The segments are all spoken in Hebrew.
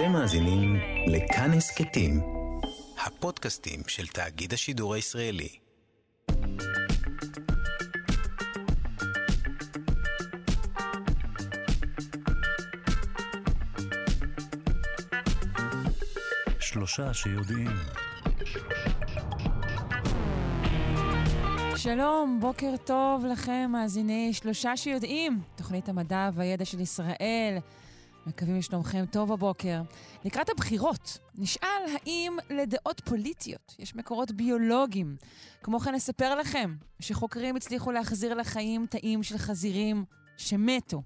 אתם מאזינים לכאן הסכתים, הפודקאסטים של תאגיד השידור הישראלי. שלושה שיודעים. שלום, בוקר טוב לכם, מאזיני שלושה שיודעים, תוכנית המדע והידע של ישראל. מקווים לשלומכם טוב הבוקר. לקראת הבחירות, נשאל האם לדעות פוליטיות יש מקורות ביולוגיים. כמו כן נספר לכם שחוקרים הצליחו להחזיר לחיים תאים של חזירים שמתו.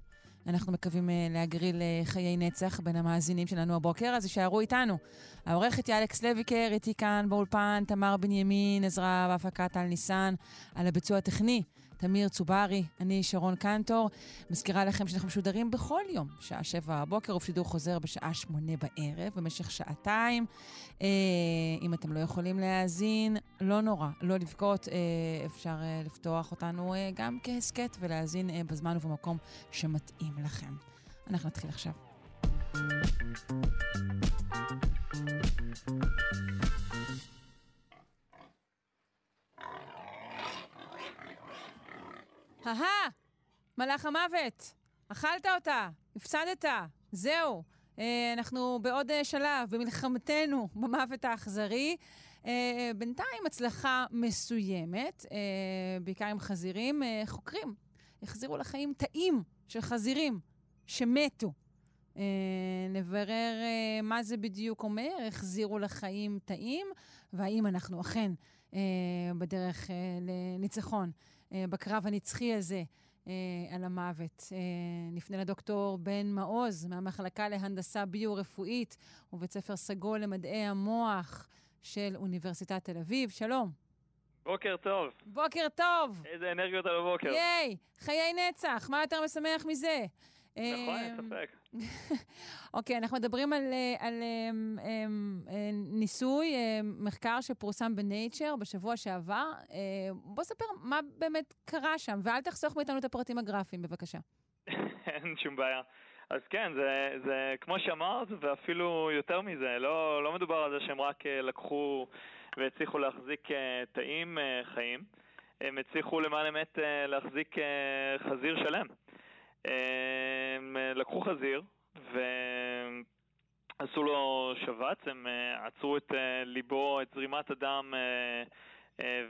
אנחנו מקווים uh, להגריל uh, חיי נצח בין המאזינים שלנו הבוקר, אז יישארו איתנו. העורכת היא אלכס לויקר, איתי כאן באולפן, תמר בנימין, עזרה בהפקת טל ניסן, על הביצוע הטכני. תמיר צוברי, אני שרון קנטור. מזכירה לכם שאנחנו משודרים בכל יום, שעה שבע בבוקר, ובשידור חוזר בשעה שמונה בערב, במשך שעתיים. אה, אם אתם לא יכולים להאזין, לא נורא, לא לבכות, אה, אפשר אה, לפתוח אותנו גם כהסכת ולהאזין בזמן ובמקום שמתאים לכם. אנחנו נתחיל עכשיו. אהה, מלאך המוות, אכלת אותה, הפסדת, זהו. אה, אנחנו בעוד אה, שלב במלחמתנו במוות האכזרי. אה, בינתיים הצלחה מסוימת, בעיקר עם חזירים. חוקרים החזירו לחיים תאים של חזירים שמתו. אה, נברר אה, מה זה בדיוק אומר, החזירו לחיים תאים, והאם אנחנו אכן אה, בדרך לניצחון בקרב הנצחי הזה אה, על המוות. אה, נפנה לדוקטור בן מעוז מהמחלקה להנדסה ביו-רפואית ובית ספר סגול למדעי המוח של אוניברסיטת תל אביב. שלום. בוקר טוב. בוקר טוב. איזה אנרגיות על הבוקר. ייי, חיי נצח, מה יותר משמח מזה? נכון, אין ספק. אוקיי, אנחנו מדברים על, אה, על אה, אה, אה, ניסוי, אה, מחקר שפורסם בנייצ'ר בשבוע שעבר. אה, בוא ספר מה באמת קרה שם, ואל תחסוך מאיתנו את הפרטים הגרפיים, בבקשה. אין שום בעיה. אז כן, זה, זה כמו שאמרת, ואפילו יותר מזה, לא, לא מדובר על זה שהם רק לקחו והצליחו להחזיק תאים חיים, הם הצליחו למען אמת להחזיק חזיר שלם. הם אה, לקחו חזיר ועשו לו שבץ, הם אה, עצרו את אה, ליבו, את זרימת הדם,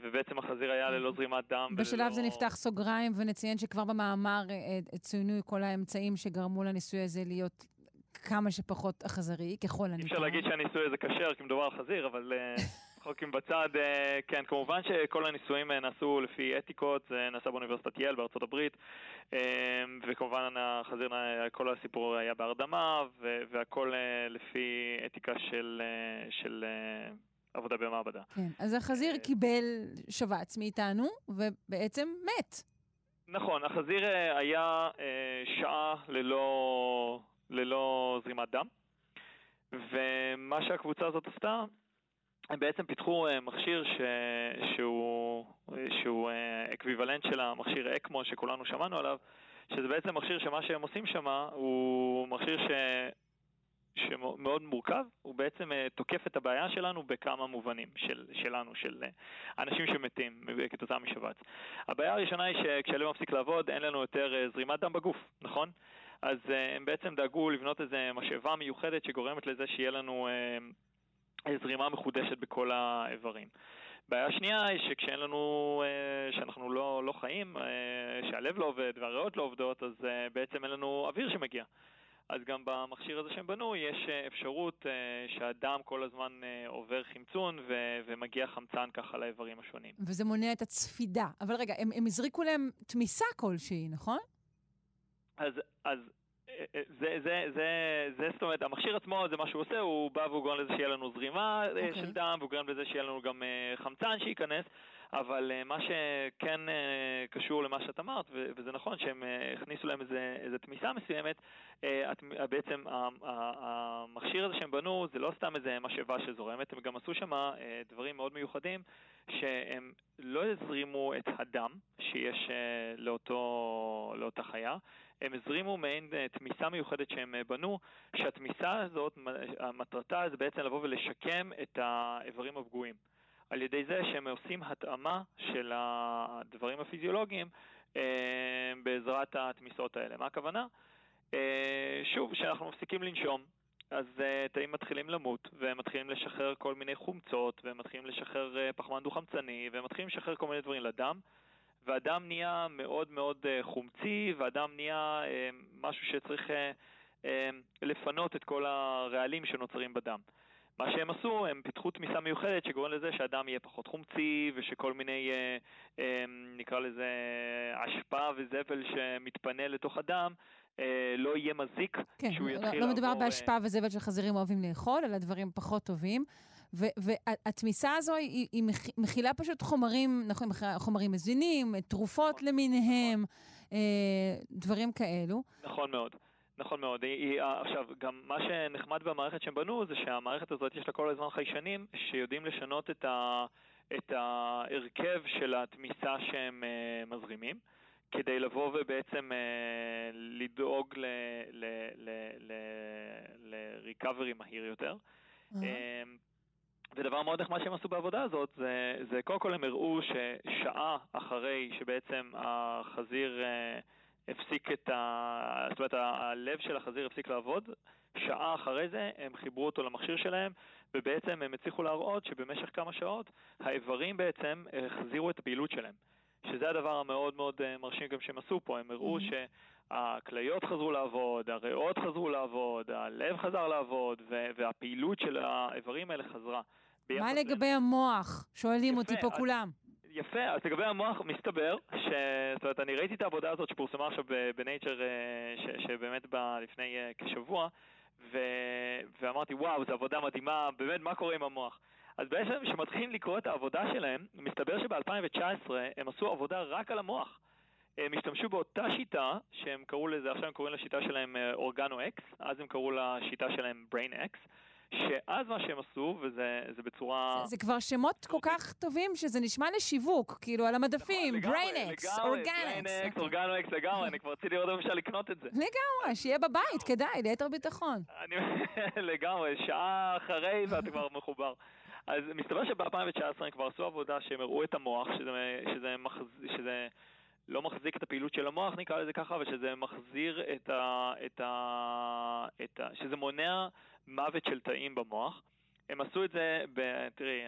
ובעצם החזיר היה ללא זרימת דם. בשלב וללא... זה נפתח סוגריים, ונציין שכבר במאמר צוינו כל האמצעים שגרמו לניסוי הזה להיות כמה שפחות אכזרי, ככל הניתן. אי אפשר להגיד שהניסוי הזה כשר, כי מדובר על חזיר, אבל אה, חוקים בצד, אה, כן, כמובן שכל הניסויים אה, נעשו לפי אתיקות, זה נעשה באוניברסיטת יל בארצות הברית, אה, וכמובן החזיר, כל הסיפור היה בהרדמה, והכל לפי אתיקה של, של עבודה במעבדה. כן, אז החזיר קיבל שבץ מאיתנו, ובעצם מת. נכון, החזיר היה שעה ללא, ללא זרימת דם, ומה שהקבוצה הזאת עשתה, הם בעצם פיתחו אה, מכשיר ש... שהוא, אה, שהוא אה, equivalent של המכשיר אקמו שכולנו שמענו עליו, שזה בעצם מכשיר שמה שהם עושים שם הוא מכשיר ש... שמאוד מורכב, הוא בעצם אה, תוקף את הבעיה שלנו בכמה מובנים של, שלנו, של אה, אנשים שמתים כתוצאה משבץ. הבעיה הראשונה היא שכשהלב מפסיק לעבוד אין לנו יותר אה, זרימת דם בגוף, נכון? אז הם בעצם דאגו לבנות איזו משאבה מיוחדת שגורמת לזה שיהיה לנו זרימה מחודשת בכל האיברים. בעיה שנייה היא שכשאין לנו, שאנחנו לא, לא חיים, שהלב לא עובד והריאות לא עובדות, אז בעצם אין לנו אוויר שמגיע. אז גם במכשיר הזה שהם בנו יש אפשרות שהדם כל הזמן עובר חמצון ו- ומגיע חמצן ככה לאיברים השונים. וזה מונע את הצפידה. אבל רגע, הם, הם הזריקו להם תמיסה כלשהי, נכון? אז, אז זה, זה, זה, זה, זאת אומרת, המכשיר עצמו, זה מה שהוא עושה, הוא בא והוא גורם לזה שיהיה לנו זרימה okay. של דם, והוא גורם לזה שיהיה לנו גם חמצן שייכנס, אבל uh, מה שכן קשור למה שאת אמרת, וזה נכון שהם הכניסו להם איזה, איזה תמיסה מסוימת, את, בעצם המכשיר הזה שהם בנו זה לא סתם איזה משאבה שזורמת, הם גם עשו שם דברים מאוד מיוחדים, שהם לא הזרימו את הדם שיש לאותו, לאותה חיה, הם הזרימו מעין תמיסה מיוחדת שהם בנו, שהתמיסה הזאת, מטרתה זה בעצם לבוא ולשקם את האיברים הפגועים. על ידי זה שהם עושים התאמה של הדברים הפיזיולוגיים אה, בעזרת התמיסות האלה. מה הכוונה? אה, שוב, כשאנחנו מפסיקים לנשום, אז uh, תאים מתחילים למות, והם מתחילים לשחרר כל מיני חומצות, והם מתחילים לשחרר פחמן דו-חמצני, והם מתחילים לשחרר כל מיני דברים לדם, והדם נהיה מאוד מאוד uh, חומצי, והדם נהיה uh, משהו שצריך uh, לפנות את כל הרעלים שנוצרים בדם. מה שהם עשו, הם פיתחו תמיסה מיוחדת שגורם לזה שהדם יהיה פחות חומצי ושכל מיני, אה, אה, נקרא לזה, אשפה וזבל שמתפנה לתוך הדם, אה, לא יהיה מזיק. כן, שהוא לא, לא מדובר באשפה אה... וזבל שחזירים אוהבים לאכול, אלא דברים פחות טובים. והתמיסה הזו היא, היא מכילה פשוט חומרים, נכון, חומרים מזינים, תרופות למיניהם, אה, דברים כאלו. נכון מאוד. נכון מאוד. היא, היא, עכשיו, גם מה שנחמד במערכת שהם בנו זה שהמערכת הזאת יש לה כל הזמן חיישנים שיודעים לשנות את, ה, את ההרכב של התמיסה שהם uh, מזרימים. כדי לבוא ובעצם uh, לדאוג ל-recovery מהיר יותר. Mm-hmm. Um, ודבר מאוד נחמד שהם עשו בעבודה הזאת, זה, זה קודם כל הם הראו ששעה אחרי שבעצם החזיר uh, הפסיק את ה... זאת אומרת, הלב של החזיר הפסיק לעבוד, שעה אחרי זה הם חיברו אותו למכשיר שלהם, ובעצם הם הצליחו להראות שבמשך כמה שעות האיברים בעצם החזירו את הפעילות שלהם. שזה הדבר המאוד מאוד אה, מרשים גם שהם עשו פה, הם הראו mm-hmm. שהכליות חזרו לעבוד, הריאות חזרו לעבוד, הלב חזר לעבוד, והפעילות של האיברים האלה חזרה. מה לגבי המוח? שואלים יפה, אותי פה אז, כולם. יפה, אז לגבי המוח, מסתבר, ש... זאת אומרת, אני ראיתי את העבודה הזאת שפורסמה עכשיו בנייצ'ר, אה, שבאמת בא לפני אה, כשבוע, ו... ואמרתי, וואו, זו עבודה מדהימה, באמת, מה קורה עם המוח? אז בעצם כשמתחילים לקרוא את העבודה שלהם, מסתבר שב-2019 הם עשו עבודה רק על המוח. הם השתמשו באותה שיטה, שהם קראו לזה, עכשיו הם קוראים לשיטה שלהם Organ אה, אקס, אז הם קראו לשיטה שלהם BrainEx. שאז מה שהם עשו, וזה בצורה... זה, זה כבר שמות כל כך טובים שזה נשמע לשיווק, כאילו על המדפים, BrainEx, OrganEx. BrainEx, OrganEx, לגמרי, אני כבר רציתי לראות אם אפשר לקנות את זה. לגמרי, שיהיה בבית, כדאי, ליתר ביטחון. לגמרי, שעה אחרי ואתה כבר מחובר. אז מסתבר שב-2019 הם כבר עשו עבודה שהם הראו את המוח, שזה, שזה, מחז... שזה לא מחזיק את הפעילות של המוח, נקרא לזה ככה, ושזה מחזיר את ה... את ה... את ה... שזה מונע מוות של תאים במוח. הם עשו את זה, ב... תראי,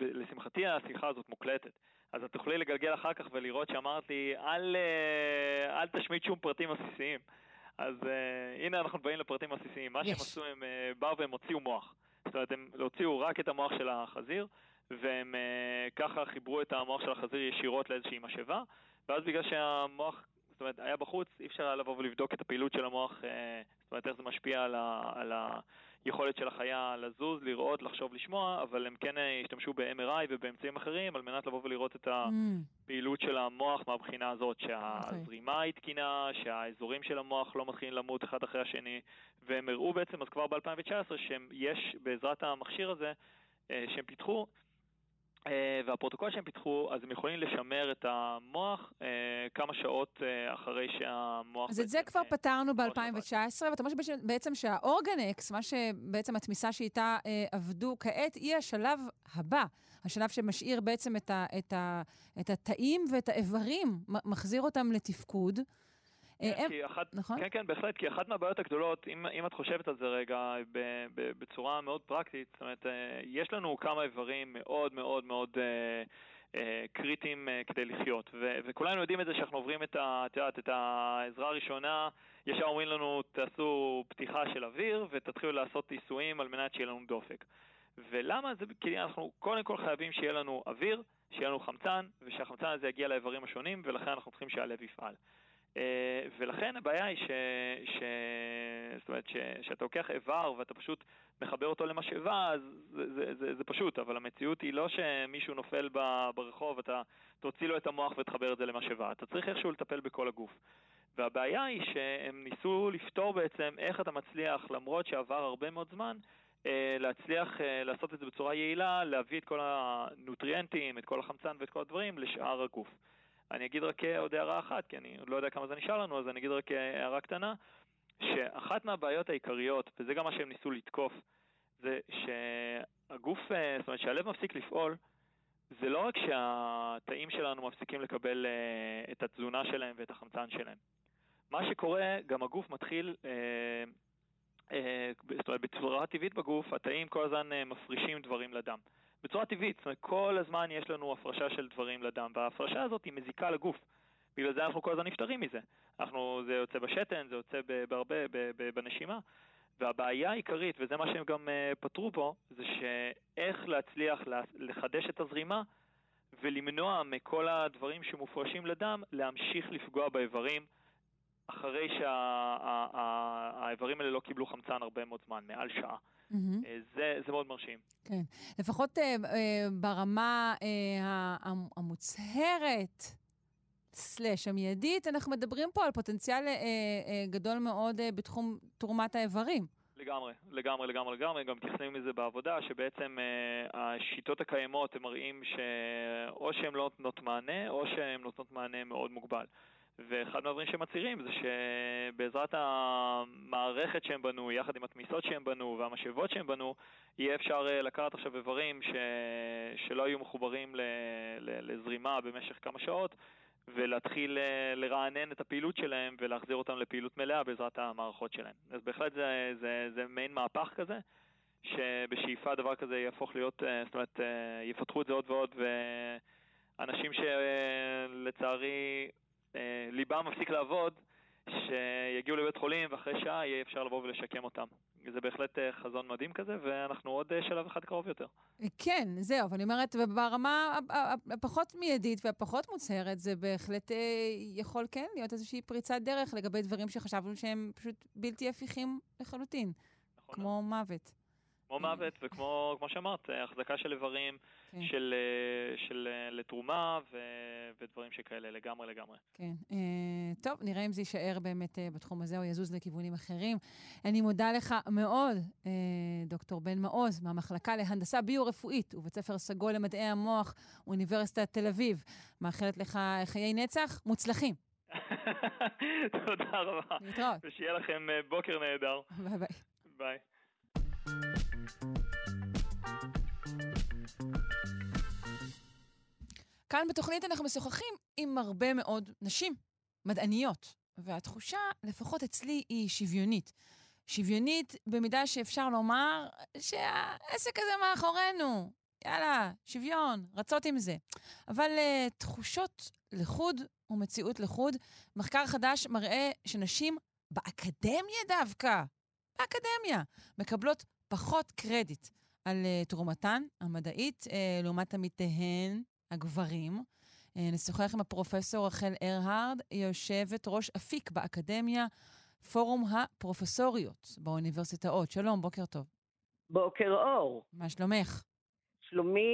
לשמחתי השיחה הזאת מוקלטת. אז את תוכלי לגלגל אחר כך ולראות שאמרתי, אל, אה, אל תשמיט שום פרטים עסיסיים. אז uh, הנה אנחנו באים לפרטים עסיסיים. מה yes. שהם עשו, הם uh, באו והם הוציאו מוח. זאת אומרת, הם הוציאו רק את המוח של החזיר, והם uh, ככה חיברו את המוח של החזיר ישירות לאיזושהי משאבה, ואז בגלל שהמוח, זאת אומרת, היה בחוץ, אי אפשר היה לבוא ולבדוק את הפעילות של המוח, uh, זאת אומרת, איך זה משפיע על, ה, על היכולת של החיה לזוז, לראות, לחשוב, לשמוע, אבל הם כן uh, השתמשו ב-MRI ובאמצעים אחרים על מנת לבוא ולראות את הפעילות של המוח מהבחינה הזאת, שהזרימה okay. היא תקינה, שהאזורים של המוח לא מתחילים למות אחד אחרי השני, והם הראו בעצם, אז כבר ב-2019, שיש בעזרת המכשיר הזה, שהם פיתחו, אה, והפרוטוקול שהם פיתחו, אז הם יכולים לשמר את המוח אה, כמה שעות אה, אחרי שהמוח... אז את זה כבר פתרנו ב-2019, ואתה אומר בעצם שהאורגנקס, מה שבעצם התמיסה שאיתה עבדו כעת, היא השלב הבא. השלב שמשאיר בעצם את, ה, את, ה, את התאים ואת האיברים, מחזיר אותם לתפקוד. כן, כי אחת, נכון? כן, כן, בהחלט, כי אחת מהבעיות הגדולות, אם, אם את חושבת על זה רגע ב, ב, בצורה מאוד פרקטית, זאת אומרת, אה, יש לנו כמה איברים מאוד מאוד מאוד אה, אה, קריטיים כדי לחיות, ו, וכולנו יודעים את זה שאנחנו עוברים את, ה, את, יודעת, את העזרה הראשונה, ישר אומרים לנו, תעשו פתיחה של אוויר ותתחילו לעשות ניסויים על מנת שיהיה לנו דופק. ולמה זה? כי אנחנו קודם כל חייבים שיהיה לנו אוויר, שיהיה לנו חמצן, ושהחמצן הזה יגיע לאיברים השונים, ולכן אנחנו צריכים שהלב יפעל. אה, ולכן הבעיה היא ש... ש... זאת אומרת, ש... שאתה לוקח איבר ואתה פשוט מחבר אותו למשאבה, אז זה, זה, זה, זה פשוט, אבל המציאות היא לא שמישהו נופל ברחוב, אתה תוציא לו את המוח ותחבר את זה למשאבה, אתה צריך איכשהו לטפל בכל הגוף. והבעיה היא שהם ניסו לפתור בעצם איך אתה מצליח, למרות שעבר הרבה מאוד זמן, אה, להצליח אה, לעשות את זה בצורה יעילה, להביא את כל הנוטריאנטים, את כל החמצן ואת כל הדברים לשאר הגוף. אני אגיד רק אה, עוד הערה אחת, כי אני לא יודע כמה זה נשאר לנו, אז אני אגיד רק הערה קטנה, שאחת מהבעיות העיקריות, וזה גם מה שהם ניסו לתקוף, זה שהגוף, זאת אומרת שהלב מפסיק לפעול, זה לא רק שהתאים שלנו מפסיקים לקבל את התזונה שלהם ואת החמצן שלהם. מה שקורה, גם הגוף מתחיל אה, זאת אומרת, בצורה טבעית בגוף, התאים כל הזמן אה, מפרישים דברים לדם. בצורה טבעית, זאת אומרת, כל הזמן יש לנו הפרשה של דברים לדם, וההפרשה הזאת היא מזיקה לגוף. בגלל זה אנחנו כל הזמן נפטרים מזה. אנחנו, זה יוצא בשתן, זה יוצא בהרבה, בנשימה. והבעיה העיקרית, וזה מה שהם גם uh, פתרו פה, זה שאיך להצליח לחדש את הזרימה ולמנוע מכל הדברים שמופרשים לדם להמשיך לפגוע באיברים אחרי שהאיברים האלה לא קיבלו חמצן הרבה מאוד זמן, מעל שעה. Mm-hmm. זה, זה מאוד מרשים. כן. לפחות uh, uh, ברמה uh, המוצהרת, סלאש המיידית, אנחנו מדברים פה על פוטנציאל uh, uh, גדול מאוד uh, בתחום תרומת האיברים. לגמרי, לגמרי, לגמרי, לגמרי. גם תכננים מזה בעבודה, שבעצם uh, השיטות הקיימות, הם מראים שאו שהן לא נותנות מענה, או שהן נותנות מענה מאוד מוגבל. ואחד מהדברים שהם מצהירים זה שבעזרת המערכת שהם בנו, יחד עם התמיסות שהם בנו והמשאבות שהם בנו, יהיה אפשר אה, לקחת עכשיו איברים ש... שלא היו מחוברים ל... ל... לזרימה במשך כמה שעות, ולהתחיל אה, לרענן את הפעילות שלהם ולהחזיר אותם לפעילות מלאה בעזרת המערכות שלהם. אז בהחלט זה, זה, זה מעין מהפך כזה, שבשאיפה דבר כזה יהפוך להיות, אה, זאת אומרת, יפתחו את זה עוד ועוד, ואנשים שלצערי ליבם מפסיק לעבוד, שיגיעו לבית חולים ואחרי שעה יהיה אפשר לבוא ולשקם אותם. זה בהחלט אה, חזון מדהים כזה, ואנחנו עוד אה, שלב אחד קרוב יותר. כן, זהו, אבל אני אומרת, ברמה הפחות מיידית והפחות מוצהרת, זה בהחלט יכול כן להיות איזושהי פריצת דרך לגבי דברים שחשבנו שהם פשוט בלתי הפיכים לחלוטין, נכון. כמו מוות. כמו מוות, וכמו שאמרת, החזקה של איברים כן. של, של לתרומה ו, ודברים שכאלה, לגמרי לגמרי. כן. אה, טוב, נראה אם זה יישאר באמת אה, בתחום הזה או יזוז לכיוונים אחרים. אני מודה לך מאוד, אה, דוקטור בן מעוז, מהמחלקה להנדסה ביו-רפואית ובית ספר סגול למדעי המוח, אוניברסיטת תל אביב. מאחלת לך חיי נצח מוצלחים. תודה רבה. להתראות. ושיהיה לכם אה, בוקר נהדר. ביי ביי. ביי. כאן בתוכנית אנחנו משוחחים עם הרבה מאוד נשים, מדעניות, והתחושה, לפחות אצלי, היא שוויונית. שוויונית במידה שאפשר לומר שהעסק הזה מאחורינו. יאללה, שוויון, רצות עם זה. אבל uh, תחושות לחוד ומציאות לחוד, מחקר חדש מראה שנשים באקדמיה דווקא, באקדמיה, מקבלות פחות קרדיט על uh, תרומתן המדעית uh, לעומת עמיתיהן הגברים. אה, נשוחח עם הפרופסור רחל ארהרד, יושבת ראש אפיק באקדמיה, פורום הפרופסוריות באוניברסיטאות. שלום, בוקר טוב. בוקר אור. מה שלומך? שלומי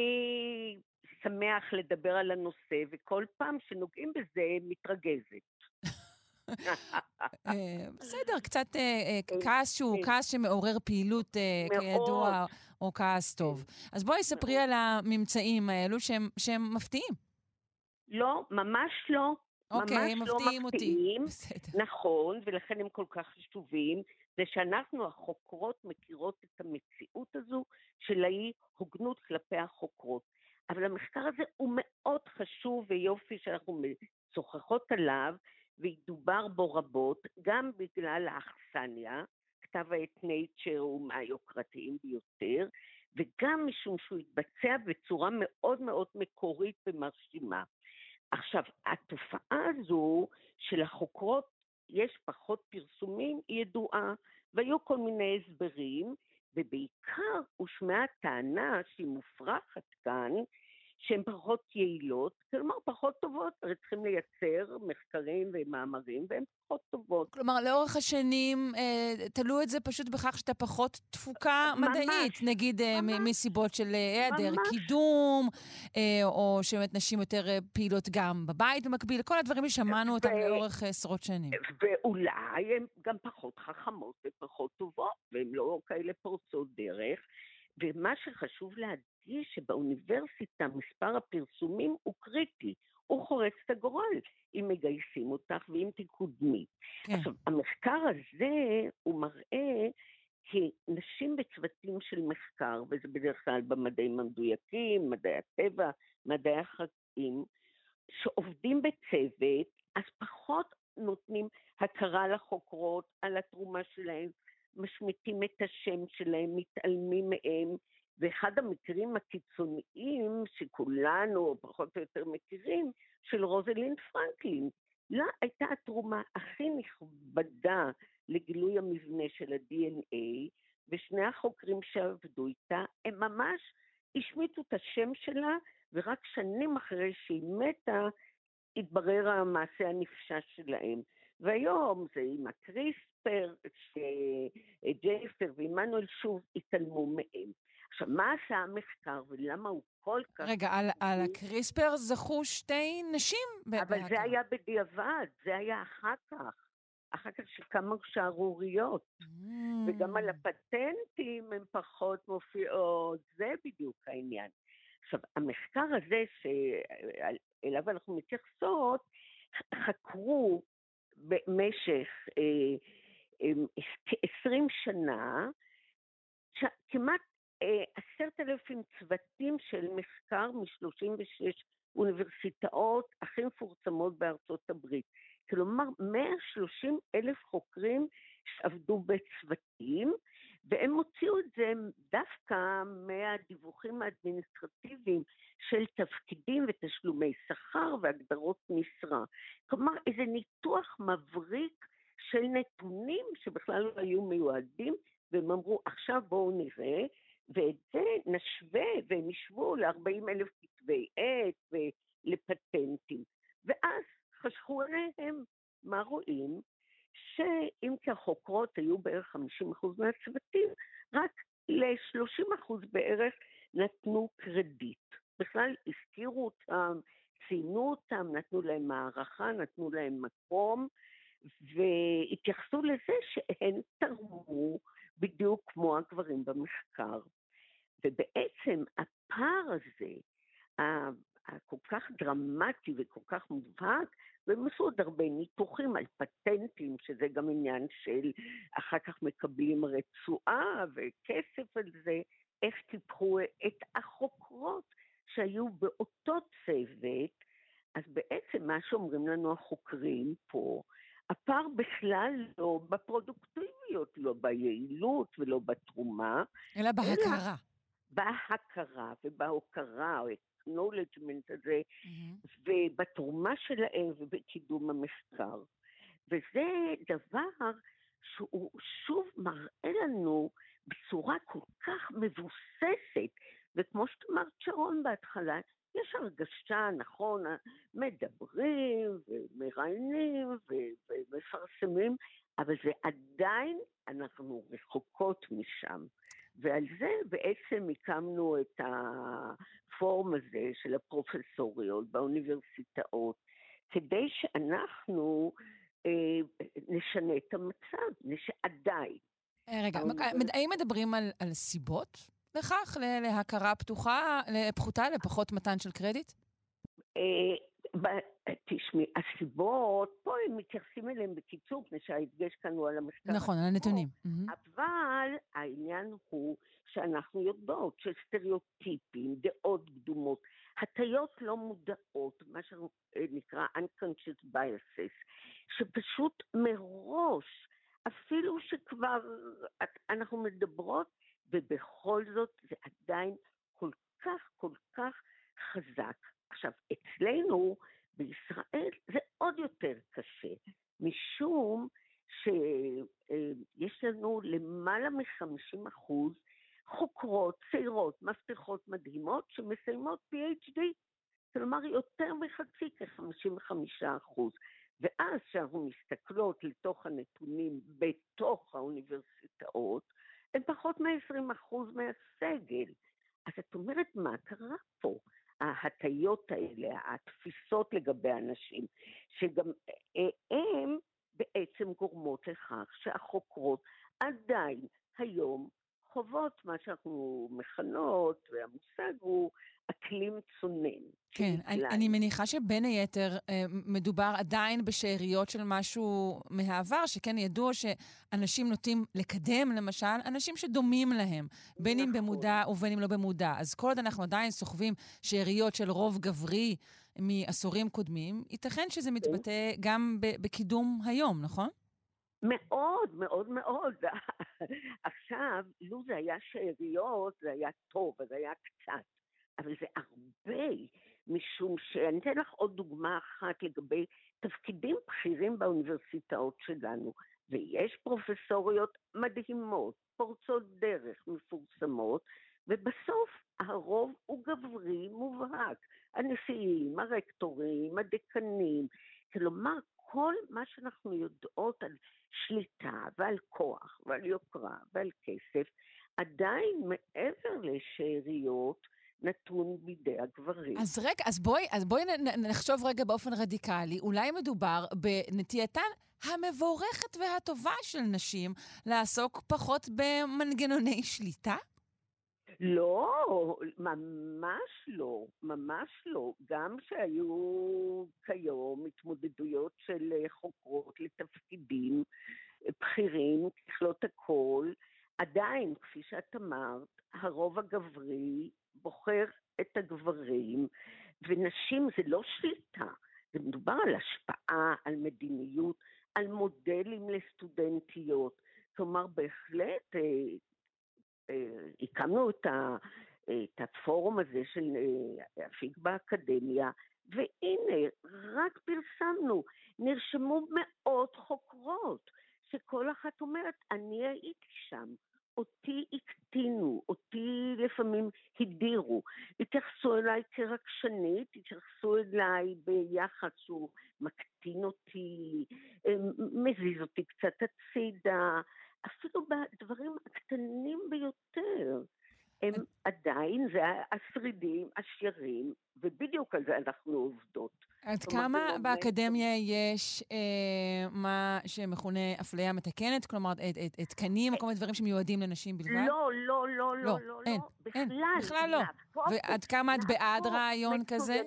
שמח לדבר על הנושא, וכל פעם שנוגעים בזה מתרגזת. אה, בסדר, קצת אה, כעס שהוא כן. כעס שמעורר פעילות, כידוע, או כעס טוב. כן. אז בואי ספרי על הממצאים האלו שהם, שהם מפתיעים. לא, ממש לא. אוקיי, ממש הם לא מפתיעים אותי. בסדר. נכון, ולכן הם כל כך חשובים, זה שאנחנו החוקרות מכירות את המציאות הזו של האי הוגנות כלפי החוקרות. אבל המחקר הזה הוא מאוד חשוב ויופי שאנחנו משוחחות עליו, וידובר בו רבות, גם בגלל האכסניה, כתב העת נייצ'ר הוא מהיוקרתיים ביותר, וגם משום שהוא התבצע בצורה מאוד מאוד מקורית ומרשימה. עכשיו, התופעה הזו של החוקרות, יש פחות פרסומים, היא ידועה, והיו כל מיני הסברים, ובעיקר הושמעה טענה שהיא מופרכת כאן, שהן פחות יעילות, כלומר פחות טובות, הרי צריכים לייצר מחקרים ומאמרים, והן פחות טובות. כלומר, לאורך השנים אה, תלו את זה פשוט בכך שאתה פחות תפוקה ממש, מדעית, נגיד אה, ממש, מסיבות של היעדר ממש. קידום, אה, או שבאמת נשים יותר אה, פעילות גם בבית במקביל, כל הדברים ששמענו אותם ו- לאורך עשרות שנים. ואולי הן גם פחות חכמות ופחות טובות, והן לא כאלה פורצות דרך. ומה שחשוב להדגיש, שבאוניברסיטה מספר הפרסומים הוא קריטי, הוא חורץ את הגורל, אם מגייסים אותך ואם תקודמי. כן. עכשיו, המחקר הזה, הוא מראה כי נשים בצוותים של מחקר, וזה בדרך כלל במדעים המדויקים, מדעי הטבע, מדעי החיים, שעובדים בצוות, אז פחות נותנים הכרה לחוקרות על התרומה שלהם, משמיטים את השם שלהם, מתעלמים מהם, ואחד המקרים הקיצוניים שכולנו פחות או יותר מכירים, של רוזלין פרנקלין. לה הייתה התרומה הכי נכבדה לגילוי המבנה של ה-DNA, ושני החוקרים שעבדו איתה, הם ממש השמיטו את השם שלה, ורק שנים אחרי שהיא מתה, התברר המעשה הנפשע שלהם. והיום זה עם הקריספר, שג'ייפר ועמנואל שוב התעלמו מהם. עכשיו, מה עשה המחקר ולמה הוא כל כך... רגע, על, על הקריספר זכו שתי נשים. אבל. זה היה בדיעבד, זה היה אחר כך. אחר כך שכמה שערוריות. Mm. וגם על הפטנטים הן פחות מופיעות, זה בדיוק העניין. עכשיו, המחקר הזה שאליו אנחנו מתייחסות, חקרו במשך אה, אה, כ-20 שנה, כמעט אה, עשרת אלפים צוותים של מחקר מ-36 אוניברסיטאות הכי מפורסמות בארצות הברית. כלומר, 130 אלף חוקרים שעבדו בצוותים, והם הוציאו את זה דווקא מהדיווחים האדמיניסטרטיביים של תפקידים ותשלומי שכר והגדרות משרה. כלומר, איזה ניתוח מבריק של נתונים שבכלל לא היו מיועדים, והם אמרו, עכשיו בואו נראה, ואת זה נשווה, והם ישבו ל-40 אלף כתבי עת ולפטנטים. ואז חשכו עליהם, מה רואים? שאם כי החוקרות היו בערך 50% מהצוותים, רק ל-30% בערך נתנו קרדיט. בכלל הזכירו אותם, ציינו אותם, נתנו להם הערכה, נתנו להם מקום, והתייחסו לזה שהן תרמו בדיוק כמו הגברים במחקר. ובעצם הפער הזה, הכל כך דרמטי וכל כך מובהק, והם עשו עוד הרבה ניתוחים על פטנטים, שזה גם עניין של אחר כך מקבלים רצועה וכסף על זה, איך טיפחו את החוקרות שהיו באותו צוות, אז בעצם מה שאומרים לנו החוקרים פה, הפער בכלל לא בפרודוקטיביות, לא ביעילות ולא בתרומה. אלא בהכרה. בהכרה ובהוקרה, או acknowledgement הזה, Mm-hmm. ובתרומה שלהם ובקידום המחקר. וזה דבר שהוא שוב מראה לנו בצורה כל כך מבוססת, וכמו שאת אמרת שרון בהתחלה, יש הרגשה, נכון, מדברים ומראיינים ו- ומפרסמים, אבל זה עדיין, אנחנו רחוקות משם. ועל זה בעצם הקמנו את הפורום הזה של הפרופסוריות באוניברסיטאות, כדי שאנחנו אה, נשנה את המצב, נש... עדיין. אה, רגע, מד- האם מדברים על, על סיבות לכך, להכרה פתוחה, פחותה, לפחות מתן של קרדיט? תשמעי, הסיבות, פה הם מתייחסים אליהם בקיצור, מפני שההדגש כאן הוא על המחקר. נכון, על הנתונים. אבל העניין הוא שאנחנו יודעות שסטריאוטיפים, דעות קדומות, הטיות לא מודעות, מה שנקרא unconscious biases, שפשוט מראש, אפילו שכבר אנחנו מדברות, ובכל זאת זה עדיין כל כך כל כך חזק. עכשיו, אצלנו בישראל זה עוד יותר קשה, משום שיש לנו למעלה מ-50 אחוז חוקרות צעירות, מפתחות מדהימות, שמסיימות PhD. כלומר, יותר מחצי, כ-55 אחוז. ואז כשאנחנו מסתכלות לתוך הנתונים בתוך האוניברסיטאות, הם פחות מ-20% מהסגל. אז את אומרת, מה קרה פה? ההטיות האלה, התפיסות לגבי אנשים, שגם הם בעצם גורמות לכך שהחוקרות עדיין היום חוות מה שאנחנו מכנות, והמושג הוא אקלים צונן. כן, אני, אני מניחה שבין היתר אה, מדובר עדיין בשאריות של משהו מהעבר, שכן ידוע שאנשים נוטים לקדם, למשל, אנשים שדומים להם, בין נכון. אם במודע ובין אם לא במודע. אז כל עוד אנחנו עדיין סוחבים שאריות של רוב גברי מעשורים קודמים, ייתכן שזה מתבטא גם בקידום היום, נכון? מאוד, מאוד מאוד. עכשיו, לו זה היה שאריות, זה היה טוב, אז היה קצת. אבל זה הרבה, משום שאני אתן לך עוד דוגמה אחת לגבי תפקידים בכירים באוניברסיטאות שלנו. ויש פרופסוריות מדהימות, פורצות דרך, מפורסמות, ובסוף הרוב הוא גברי מובהק. הנשיאים, הרקטורים, הדקנים, כלומר, כל מה שאנחנו יודעות על שליטה ועל כוח ועל יוקרה ועל כסף, עדיין מעבר לשאריות, נתון בידי הגברים. אז רגע, אז בואי, אז בואי נחשוב רגע באופן רדיקלי. אולי מדובר בנטייתן המבורכת והטובה של נשים לעסוק פחות במנגנוני שליטה? לא, ממש לא, ממש לא. גם שהיו כיום התמודדויות של חוקרות לתפקידים בכירים, ככלות הכל, עדיין, כפי שאת אמרת, הרוב הגברי בוחר את הגברים, ונשים זה לא שליטה, זה מדובר על השפעה, על מדיניות, על מודלים לסטודנטיות. כלומר, בהחלט אה, אה, הקמנו את, ה, את הפורום הזה של אה, אפיק באקדמיה, והנה, רק פרסמנו, נרשמו מאות חוקרות, שכל אחת אומרת, אני הייתי שם, אותי הקטינו, אותי לפעמים הדירו, התייחסו אליי כרגשנית, התייחסו אליי ביחס שהוא מקטין אותי, אה, מזיז אותי קצת הצידה, אפילו בדברים הקטנים ביותר. הם עדיין, זה השרידים, השירים, ובדיוק על זה אנחנו עובדות. עד כמה באקדמיה יש אה, מה שמכונה אפליה מתקנת? כלומר, תקנים, כל מיני דברים שמיועדים לנשים בלבד? לא, לא, לא, לא, לא, אין, לא, אין, בכלל לא. ועד כמה את בעד רעיון כזה?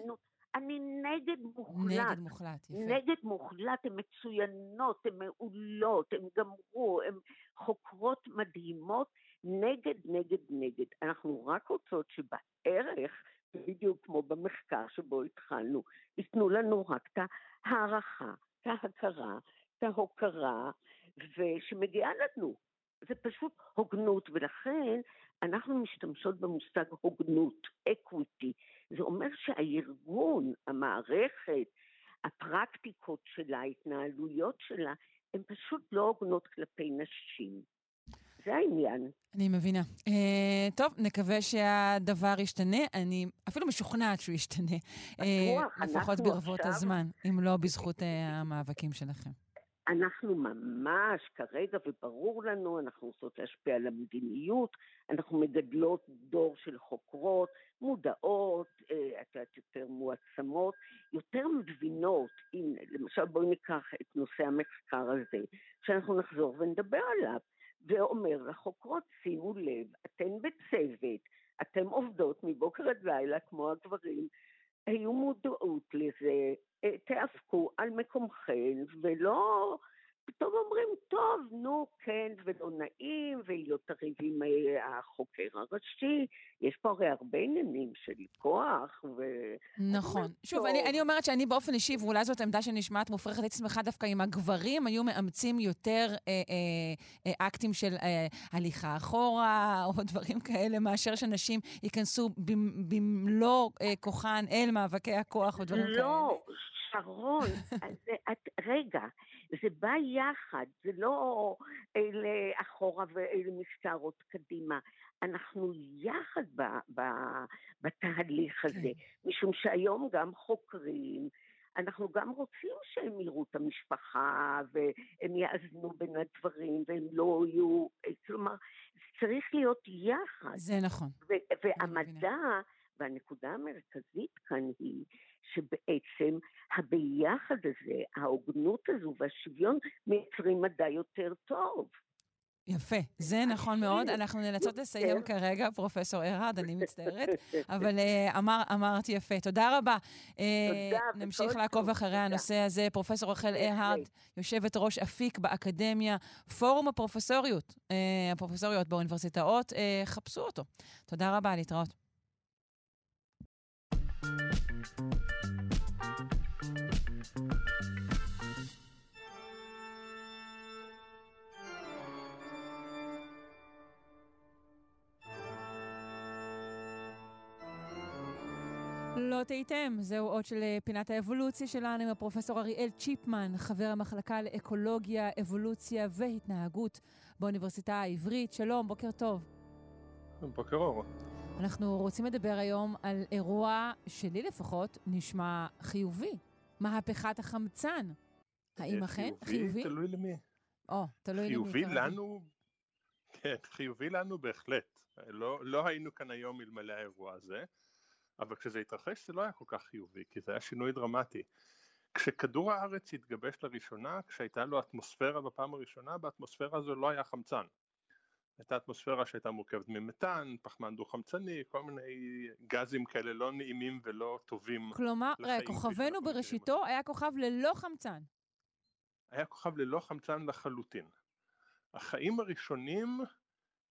אני נגד מוחלט. נגד מוחלט, יפה. נגד מוחלט, הן מצוינות, הן מעולות, הן גמרו, הן חוקרות מדהימות, נגד, נגד, נגד. אנחנו רק רוצות שבערך, בדיוק כמו במחקר שבו התחלנו, ייתנו לנו רק את ההערכה, את ההכרה, את ההוקרה, ושמגיעה לנו. זה פשוט הוגנות, ולכן אנחנו משתמשות במושג הוגנות, אקוויטי. זה אומר שהארגון, המערכת, הפרקטיקות שלה, ההתנהלויות שלה, הן פשוט לא הוגנות כלפי נשים. זה העניין. אני מבינה. Uh, טוב, נקווה שהדבר ישתנה. אני אפילו משוכנעת שהוא ישתנה. בטוח, uh, לפחות ברבות. הזמן, אם לא בזכות uh, המאבקים שלכם. אנחנו ממש כרגע, וברור לנו, אנחנו רוצות להשפיע על המדיניות, אנחנו מגדלות דור של חוקרות, מודעות, אה, את יודעת, יותר מועצמות, יותר מבינות. הנה, למשל בואי ניקח את נושא המחקר הזה, שאנחנו נחזור ונדבר עליו, ואומר לחוקרות, שימו לב, אתן בצוות, אתן עובדות מבוקר עד לילה כמו הגברים, היו מודעות לזה, אה, תיאבקו על מקומכן, ולא פתאום אומרים, טוב, נו, כן, ולא נעים, ולהיות תריב עם אה, החוקר הראשי. יש פה הרי הרבה עניינים של כוח, ו... נכון. שוב, אני, אני אומרת שאני באופן אישי, ואולי זאת עמדה שנשמעת מופרכת, הייתי שמחה דווקא אם הגברים היו מאמצים יותר אה, אה, אה, אקטים של אה, הליכה אחורה, או דברים כאלה, מאשר שנשים ייכנסו במלוא אה, כוחן אל מאבקי הכוח, או דברים לא, כאלה. לא, שרון, את, רגע, זה בא יחד, זה לא אלה אחורה ואלה מסתערות קדימה. אנחנו יחד ב, ב, בתהליך הזה, כן. משום שהיום גם חוקרים, אנחנו גם רוצים שהם יראו את המשפחה והם יאזנו בין הדברים והם לא יהיו, כלומר, צריך להיות יחד. זה נכון. והמדע, והנקודה המרכזית כאן היא שבעצם הביחד הזה, ההוגנות הזו והשוויון מייצרים מדע יותר טוב. יפה, זה נכון מאוד. אנחנו נאלצות לסיים כרגע, פרופ' ארהרד, אני מצטערת, אבל אה, אמר, אמרת יפה. תודה רבה. תודה. אה, נמשיך לעקוב אחרי הנושא הזה. פרופ' רחל ארהרד, יושבת ראש אפיק באקדמיה, פורום הפרופסוריות, אה, הפרופסוריות באוניברסיטאות, חפשו אותו. תודה רבה, להתראות. לא טעיתם, זהו עוד של אה, פינת האבולוציה שלנו עם הפרופסור אריאל צ'יפמן, חבר המחלקה לאקולוגיה, אבולוציה והתנהגות באוניברסיטה העברית. שלום, בוקר טוב. בוקר אור. אנחנו רוצים לדבר היום על אירוע שלי לפחות נשמע חיובי, מהפכת החמצן. האם אכן? חיובי? תלוי למי. או, תלוי למי. חיובי לנו, כן, חיובי לנו בהחלט. לא, לא היינו כאן היום אלמלא האירוע הזה. אבל כשזה התרחש זה לא היה כל כך חיובי, כי זה היה שינוי דרמטי. כשכדור הארץ התגבש לראשונה, כשהייתה לו אטמוספירה בפעם הראשונה, באטמוספירה הזו לא היה חמצן. הייתה אטמוספירה שהייתה מורכבת ממתאן, פחמן דו-חמצני, כל מיני גזים כאלה לא נעימים ולא טובים. כלומר, רגע, כוכבנו בראשיתו היה כוכב ללא חמצן. היה כוכב ללא חמצן לחלוטין. החיים הראשונים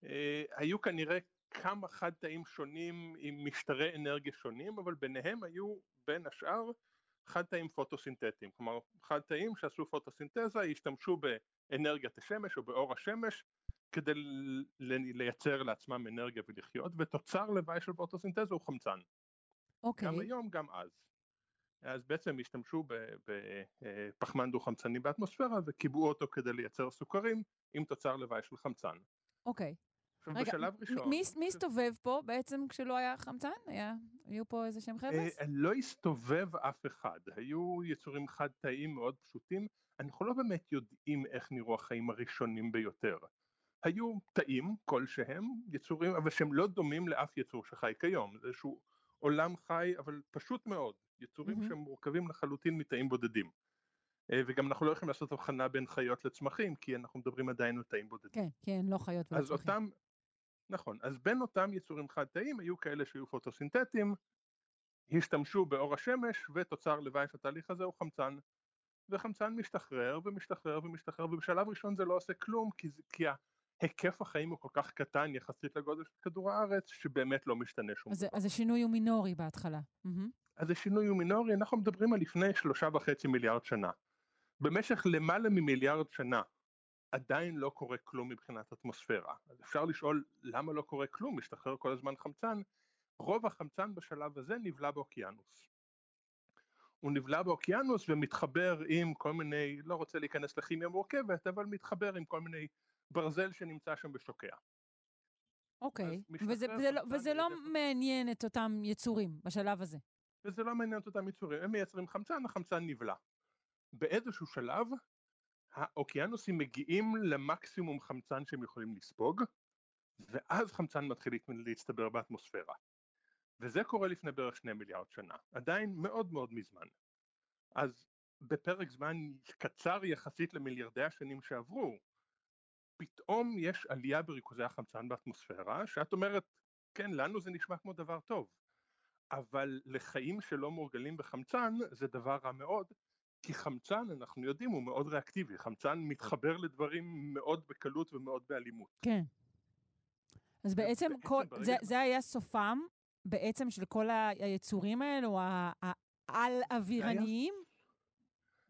אה, היו כנראה כמה חד תאים שונים עם משטרי אנרגיה שונים, אבל ביניהם היו בין השאר חד תאים פוטוסינתטיים, כלומר חד תאים שעשו פוטוסינתזה השתמשו באנרגיית השמש או באור השמש כדי לייצר לעצמם אנרגיה ולחיות, ותוצר לוואי של פוטוסינתזה הוא חמצן. אוקיי. גם היום, גם אז. אז בעצם השתמשו בפחמן דו-חמצני באטמוספירה וקיבעו אותו כדי לייצר סוכרים עם תוצר לוואי של חמצן. אוקיי. עכשיו, רגע, בשלב ראשון... מי, מי הסתובב פה בעצם כשלא היה חמצן? היה, היו פה איזה שהם חבר'ה? אה, לא הסתובב אף אחד. היו יצורים חד-תאיים מאוד פשוטים. אנחנו לא באמת יודעים איך נראו החיים הראשונים ביותר. היו תאים כלשהם, יצורים, אבל שהם לא דומים לאף יצור שחי כיום. זה איזשהו עולם חי, אבל פשוט מאוד. יצורים mm-hmm. שהם מורכבים לחלוטין מתאים בודדים. אה, וגם אנחנו לא יכולים לעשות הבחנה בין חיות לצמחים, כי אנחנו מדברים עדיין על תאים בודדים. כן, כן, לא חיות ולא צמחים. אז אותם, נכון, אז בין אותם יצורים חד תאיים היו כאלה שהיו פוטוסינתטיים, השתמשו באור השמש ותוצר לוואי של התהליך הזה הוא חמצן. וחמצן משתחרר ומשתחרר ומשתחרר ובשלב ראשון זה לא עושה כלום כי, כי היקף החיים הוא כל כך קטן יחסית לגודל של כדור הארץ שבאמת לא משתנה שום דבר. אז השינוי הוא מינורי בהתחלה. Mm-hmm. אז השינוי הוא מינורי, אנחנו מדברים על לפני שלושה וחצי מיליארד שנה. במשך למעלה ממיליארד שנה עדיין לא קורה כלום מבחינת אטמוספירה. אז אפשר לשאול למה לא קורה כלום, משתחרר כל הזמן חמצן, רוב החמצן בשלב הזה נבלע באוקיינוס. הוא נבלע באוקיינוס ומתחבר עם כל מיני, לא רוצה להיכנס לכימיה מורכבת, אבל מתחבר עם כל מיני ברזל שנמצא שם בשוקע. אוקיי, וזה, וזה, לא, וזה לא מעניין את אותם יצורים בשלב הזה. וזה לא מעניין את אותם יצורים, הם מייצרים חמצן, החמצן נבלע. באיזשהו שלב האוקיינוסים מגיעים למקסימום חמצן שהם יכולים לספוג, ואז חמצן מתחיל להצטבר באטמוספירה. וזה קורה לפני בערך שני מיליארד שנה, עדיין מאוד מאוד מזמן. אז בפרק זמן קצר יחסית למיליארדי השנים שעברו, פתאום יש עלייה בריכוזי החמצן באטמוספירה, שאת אומרת, כן, לנו זה נשמע כמו דבר טוב, אבל לחיים שלא מורגלים בחמצן זה דבר רע מאוד, כי חמצן, אנחנו יודעים, הוא מאוד ריאקטיבי, חמצן מתחבר לדברים מאוד בקלות ומאוד באלימות. כן. אז בעצם, כל, זה, זה היה סופם בעצם של כל היצורים האלו, העל-אווירניים?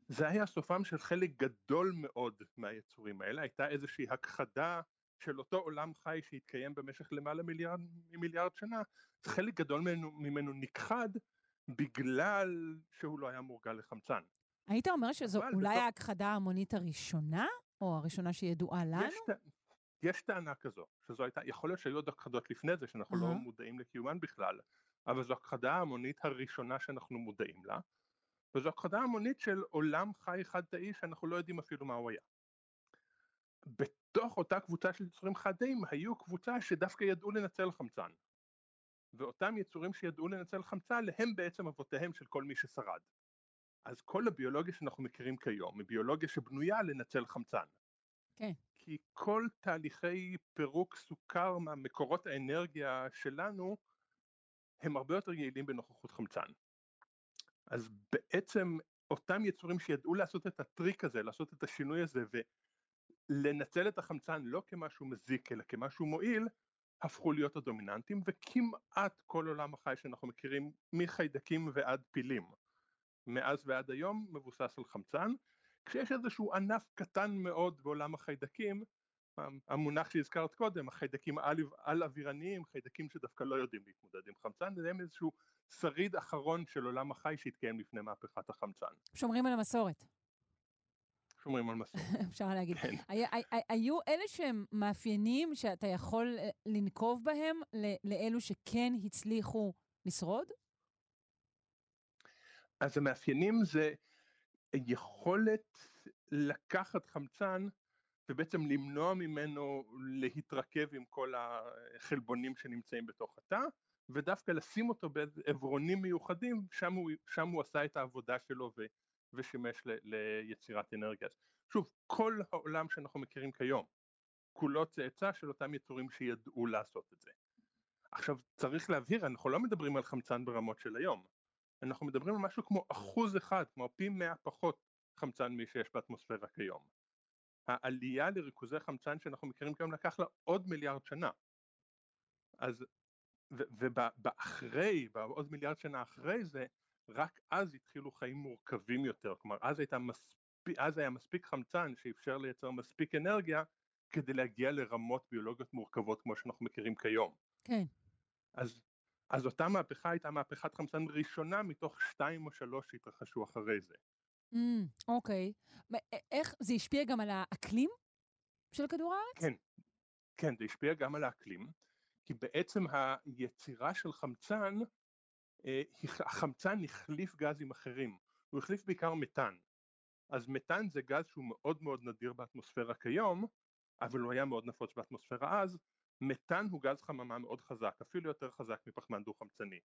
זה היה סופם של חלק גדול מאוד מהיצורים האלה, הייתה איזושהי הכחדה של אותו עולם חי שהתקיים במשך למעלה מיליארד, מיליארד שנה, חלק גדול ממנו, ממנו נכחד בגלל שהוא לא היה מורגל לחמצן. היית אומר שזו אולי בתוך- ההכחדה ההמונית הראשונה, או הראשונה שידועה לנו? יש, יש טענה כזו, שזו הייתה, יכול להיות שהיו עוד הכחדות לפני זה שאנחנו לא אהה. מודעים לקיומן בכלל, אבל זו הכחדה ההמונית הראשונה שאנחנו מודעים לה, וזו הכחדה המונית של עולם חי חד-תאי שאנחנו לא יודעים אפילו מה הוא היה. בתוך אותה קבוצה של יצורים חד-תאיים היו קבוצה שדווקא ידעו לנצל חמצן. ואותם יצורים שידעו לנצל חמצן הם בעצם אבותיהם של כל מי ששרד. אז כל הביולוגיה שאנחנו מכירים כיום היא ביולוגיה שבנויה לנצל חמצן. כן. כי כל תהליכי פירוק סוכר מהמקורות האנרגיה שלנו הם הרבה יותר יעילים בנוכחות חמצן. אז בעצם אותם יצורים שידעו לעשות את הטריק הזה, לעשות את השינוי הזה ולנצל את החמצן לא כמשהו מזיק אלא כמשהו מועיל, הפכו להיות הדומיננטים וכמעט כל עולם החי שאנחנו מכירים מחיידקים ועד פילים מאז ועד היום מבוסס על חמצן כשיש איזשהו ענף קטן מאוד בעולם החיידקים המונח שהזכרת קודם החיידקים על אווירניים חיידקים שדווקא לא יודעים להתמודד עם חמצן הם איזשהו שריד אחרון של עולם החי שהתקיים לפני מהפכת החמצן. שומרים על המסורת, שומרים על מסורת. אפשר להגיד. כן. היה- היו אלה שהם מאפיינים שאתה יכול אה, לנקוב בהם לאלו שכן הצליחו לשרוד? אז המאפיינים זה יכולת לקחת חמצן ובעצם למנוע ממנו להתרכב עם כל החלבונים שנמצאים בתוך התא ודווקא לשים אותו בעברונים מיוחדים שם הוא, שם הוא עשה את העבודה שלו ו, ושימש ל, ליצירת אנרגיה. שוב כל העולם שאנחנו מכירים כיום כולו צאצא של אותם יצורים שידעו לעשות את זה. עכשיו צריך להבהיר אנחנו לא מדברים על חמצן ברמות של היום אנחנו מדברים על משהו כמו אחוז אחד, כמו פי מאה פחות חמצן משיש באטמוספירה כיום. העלייה לריכוזי חמצן שאנחנו מכירים כיום לקח לה עוד מיליארד שנה. אז, ובאחרי, בעוד מיליארד שנה אחרי זה, רק אז התחילו חיים מורכבים יותר, כלומר אז, מספיק, אז היה מספיק חמצן שאפשר לייצר מספיק אנרגיה כדי להגיע לרמות ביולוגיות מורכבות כמו שאנחנו מכירים כיום. כן. אז, אז אותה מהפכה הייתה מהפכת חמצן ראשונה מתוך שתיים או שלוש שהתרחשו אחרי זה. Mm, אוקיי. מ- א- איך, זה השפיע גם על האקלים של כדור הארץ? כן, כן, זה השפיע גם על האקלים, כי בעצם היצירה של חמצן, אה, החמצן החליף גזים אחרים, הוא החליף בעיקר מתאן. אז מתאן זה גז שהוא מאוד מאוד נדיר באטמוספירה כיום, אבל הוא היה מאוד נפוץ באטמוספירה אז, מתאן הוא גז חממה מאוד חזק, אפילו יותר חזק מפחמן דו-חמצני.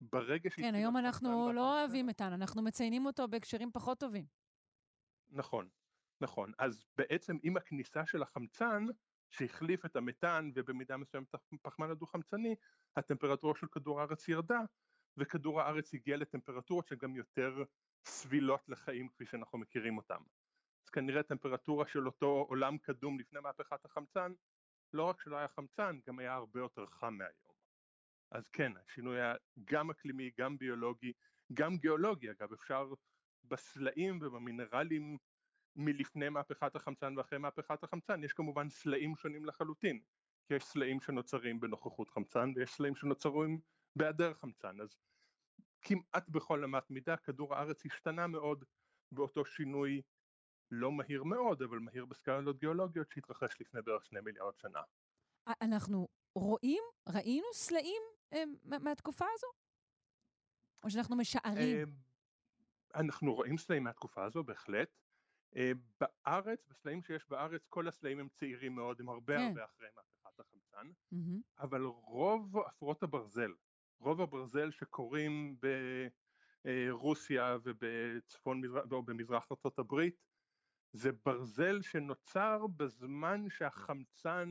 ברגע כן, שהתחיל היום אנחנו לא באטמוספירה- אוהבים מתאן, אנחנו מציינים אותו בהקשרים פחות טובים. נכון, נכון. אז בעצם עם הכניסה של החמצן, שהחליף את המתאן ובמידה מסוימת הפחמן הדו-חמצני, הטמפרטורה של כדור הארץ ירדה, וכדור הארץ הגיע לטמפרטורות שהן גם יותר סבילות לחיים כפי שאנחנו מכירים אותם. אז כנראה טמפרטורה של אותו עולם קדום לפני מהפכת החמצן, לא רק שלא היה חמצן, גם היה הרבה יותר חם מהיום. אז כן, השינוי היה גם אקלימי, גם ביולוגי, גם גיאולוגי, אגב, אפשר בסלעים ובמינרלים מלפני מהפכת החמצן ואחרי מהפכת החמצן, יש כמובן סלעים שונים לחלוטין. יש סלעים שנוצרים בנוכחות חמצן ויש סלעים שנוצרים בהיעדר חמצן, אז כמעט בכל אמת מידה כדור הארץ השתנה מאוד באותו שינוי לא מהיר מאוד, אבל מהיר בסקלות גיאולוגיות שהתרחש לפני בערך שני מיליארד שנה. אנחנו רואים, ראינו סלעים אה, מה- מהתקופה הזו? או שאנחנו משערים? אה, אנחנו רואים סלעים מהתקופה הזו בהחלט. אה, בארץ, בסלעים שיש בארץ, כל הסלעים הם צעירים מאוד, הם הרבה כן. הרבה אחרי מהפכת החמצן, מהמם. אבל רוב אפרות הברזל, רוב הברזל שקורים ברוסיה ובצפון מזרח, או במזרח ארצות הברית, זה ברזל שנוצר בזמן שהחמצן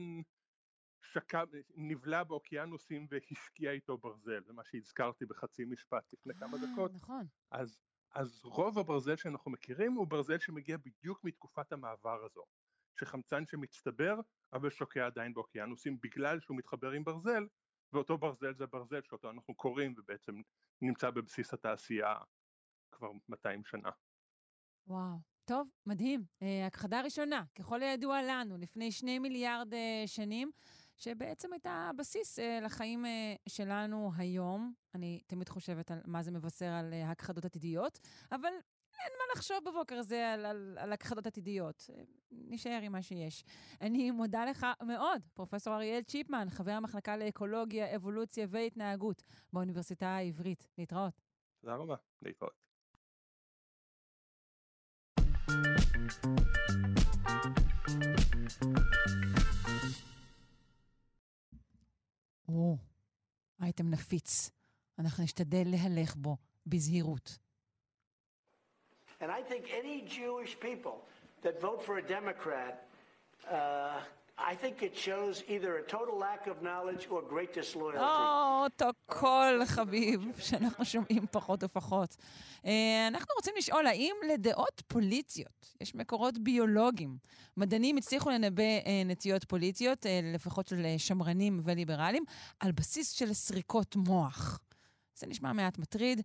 שקע, נבלע באוקיינוסים והשקיע איתו ברזל, זה מה שהזכרתי בחצי משפט לפני כמה אה, דקות, נכון. אז, אז רוב הברזל שאנחנו מכירים הוא ברזל שמגיע בדיוק מתקופת המעבר הזו, שחמצן שמצטבר אבל שוקע עדיין באוקיינוסים בגלל שהוא מתחבר עם ברזל, ואותו ברזל זה ברזל שאותו אנחנו קוראים ובעצם נמצא בבסיס התעשייה כבר 200 שנה. וואו. טוב, מדהים. אה, הכחדה ראשונה, ככל הידוע לנו, לפני שני מיליארד אה, שנים, שבעצם הייתה הבסיס אה, לחיים שלנו היום. אני תמיד חושבת על מה זה מבשר על הכחדות עתידיות, אבל אין מה לחשוב בבוקר הזה על, על, על הכחדות עתידיות. נשאר עם מה שיש. אני מודה לך מאוד, פרופ' אריאל צ'יפמן, חבר המחלקה לאקולוגיה, אבולוציה והתנהגות באוניברסיטה העברית. להתראות. תודה רבה, להתראות. או, אייטם נפיץ. אנחנו נשתדל להלך בו בזהירות. And I think any Jewish people that vote for a Democrat, uh, I think it shows either a total lack of knowledge or great disloyalty. או, אותו קול חביב שאנחנו שומעים פחות ופחות. אה, אנחנו רוצים לשאול, האם לדעות פוליטיות יש מקורות ביולוגיים? מדענים הצליחו לנבא אה, נטיות פוליטיות, אה, לפחות של שמרנים וליברלים, על בסיס של סריקות מוח. זה נשמע מעט מטריד.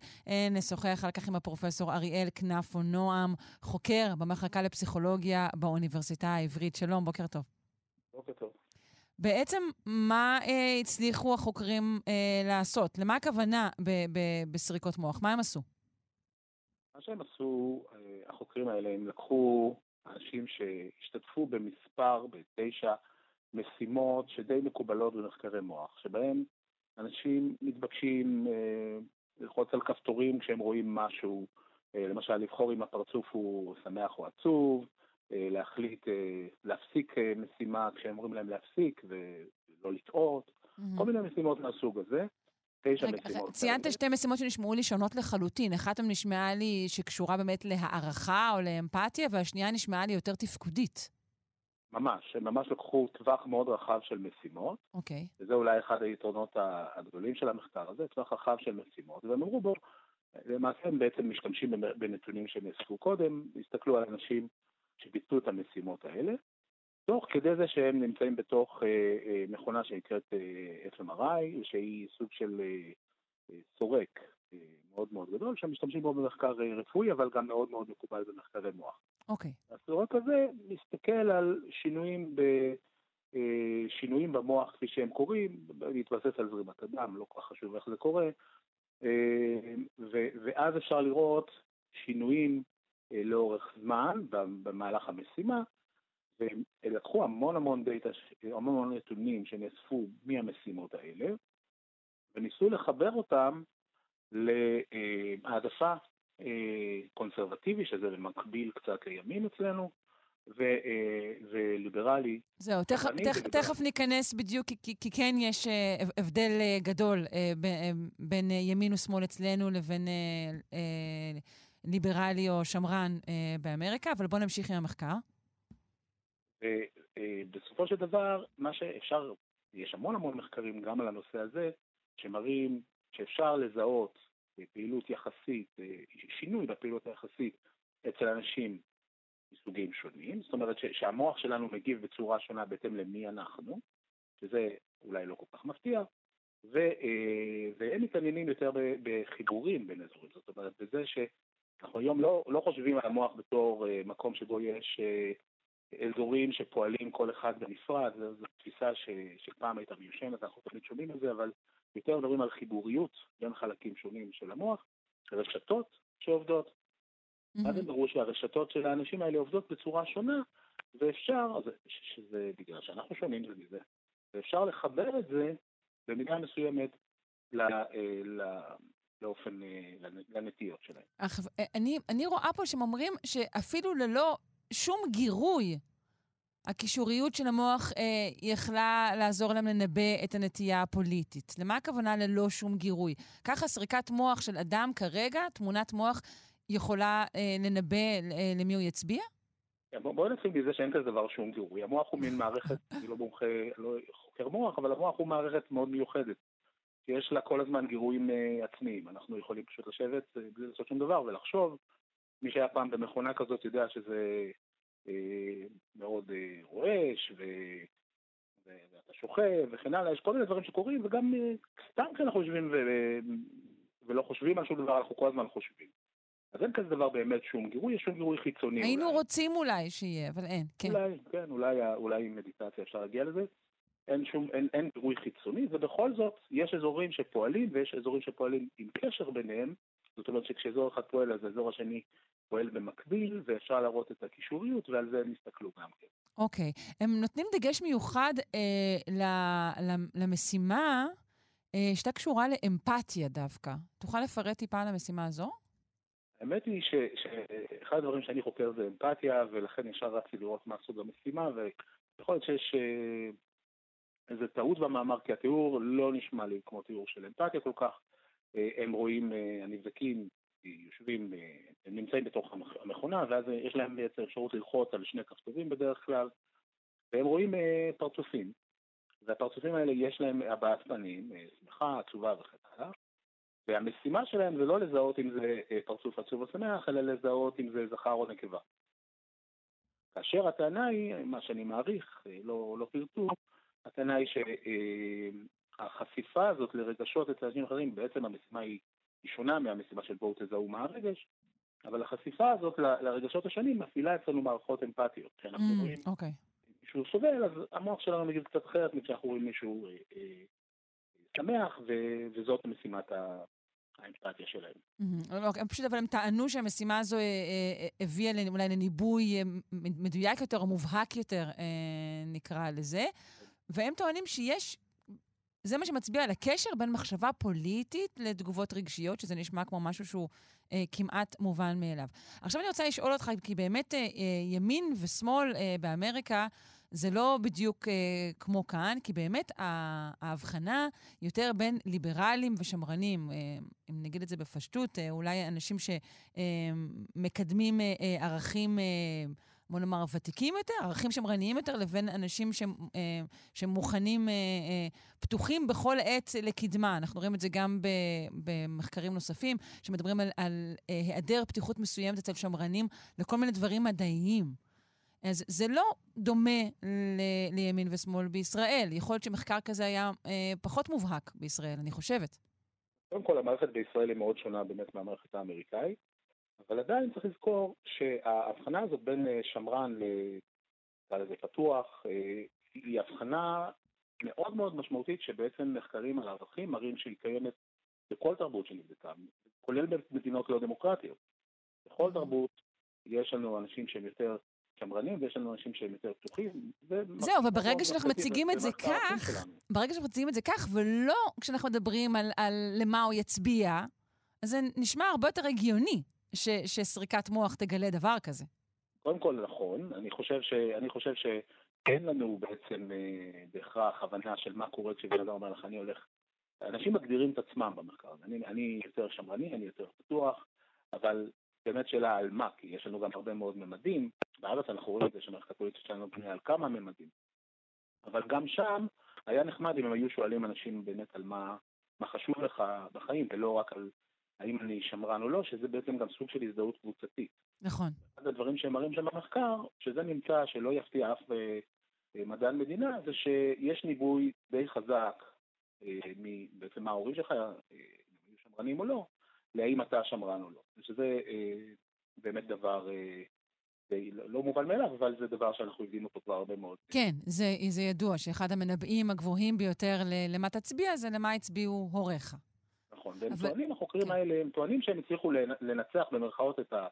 נשוחח על כך עם הפרופסור אריאל כנפו נועם, חוקר במחלקה לפסיכולוגיה באוניברסיטה העברית. שלום, בוקר טוב. בוקר טוב. בעצם, מה אה, הצליחו החוקרים אה, לעשות? למה הכוונה ב- ב- בסריקות מוח? מה הם עשו? מה שהם עשו, אה, החוקרים האלה, הם לקחו אנשים שהשתתפו במספר, בתשע משימות שדי מקובלות במחקרי מוח, שבהם אנשים מתבקשים אה, ללחוץ על כפתורים כשהם רואים משהו, אה, למשל לבחור אם הפרצוף הוא שמח או עצוב, להחליט, אה, להפסיק אה, משימה כשהם אומרים להם להפסיק ולא לטעות. כל מיני משימות מהסוג הזה. תשע משימות. ציינת שתי משימות שנשמעו לי שונות לחלוטין. אחת מהן נשמעה לי שקשורה באמת להערכה או לאמפתיה, והשנייה נשמעה לי יותר תפקודית. ממש, הם ממש לקחו טווח מאוד רחב של משימות. אוקיי. Okay. וזה אולי אחד היתרונות הגדולים של המחקר הזה, טווח רחב של משימות. והם אמרו בו, למעשה הם בעצם משתמשים בנתונים שהם נאספו קודם, הסתכלו על אנשים שביצעו את המשימות האלה, תוך כדי זה שהם נמצאים בתוך אה, אה, מכונה שנקראת אה, FMRI, שהיא סוג של סורק מאוד מאוד גדול, שמשתמשים בו במחקר רפואי, אבל גם מאוד מאוד מקובל במחקרי מוח. אוקיי. Okay. הסורק הזה מסתכל על שינויים ב... שינויים במוח כפי שהם קורים, להתבסס על זרימת הדם, לא כל כך חשוב איך זה קורה, אה, ואז אפשר לראות שינויים לאורך זמן במהלך המשימה, והם לקחו המון המון דאטה, המון המון נתונים שנאספו מהמשימות האלה, וניסו לחבר אותם להעדפה אה, קונסרבטיבי, שזה במקביל קצת לימין אצלנו, ו, אה, וליברלי. זהו, תכף, תכף, תכף ניכנס בדיוק, כי, כי כן יש הבדל גדול בין ימין ושמאל אצלנו לבין ליברלי או שמרן אה, באמריקה, אבל בואו נמשיך עם המחקר. ובסופו אה, של דבר, מה שאפשר, יש המון המון מחקרים גם על הנושא הזה, שמראים שאפשר לזהות פעילות יחסית, אה, שינוי בפעילות היחסית אצל אנשים מסוגים שונים, זאת אומרת שהמוח שלנו מגיב בצורה שונה בהתאם למי אנחנו, שזה אולי לא כל כך מפתיע, אה, והם מתעניינים יותר בחיבורים בין אזורים, זאת אומרת בזה. אנחנו היום לא, לא חושבים על המוח בתור uh, מקום שבו יש uh, אזורים שפועלים כל אחד בנפרד, זו, זו תפיסה ש, שפעם הייתה מיושנת, אנחנו תמיד שומעים על זה, אבל יותר מדברים על חיבוריות בין חלקים שונים של המוח, רשתות שעובדות. Mm-hmm. אז הם ברור שהרשתות של האנשים האלה עובדות בצורה שונה, ואפשר, שזה בגלל שאנחנו שונים זה מזה, ואפשר לחבר את זה במידה מסוימת ל, אה, ל, לאופן, אה, לנטיות שלהם. אך, אה, אני, אני רואה פה שהם אומרים שאפילו ללא שום גירוי, הקישוריות של המוח אה, יכלה לעזור להם לנבא את הנטייה הפוליטית. למה הכוונה ללא שום גירוי? ככה סריקת מוח של אדם כרגע, תמונת מוח, יכולה אה, לנבא אה, למי הוא יצביע? כן, בואו בוא נתחיל מזה שאין כזה דבר שום גירוי. המוח הוא מין מערכת, אני לא מומחה, לא חוקר מוח, אבל המוח הוא מערכת מאוד מיוחדת. שיש לה כל הזמן גירויים uh, עצמיים. אנחנו יכולים פשוט לשבת uh, בלי לעשות שום דבר ולחשוב. מי שהיה פעם במכונה כזאת יודע שזה uh, מאוד uh, רועש, ו... ואתה שוכב וכן הלאה, יש כל מיני דברים שקורים, וגם uh, סתם כשאנחנו יושבים ו... ולא חושבים על שום דבר, אנחנו כל הזמן חושבים. אז אין כזה דבר באמת שום גירוי, יש שום גירוי חיצוני. היינו אולי. רוצים אולי שיהיה, אבל אין, כן. אולי, כן, אולי, אולי עם מדיטציה אפשר להגיע לזה. אין שום, אין, אין גירוי חיצוני, ובכל זאת יש אזורים שפועלים ויש אזורים שפועלים עם קשר ביניהם, זאת אומרת שכשאזור אחד פועל אז האזור השני פועל במקביל, ואפשר להראות את הקישוריות, ועל זה הם יסתכלו גם כן. אוקיי. Okay. הם נותנים דגש מיוחד אה, ל, ל, למשימה אה, שהייתה קשורה לאמפתיה דווקא. תוכל לפרט טיפה על המשימה הזו? האמת היא שאחד הדברים שאני חוקר זה אמפתיה, ולכן ישר רצתי לראות מה סוג המשימה, ויכול להיות שיש אה, איזו טעות במאמר, כי התיאור לא נשמע לי כמו תיאור של אמפתיה כל כך. אה, הם רואים, אה, הנבדקים יושבים, הם נמצאים בתוך המכונה, ואז יש להם בעצם אפשרות ללחוץ על שני כפתורים בדרך כלל, והם רואים פרצופים. והפרצופים האלה יש להם הבעת פנים, שמחה, עצובה וכן הלאה. והמשימה שלהם זה לא לזהות אם זה אה, פרצוף עצוב או שמח, אלא לזהות אם זה זכר או נקבה. כאשר הטענה היא, מה שאני מעריך, אה, לא, לא פירטו, הטענה היא שהחשיפה הזאת לרגשות אצל אנשים אחרים, בעצם המשימה היא, שונה מהמשימה של בואו תזהו מה הרגש, אבל החשיפה הזאת לרגשות השונים מפעילה אצלנו מערכות אמפתיות. כשאנחנו mm, רואים okay. מישהו סובל, אז המוח שלנו מגיב קצת אחרת מכשאנחנו רואים מישהו אה, אה, שמח, וזאת משימת האמפתיה שלהם. Mm-hmm. פשוט, אבל הם טענו שהמשימה הזו אה, אה, הביאה אולי לניבוי מדויק יותר או מובהק יותר, נקרא לזה, והם טוענים שיש... זה מה שמצביע על הקשר בין מחשבה פוליטית לתגובות רגשיות, שזה נשמע כמו משהו שהוא אה, כמעט מובן מאליו. עכשיו אני רוצה לשאול אותך, כי באמת אה, ימין ושמאל אה, באמריקה זה לא בדיוק אה, כמו כאן, כי באמת ההבחנה יותר בין ליברלים ושמרנים, אה, אם נגיד את זה בפשטות, אה, אולי אנשים שמקדמים אה, אה, ערכים... אה, בוא נאמר, ותיקים יותר, ערכים שמרניים יותר, לבין אנשים ש, אה, שמוכנים, אה, אה, פתוחים בכל עת לקדמה. אנחנו רואים את זה גם במחקרים נוספים, שמדברים על, על היעדר פתיחות מסוימת אצל שמרנים לכל מיני דברים מדעיים. אז זה לא דומה ל- לימין ושמאל בישראל. יכול להיות שמחקר כזה היה אה, פחות מובהק בישראל, אני חושבת. קודם כל, המערכת בישראל היא מאוד שונה באמת מהמערכת האמריקאית, אבל עדיין צריך לזכור שההבחנה הזאת בין אה, שמרן נקרא לזה פתוח, אה, היא הבחנה מאוד מאוד משמעותית שבעצם מחקרים על ערכים מראים שהיא קיימת בכל תרבות שנבדקה, כולל במדינות לא דמוקרטיות. בכל תרבות יש לנו אנשים שהם יותר שמרנים ויש לנו אנשים שהם יותר פתוחים. זהו, אבל ברגע שאנחנו מציגים את זה כך, ברגע שאנחנו מציגים את זה כך, ולא כשאנחנו מדברים על, על למה הוא יצביע, אז זה נשמע הרבה יותר הגיוני ש, שסריקת מוח תגלה דבר כזה. קודם כל, נכון. אני חושב, ש, אני חושב שאין לנו בעצם אה, בהכרח הבנה של מה קורה כשבן אדם אומר לך, אני הולך... אנשים מגדירים את עצמם במחקר. אני, אני יותר שמרני, אני יותר פתוח, אבל באמת שאלה על מה, כי יש לנו גם הרבה מאוד ממדים. בארץ אנחנו רואים את זה שהמערכת הפוליטית שלנו בנויה על כמה ממדים. אבל גם שם היה נחמד אם הם היו שואלים אנשים באמת על מה, מה חשוב לך בחיים, ולא רק על האם אני שמרן או לא, שזה בעצם גם סוג של הזדהות קבוצתית. נכון. אחד הדברים שהם מראים שם במחקר, שזה נמצא, שלא יפתיע אף אה, אה, מדען מדינה, זה שיש ניבוי די חזק, אה, בעצם מה ההורים שלך, אם היו שמרנים או לא, להאם אתה שמרן או לא. שזה באמת דבר אה, לא מובן מאליו, אבל זה דבר שאנחנו יודעים אותו כבר הרבה מאוד. כן, זה, זה ידוע שאחד המנבאים הגבוהים ביותר למה תצביע זה למה הצביעו הוריך. נכון, והם אבל... טוענים, החוקרים כן. האלה, הם טוענים שהם הצליחו לנצח במרכאות את, ה,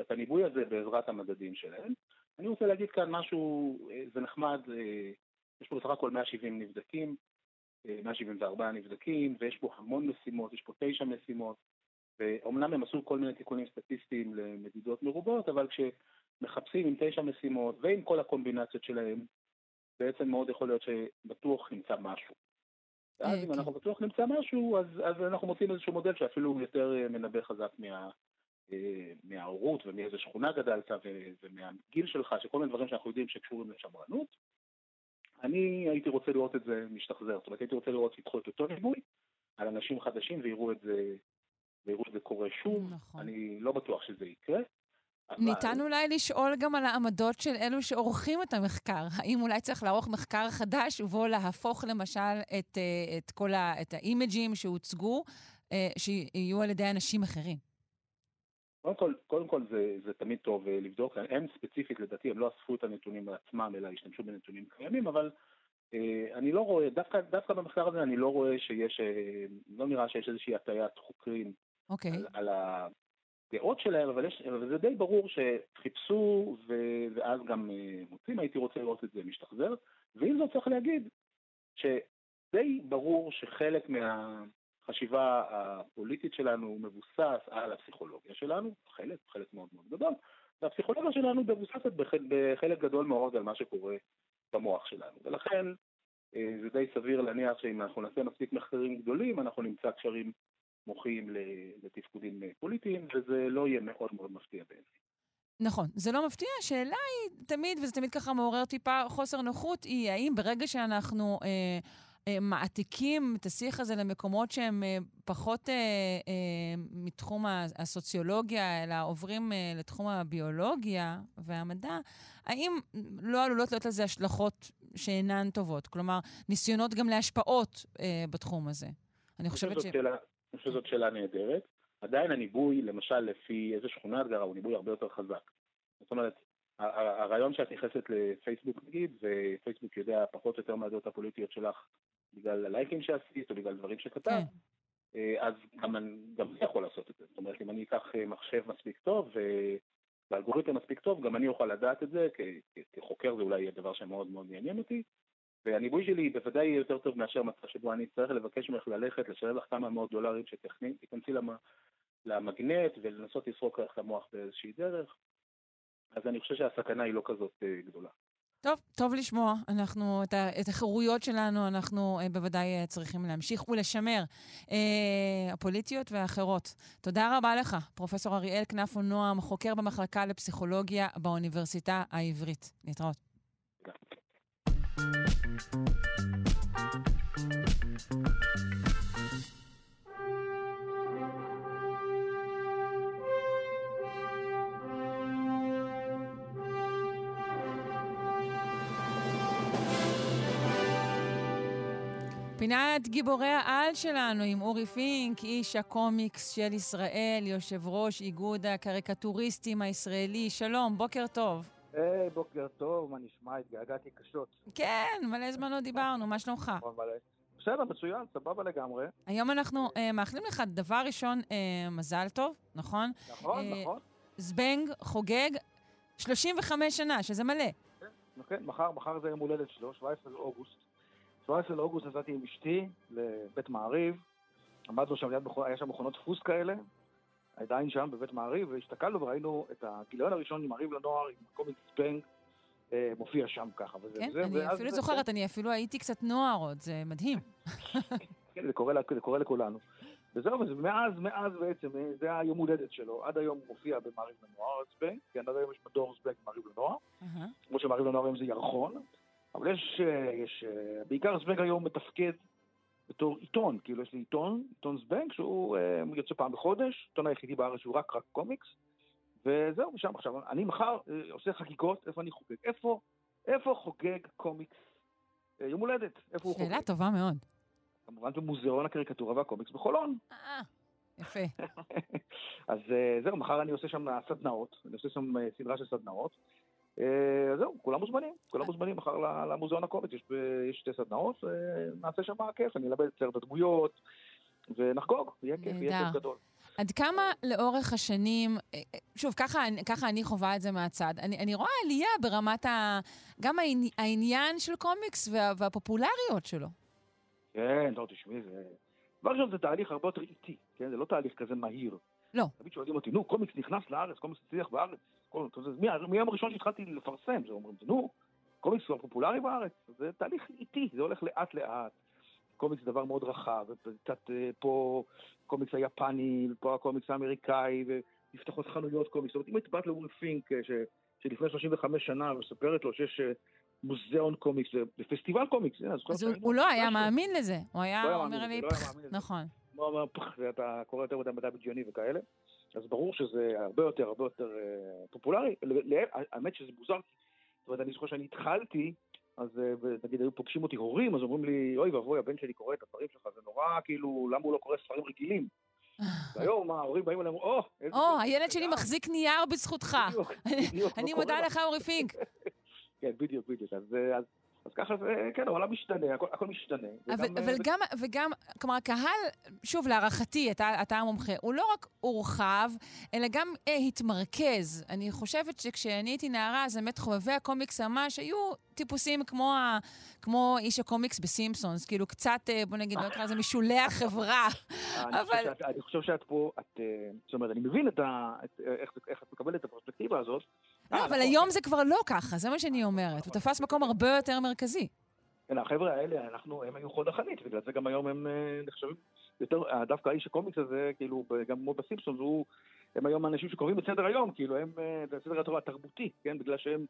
את הניבוי הזה בעזרת המדדים שלהם. אני רוצה להגיד כאן משהו, אה, זה נחמד, אה, יש פה בסך הכל 170 נבדקים, 174 נבדקים, ויש פה המון משימות, יש פה תשע משימות. ואומנם הם עשו כל מיני תיקונים סטטיסטיים למדידות מרובות, אבל כשמחפשים עם תשע משימות ועם כל הקומבינציות שלהם, בעצם מאוד יכול להיות שבטוח נמצא משהו. ואז אם כן. אנחנו בטוח נמצא משהו, אז, אנחנו מוצאים איזשהו מודל שאפילו יותר אה, מנבא חזק אה, מההורות ומאיזה שכונה גדלת ומהגיל שלך, שכל מיני דברים שאנחנו יודעים שקשורים לשמרנות. אני הייתי רוצה לראות את זה משתחזר, זאת אומרת הייתי רוצה לראות שייקחו את אותו ניבוי על אנשים חדשים ויראו את זה ויראו את זה קורה שוב. נכון. אני לא בטוח שזה יקרה. אבל... ניתן אולי לשאול גם על העמדות של אלו שעורכים את המחקר. האם אולי צריך לערוך מחקר חדש ובו להפוך למשל את, אה, את כל ה, את האימג'ים שהוצגו, אה, שיהיו על ידי אנשים אחרים? קודם כל, קודם כל זה, זה תמיד טוב אה, לבדוק, הם ספציפית לדעתי, הם לא אספו את הנתונים בעצמם, אלא השתמשו בנתונים קיימים, אבל אני לא רואה, דווקא, דווקא במחקר הזה אני לא רואה שיש, לא נראה שיש איזושהי הטיית חוקרים אוקיי. על, על הדעות שלהם, אבל, יש, אבל זה די ברור שחיפשו ואז גם אה, מוצאים, הייתי רוצה לראות את זה משתחזר, ועם זאת צריך להגיד שדי ברור שחלק מהחשיבה הפוליטית שלנו מבוסס על הפסיכולוגיה שלנו, חלק, חלק מאוד מאוד גדול, והפסיכולוגיה שלנו מבוססת בחלק, בחלק גדול מאוד על מה שקורה במוח שלנו, ולכן אה, זה די סביר להניח שאם אנחנו נעשה מספיק מחקרים גדולים, אנחנו נמצא קשרים מוחיים לתפקודים אה, פוליטיים, וזה לא יהיה מאוד מאוד מפתיע בעיניי. נכון, זה לא מפתיע, השאלה היא תמיד, וזה תמיד ככה מעורר טיפה חוסר נוחות, היא האם ברגע שאנחנו אה, אה, מעתיקים את השיח הזה למקומות שהם אה, פחות אה, אה, מתחום הסוציולוגיה, אלא עוברים אה, לתחום הביולוגיה והמדע, האם לא עלולות להיות לזה השלכות שאינן טובות? כלומר, ניסיונות גם להשפעות אה, בתחום הזה. אני חושבת ש... שאלה, אני חושב שזאת שאלה נהדרת. עדיין הניבוי, למשל, לפי איזה שכונה את גרה, הוא ניבוי הרבה יותר חזק. זאת אומרת, הרעיון שאת נכנסת לפייסבוק נגיד, ופייסבוק יודע פחות או יותר מהדעות הפוליטיות שלך בגלל הלייקים שעשית או בגלל דברים שכתבת, כן. אה, אז גם אני יכול לעשות את זה. זאת אומרת, אם אני אקח אה, מחשב מספיק טוב ואלגוריתם מספיק טוב, גם אני אוכל לדעת את זה, כחוקר זה אולי יהיה דבר שמאוד מאוד יעניין אותי. והניבוי שלי בוודאי יהיה יותר טוב מאשר מצב שבו אני אצטרך לבקש ממך ללכת, לשלם לך כמה מאות דולרים שתיכנסי למגנט ולנסות לסרוק לך את המוח באיזושהי דרך. אז אני חושב שהסכנה היא לא כזאת אה, גדולה. טוב, טוב לשמוע. אנחנו, את, ה, את החירויות שלנו, אנחנו אה, בוודאי אה, צריכים להמשיך ולשמר, אה, הפוליטיות והאחרות. תודה רבה לך, פרופ' אריאל כנפו נועם, חוקר במחלקה לפסיכולוגיה באוניברסיטה העברית. להתראות. פינת גיבורי העל שלנו עם אורי פינק, איש הקומיקס של ישראל, יושב ראש איגוד הקריקטוריסטים הישראלי. שלום, בוקר טוב. היי, hey, בוקר טוב, מה נשמע? התגעגעתי קשות. כן, מלא זמן לא דיברנו, מה שלומך? נכון, בסדר, מצוין, סבבה לגמרי. היום אנחנו uh, מאחלים לך, דבר ראשון, uh, מזל טוב, נכון? נכון, uh, נכון. זבנג חוגג 35 שנה, שזה מלא. כן, כן, מחר, מחר זה יום הולדת שלו, 17 באוגוסט. 17 לאוגוסט נסעתי עם אשתי לבית מעריב, עמדנו שם, ליד, היה שם מכונות דפוס כאלה, עדיין שם בבית מעריב, והסתכלנו וראינו את הגיליון הראשון עם מעריב לנוער, עם קומיקס זבנג, אה, מופיע שם ככה. וזה, כן, וזה, אני אפילו זוכרת, אני אפילו הייתי קצת נוער עוד, זה מדהים. כן, זה קורה, זה קורה לכולנו. וזהו, ומאז, מאז בעצם, אה, זה היום הולדת שלו. עד היום הוא מופיע במעריב לנוער, זבנג, כן, עד היום יש מדור זבנג במעריב לנוער. כמו שמעריב לנוער היום זה ירחון. אבל יש, אה, יש, אה, בעיקר זבנג היום מתפקד בתור עיתון, כאילו יש לי עיתון, עיתון זבנג, שהוא אה, יוצא פעם בחודש, עיתון היחידי בארץ שהוא רק רק קומיקס, וזהו, ושם עכשיו, אני מחר עושה חגיגות, איפה אני חוגג? איפה, איפה חוגג קומיקס יום הולדת? איפה הוא חוגג? שאלה טובה מאוד. כמובן במוזיאון הקריקטורה והקומיקס בחולון. אה, יפה. אז זהו, מחר אני עושה שם סדנאות, אני עושה שם סדרה של סדנאות. אה, זהו, כולם מוזמנים, כולם מוזמנים מחר למוזיאון הקומץ, יש, יש שתי סדנאות, נעשה שם כיף, אני אלמד את סרט הדמויות, ונחגוג, יהיה כיף, יהיה כיף גדול. עד כמה לאורך השנים, אה, אה, שוב, ככה, ככה אני חווה את זה מהצד, אני, אני רואה עלייה ברמת ה... גם העניין של קומיקס וה, והפופולריות שלו. כן, טוב, תשמעי, זה... דבר ראשון זה תהליך הרבה יותר איטי, כן? זה לא תהליך כזה מהיר. לא. תמיד שואלים אותי, נו, קומיקס נכנס לארץ, קומיקס הצליח בארץ. מהיום הראשון שהתחלתי לפרסם, זה אומרים, נו, קומיקס הוא פופולרי בארץ, זה תהליך איטי, זה הולך לאט לאט. קומיקס זה דבר מאוד רחב, וקצת אה, פה קומיקס היפני, פה הקומיקס האמריקאי, ונפתחות חנויות קומיקס. זאת אומרת, אם היית באת לאורי פינק, אה, ש, שלפני 35 שנה, ומספרת לו שיש אה, מוזיאון קומיקס, ופסטיבל קומיקס, אז הוא לא היה מאמין לזה, הוא היה לא אומר לי, נכון. הוא אומר, פח, ואתה קורא יותר מדי מדע בדיוני וכאלה. אז ברור שזה הרבה יותר, הרבה יותר אה, פופולרי. האמת שזה מוזר, זאת אומרת, אני זוכר שאני התחלתי, אז אה, נגיד היו פוגשים אותי הורים, אז אומרים לי, אוי ואבוי, הבן שלי קורא את הדברים שלך, זה נורא, כאילו, למה הוא לא קורא ספרים רגילים? והיום ההורים באים אליהם, או, או, הילד שלי מחזיק נייר בזכותך. אני מודה לך, אורי פינק. כן, בדיוק, בדיוק. אז אז ככה זה, כן, העולם משתנה, הכל, הכל משתנה. אבל, וגם, אבל גם, וגם, כלומר, הקהל, שוב, להערכתי, אתה, אתה המומחה, הוא לא רק הורחב, אלא גם אה, התמרכז. אני חושבת שכשאני הייתי נערה, אז באמת חובבי הקומיקס ממש היו טיפוסים כמו, ה, כמו איש הקומיקס בסימפסונס, כאילו קצת, אה, בוא נגיד, לא אקרא לזה משולי החברה. אבל... אני חושב שאת פה, את, אה, זאת אומרת, אני מבין את ה, את, איך, איך את מקבלת את הפרספקטיבה הזאת. לא, אבל נכון. היום זה כבר לא ככה, זה מה שאני אומרת. הוא תפס מקום הרבה יותר מרכזי. כן, החבר'ה האלה, אנחנו, הם היו חוד החנית, בגלל זה גם היום הם אה, נחשבים יותר, דווקא האיש הקומיקס הזה, כאילו, גם כמו בסימפסונס, הוא, הם היום אנשים שקוראים את סדר היום, כאילו, הם, זה סדר התרבותי, כן, בגלל שהם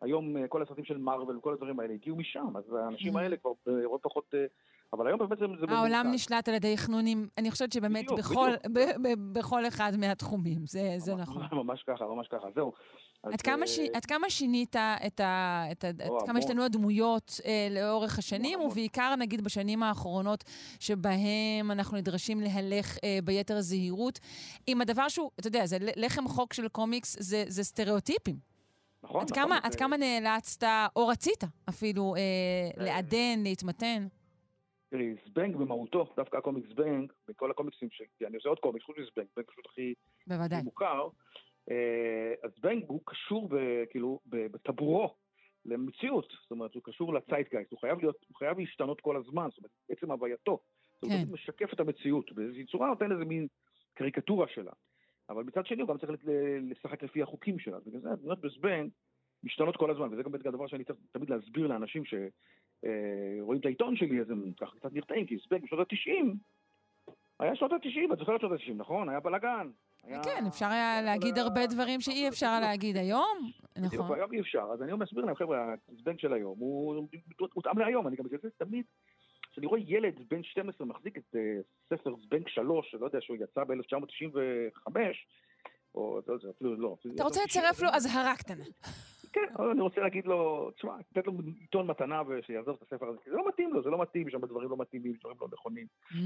היום אה, כל הסרטים של מארוול וכל הדברים האלה הגיעו משם, אז האנשים mm-hmm. האלה כבר הרבה פחות... אה, אבל היום באמת זה... העולם נשלט על ידי חנונים, אני חושבת שבאמת בכל, אחד מהתחומים, זה נכון. ממש ככה, ממש ככה, זהו. עד כמה, ש... עד כמה שינית את ה... את ה... עד כמה השתנו הדמויות אה, לאורך השנים, המון. ובעיקר נגיד בשנים האחרונות, שבהם אנחנו נדרשים להלך אה, ביתר זהירות, עם הדבר שהוא, אתה יודע, זה לחם חוק של קומיקס, זה, זה סטריאוטיפים. נכון, עד נכון. כמה, עד כמה נאלצת, או רצית אפילו, אה, אה, לעדן, להתמתן? תראי, זבנג במהותו, דווקא הקומיקס זבנג, בכל הקומיקסים ש... אני עושה עוד קומיקס, חוץ מזבנג, זבנג פשוט הכי, בוודאי. מוכר. אה, אז זבנג הוא קשור, ב, כאילו, בטבורו למציאות, זאת אומרת, הוא קשור לציידגייסט, הוא חייב להיות, הוא חייב להשתנות כל הזמן, זאת אומרת, עצם הווייתו. כן. הוא משקף את המציאות, באיזושהי צורה נותן איזה מין קריקטורה שלה. אבל מצד שני הוא גם צריך לשחק לפי החוקים שלה. בגלל זה הדמויות בזבנג משתנות כל הזמן, וזה גם הדבר שאני צריך תמיד להסביר לאנשים שרואים אה, את העיתון שלי, אז הם ככה קצת נרתעים, כי זבנג בשנות ה-90, היה שנות ה-90, את זוכרת שנות ה-90, נכון? היה בלאגן. כן, אפשר היה להגיד הרבה דברים שאי אפשר להגיד היום, נכון. היום אי אפשר, אז אני מסביר להם, חבר'ה, הזבנג של היום הוא מותאם להיום, אני גם בגלל זה תמיד כשאני רואה ילד בן 12 מחזיק את uh, ספר זבנג 3, לא יודע שהוא יצא ב-1995, או אפילו לא. אתה רוצה לצרף לו אזהרה קטנה. כן, אבל אני רוצה להגיד לו, תשמע, תתן לו עיתון מתנה ושיעזוב את הספר הזה, כי זה לא מתאים לו, זה לא מתאים, יש שם דברים לא מתאימים, דברים לא נכונים. Mm.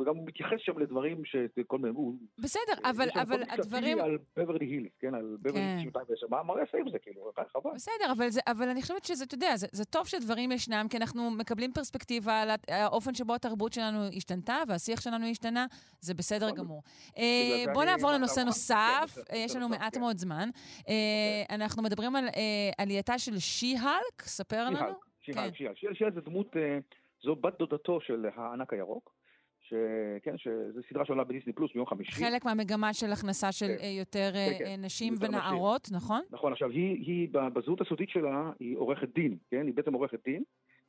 וגם הוא מתייחס שם לדברים שכל מיני... בסדר, אבל הדברים... על בברלי הילס, כן, על בברלי הילס, כן. מה יעשה עם זה, כאילו, חבל. בסדר, אבל אני חושבת שזה, אתה יודע, זה טוב שדברים ישנם, כי אנחנו מקבלים פרספקטיבה על האופן שבו התרבות שלנו השתנתה והשיח שלנו השתנה, זה בסדר נכון. גמור. אה, בואו נעבור לנושא נוסף, כן, יש לנו מעט מאוד זמן. אה, אוקיי. אנחנו מדברים מדברים על אה, עלייתה של שי-הלק? ספר לנו. שי-הלק, שי-הלק. שי-הלק זה דמות, אה, זו בת דודתו של הענק הירוק. שכן, שזו סדרה שעולה בדיסני פלוס ביום חמישי. חלק מהמגמה של הכנסה של כן. אה, יותר כן, כן. נשים יותר ונערות, נשים. נכון? נכון, עכשיו, היא, היא בזהות הסודית שלה, היא עורכת דין, כן? היא בעצם עורכת דין,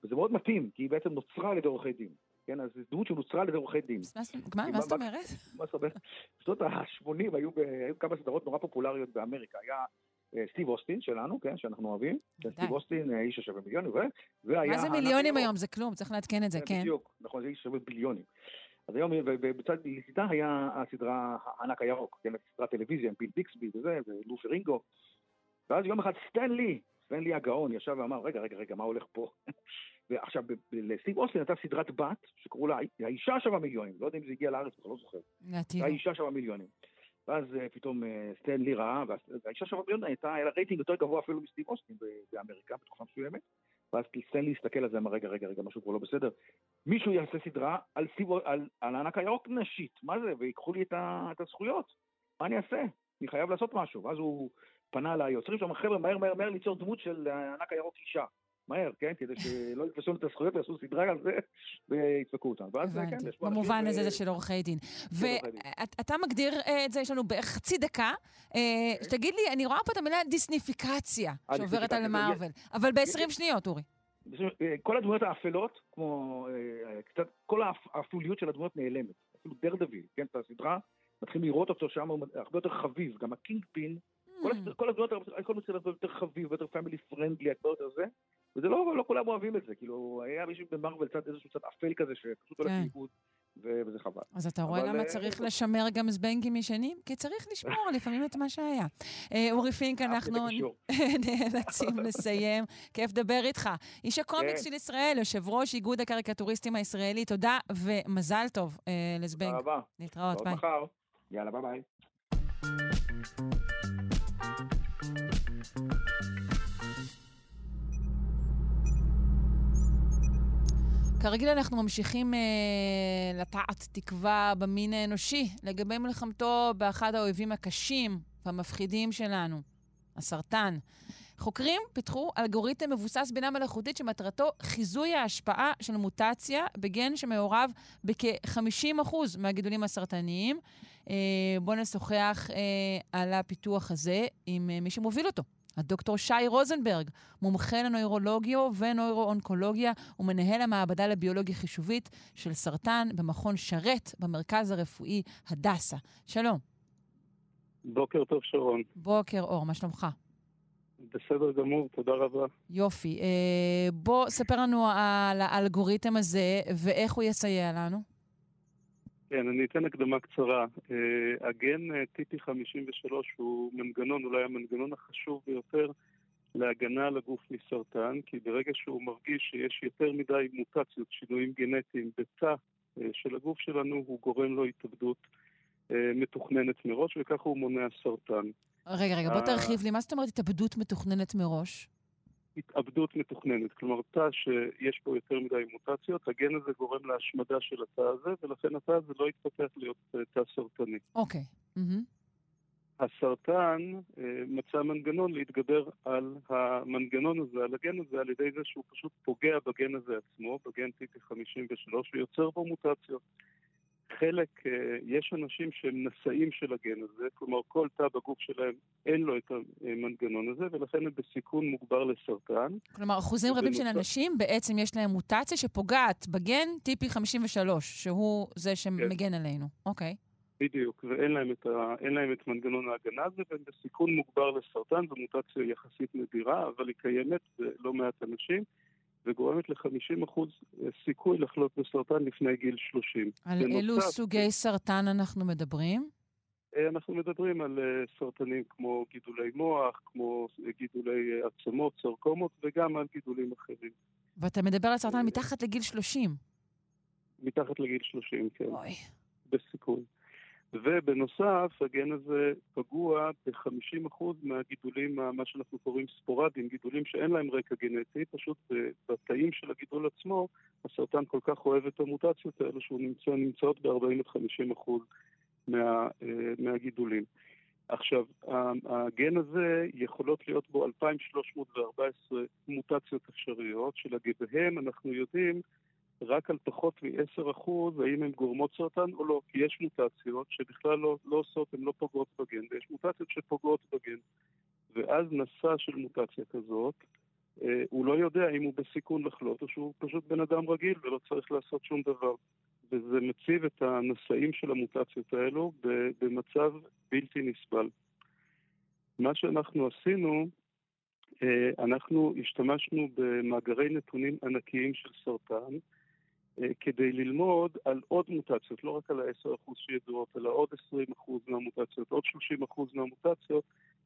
וזה מאוד מתאים, כי היא בעצם נוצרה על ידי עורכי דין. כן, אז זו דמות שנוצרה על ידי עורכי דין. מה, זאת אומרת? מה זאת אומרת? בשנות ה-80 היו, כמה סדרות נורא פופולריות באמריקה. היה סטיב אוסטין שלנו, כן, שאנחנו אוהבים. סטיב אוסטין, אה, איש השווה מיליונים, והיה... מה זה מיליונים היום? זה כלום, צריך לעדכן את זה, כן. בדיוק, נכון, זה איש שווה ביליונים. אז היום, ובצד לצידה היה הסדרה הענק הירוק, כן, סדרת טלוויזיה עם ביל ביקסבי וזה, ולו פרינגו. ואז יום אחד סטנלי, סטנלי הגאון, ישב ואמר, רגע, רגע, רגע, מה הולך פה? ועכשיו, לסטיב אוסטין הייתה סדרת בת, שקראו לה, האישה שווה מיליונים, לא יודע אם זה הגיע לארץ, אני לא זוכר. האישה שווה מיליונים. ואז אה, פתאום אה, סטנלי ראה, והאישה שווה מיליון הייתה, היה לה רייטינג יותר גבוה אפילו מסטיב אוסטין באמריקה בתקופה מסוימת. ואז סטנלי הסתכל על זה, אמר, רגע, רגע, רגע, משהו כבר לא בסדר. מישהו יעשה סדרה על, סיב, על, על הענק הירוק נשית, מה זה? ויקחו לי את, ה, את הזכויות. מה אני אעשה? אני חייב לעשות משהו. ואז הוא פנה ליוצרים שם, חבר'ה, מהר, מהר, מהר ליצור דמות של הענק הירוק אישה. מהר, כן? כדי שלא יתפסו את הזכויות ויעשו סדרה על זה וידפקו אותם. ואז כן, יש פה במובן הזה זה של עורכי דין. ואתה מגדיר אה, את זה, יש לנו בערך חצי דקה. אה, אוקיי. תגיד לי, אני רואה פה את המילה Disneyfication שעוברת על מארוול, אבל ב-20 שניות, אורי. אה, כל הדמויות האפלות, כמו קצת, כל האפוליות של הדמויות נעלמת. אפילו דרדוויל, כן, את הסדרה, מתחילים לראות אותו שם, הוא הרבה יותר חביב. גם הקינג פין, כל הדמויות, הכל מצליח הרבה יותר חביב, יותר family friendly, הרבה יותר זה. וזה לא, לא כולם אוהבים את זה, כאילו, היה מישהו במארוול קצת איזשהו קצת אפל כזה, שפשוט הולך כן. לאיבוד, וזה חבל. אז אתה רואה למה אה, צריך לשמר גם זבנגים ישנים? כי צריך לשמור לפעמים את מה שהיה. אה, אורי פינק, אנחנו נאלצים לסיים. כיף לדבר איתך. איש הקומיקס כן. של ישראל, יושב ראש איגוד הקריקטוריסטים הישראלי, תודה ומזל טוב אה, לזבנג. תודה רבה. להתראות, ביי. יאללה, ביי ביי. כרגיל אנחנו ממשיכים אה, לטעת תקווה במין האנושי לגבי מלחמתו באחד האויבים הקשים והמפחידים שלנו, הסרטן. חוקרים פיתחו אלגוריתם מבוסס בינה מלאכותית שמטרתו חיזוי ההשפעה של מוטציה בגן שמעורב בכ-50% מהגידולים הסרטניים. אה, בואו נשוחח אה, על הפיתוח הזה עם אה, מי שמוביל אותו. הדוקטור שי רוזנברג, מומחה לנוירולוגיה ונוירואונקולוגיה ומנהל המעבדה לביולוגיה חישובית של סרטן במכון שרת במרכז הרפואי הדסה. שלום. בוקר טוב, שרון. בוקר אור, מה שלומך? בסדר גמור, תודה רבה. יופי. אה, בוא, ספר לנו על האלגוריתם הזה ואיך הוא יסייע לנו. כן, אני אתן הקדמה קצרה. Uh, הגן uh, TP53 הוא מנגנון, אולי המנגנון החשוב ביותר להגנה על הגוף מסרטן, כי ברגע שהוא מרגיש שיש יותר מדי מוטציות, שינויים גנטיים בתא uh, של הגוף שלנו, הוא גורם לו התאבדות מתוכננת מראש, וככה הוא מונע סרטן. רגע, רגע, בוא תרחיב לי, מה זאת אומרת התאבדות מתוכננת מראש? התאבדות מתוכננת. כלומר, תא שיש בו יותר מדי מוטציות, הגן הזה גורם להשמדה של התא הזה, ולכן התא הזה לא יתפתח להיות אה, תא סרטני. אוקיי. Okay. Mm-hmm. הסרטן אה, מצא מנגנון להתגבר על המנגנון הזה, על הגן הזה, על ידי זה שהוא פשוט פוגע בגן הזה עצמו, בגן TP53, ויוצר בו מוטציות. חלק, אה, יש אנשים שהם נשאים של הגן הזה, כלומר כל תא בגוף שלהם אין לו את המנגנון הזה, ולכן הם בסיכון מוגבר לסרטן. כלומר, אחוזים רבים של אנשים בעצם יש להם מוטציה שפוגעת בגן TP53, שהוא זה שמגן כן. עלינו. אוקיי. בדיוק, ואין להם, את ה, להם את מנגנון ההגנה הזה, והם בסיכון מוגבר לסרטן, זו מוטציה יחסית נדירה, אבל היא קיימת בלא מעט אנשים. וגורמת ל-50% סיכוי לחלות בסרטן לפני גיל 30. על בנוסף, אילו סוגי סרטן אנחנו מדברים? אה, אנחנו מדברים על אה, סרטנים כמו גידולי מוח, כמו גידולי עצמות, סרקומות, וגם על גידולים אחרים. ואתה מדבר על סרטן מתחת לגיל 30. מתחת לגיל 30, כן. אוי. בסיכון. ובנוסף, הגן הזה פגוע ב-50% מהגידולים, מה שאנחנו קוראים ספורדיים, גידולים שאין להם רקע גנטי, פשוט בתאים של הגידול עצמו, הסרטן כל כך אוהב את המוטציות האלה שהוא נמצא, נמצאות ב-40 50% מה, אה, מהגידולים. עכשיו, הגן הזה יכולות להיות בו 2,314 מוטציות אפשריות, שלגביהם אנחנו יודעים רק על פחות מ-10% האם הן גורמות סרטן או לא, כי יש מוטציות שבכלל לא, לא עושות, הן לא פוגעות בגן, ויש מוטציות שפוגעות בגן. ואז נשא של מוטציה כזאת, אה, הוא לא יודע אם הוא בסיכון לחלות או שהוא פשוט בן אדם רגיל ולא צריך לעשות שום דבר. וזה מציב את הנשאים של המוטציות האלו במצב בלתי נסבל. מה שאנחנו עשינו, אה, אנחנו השתמשנו במאגרי נתונים ענקיים של סרטן, כדי ללמוד על עוד מוטציות, לא רק על ה-10% שידועות, אלא עוד 20% מהמוטציות, עוד 30% מהמוטציות,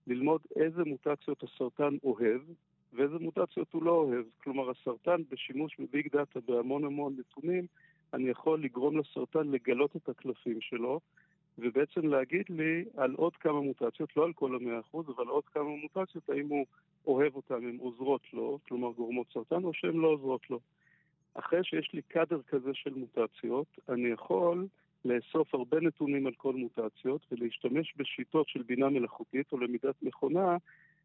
ללמוד איזה מוטציות הסרטן אוהב ואיזה מוטציות הוא לא אוהב. כלומר, הסרטן בשימוש בביג דאטה בהמון המון נתונים, אני יכול לגרום לסרטן לגלות את הקלפים שלו, ובעצם להגיד לי על עוד כמה מוטציות, לא על כל המאה אחוז, אבל עוד כמה מוטציות, האם הוא אוהב אותן, הן עוזרות לו, כלומר גורמות סרטן, או שהן לא עוזרות לו. אחרי שיש לי קאדר כזה של מוטציות, אני יכול לאסוף הרבה נתונים על כל מוטציות ולהשתמש בשיטות של בינה מלאכותית או למידת מכונה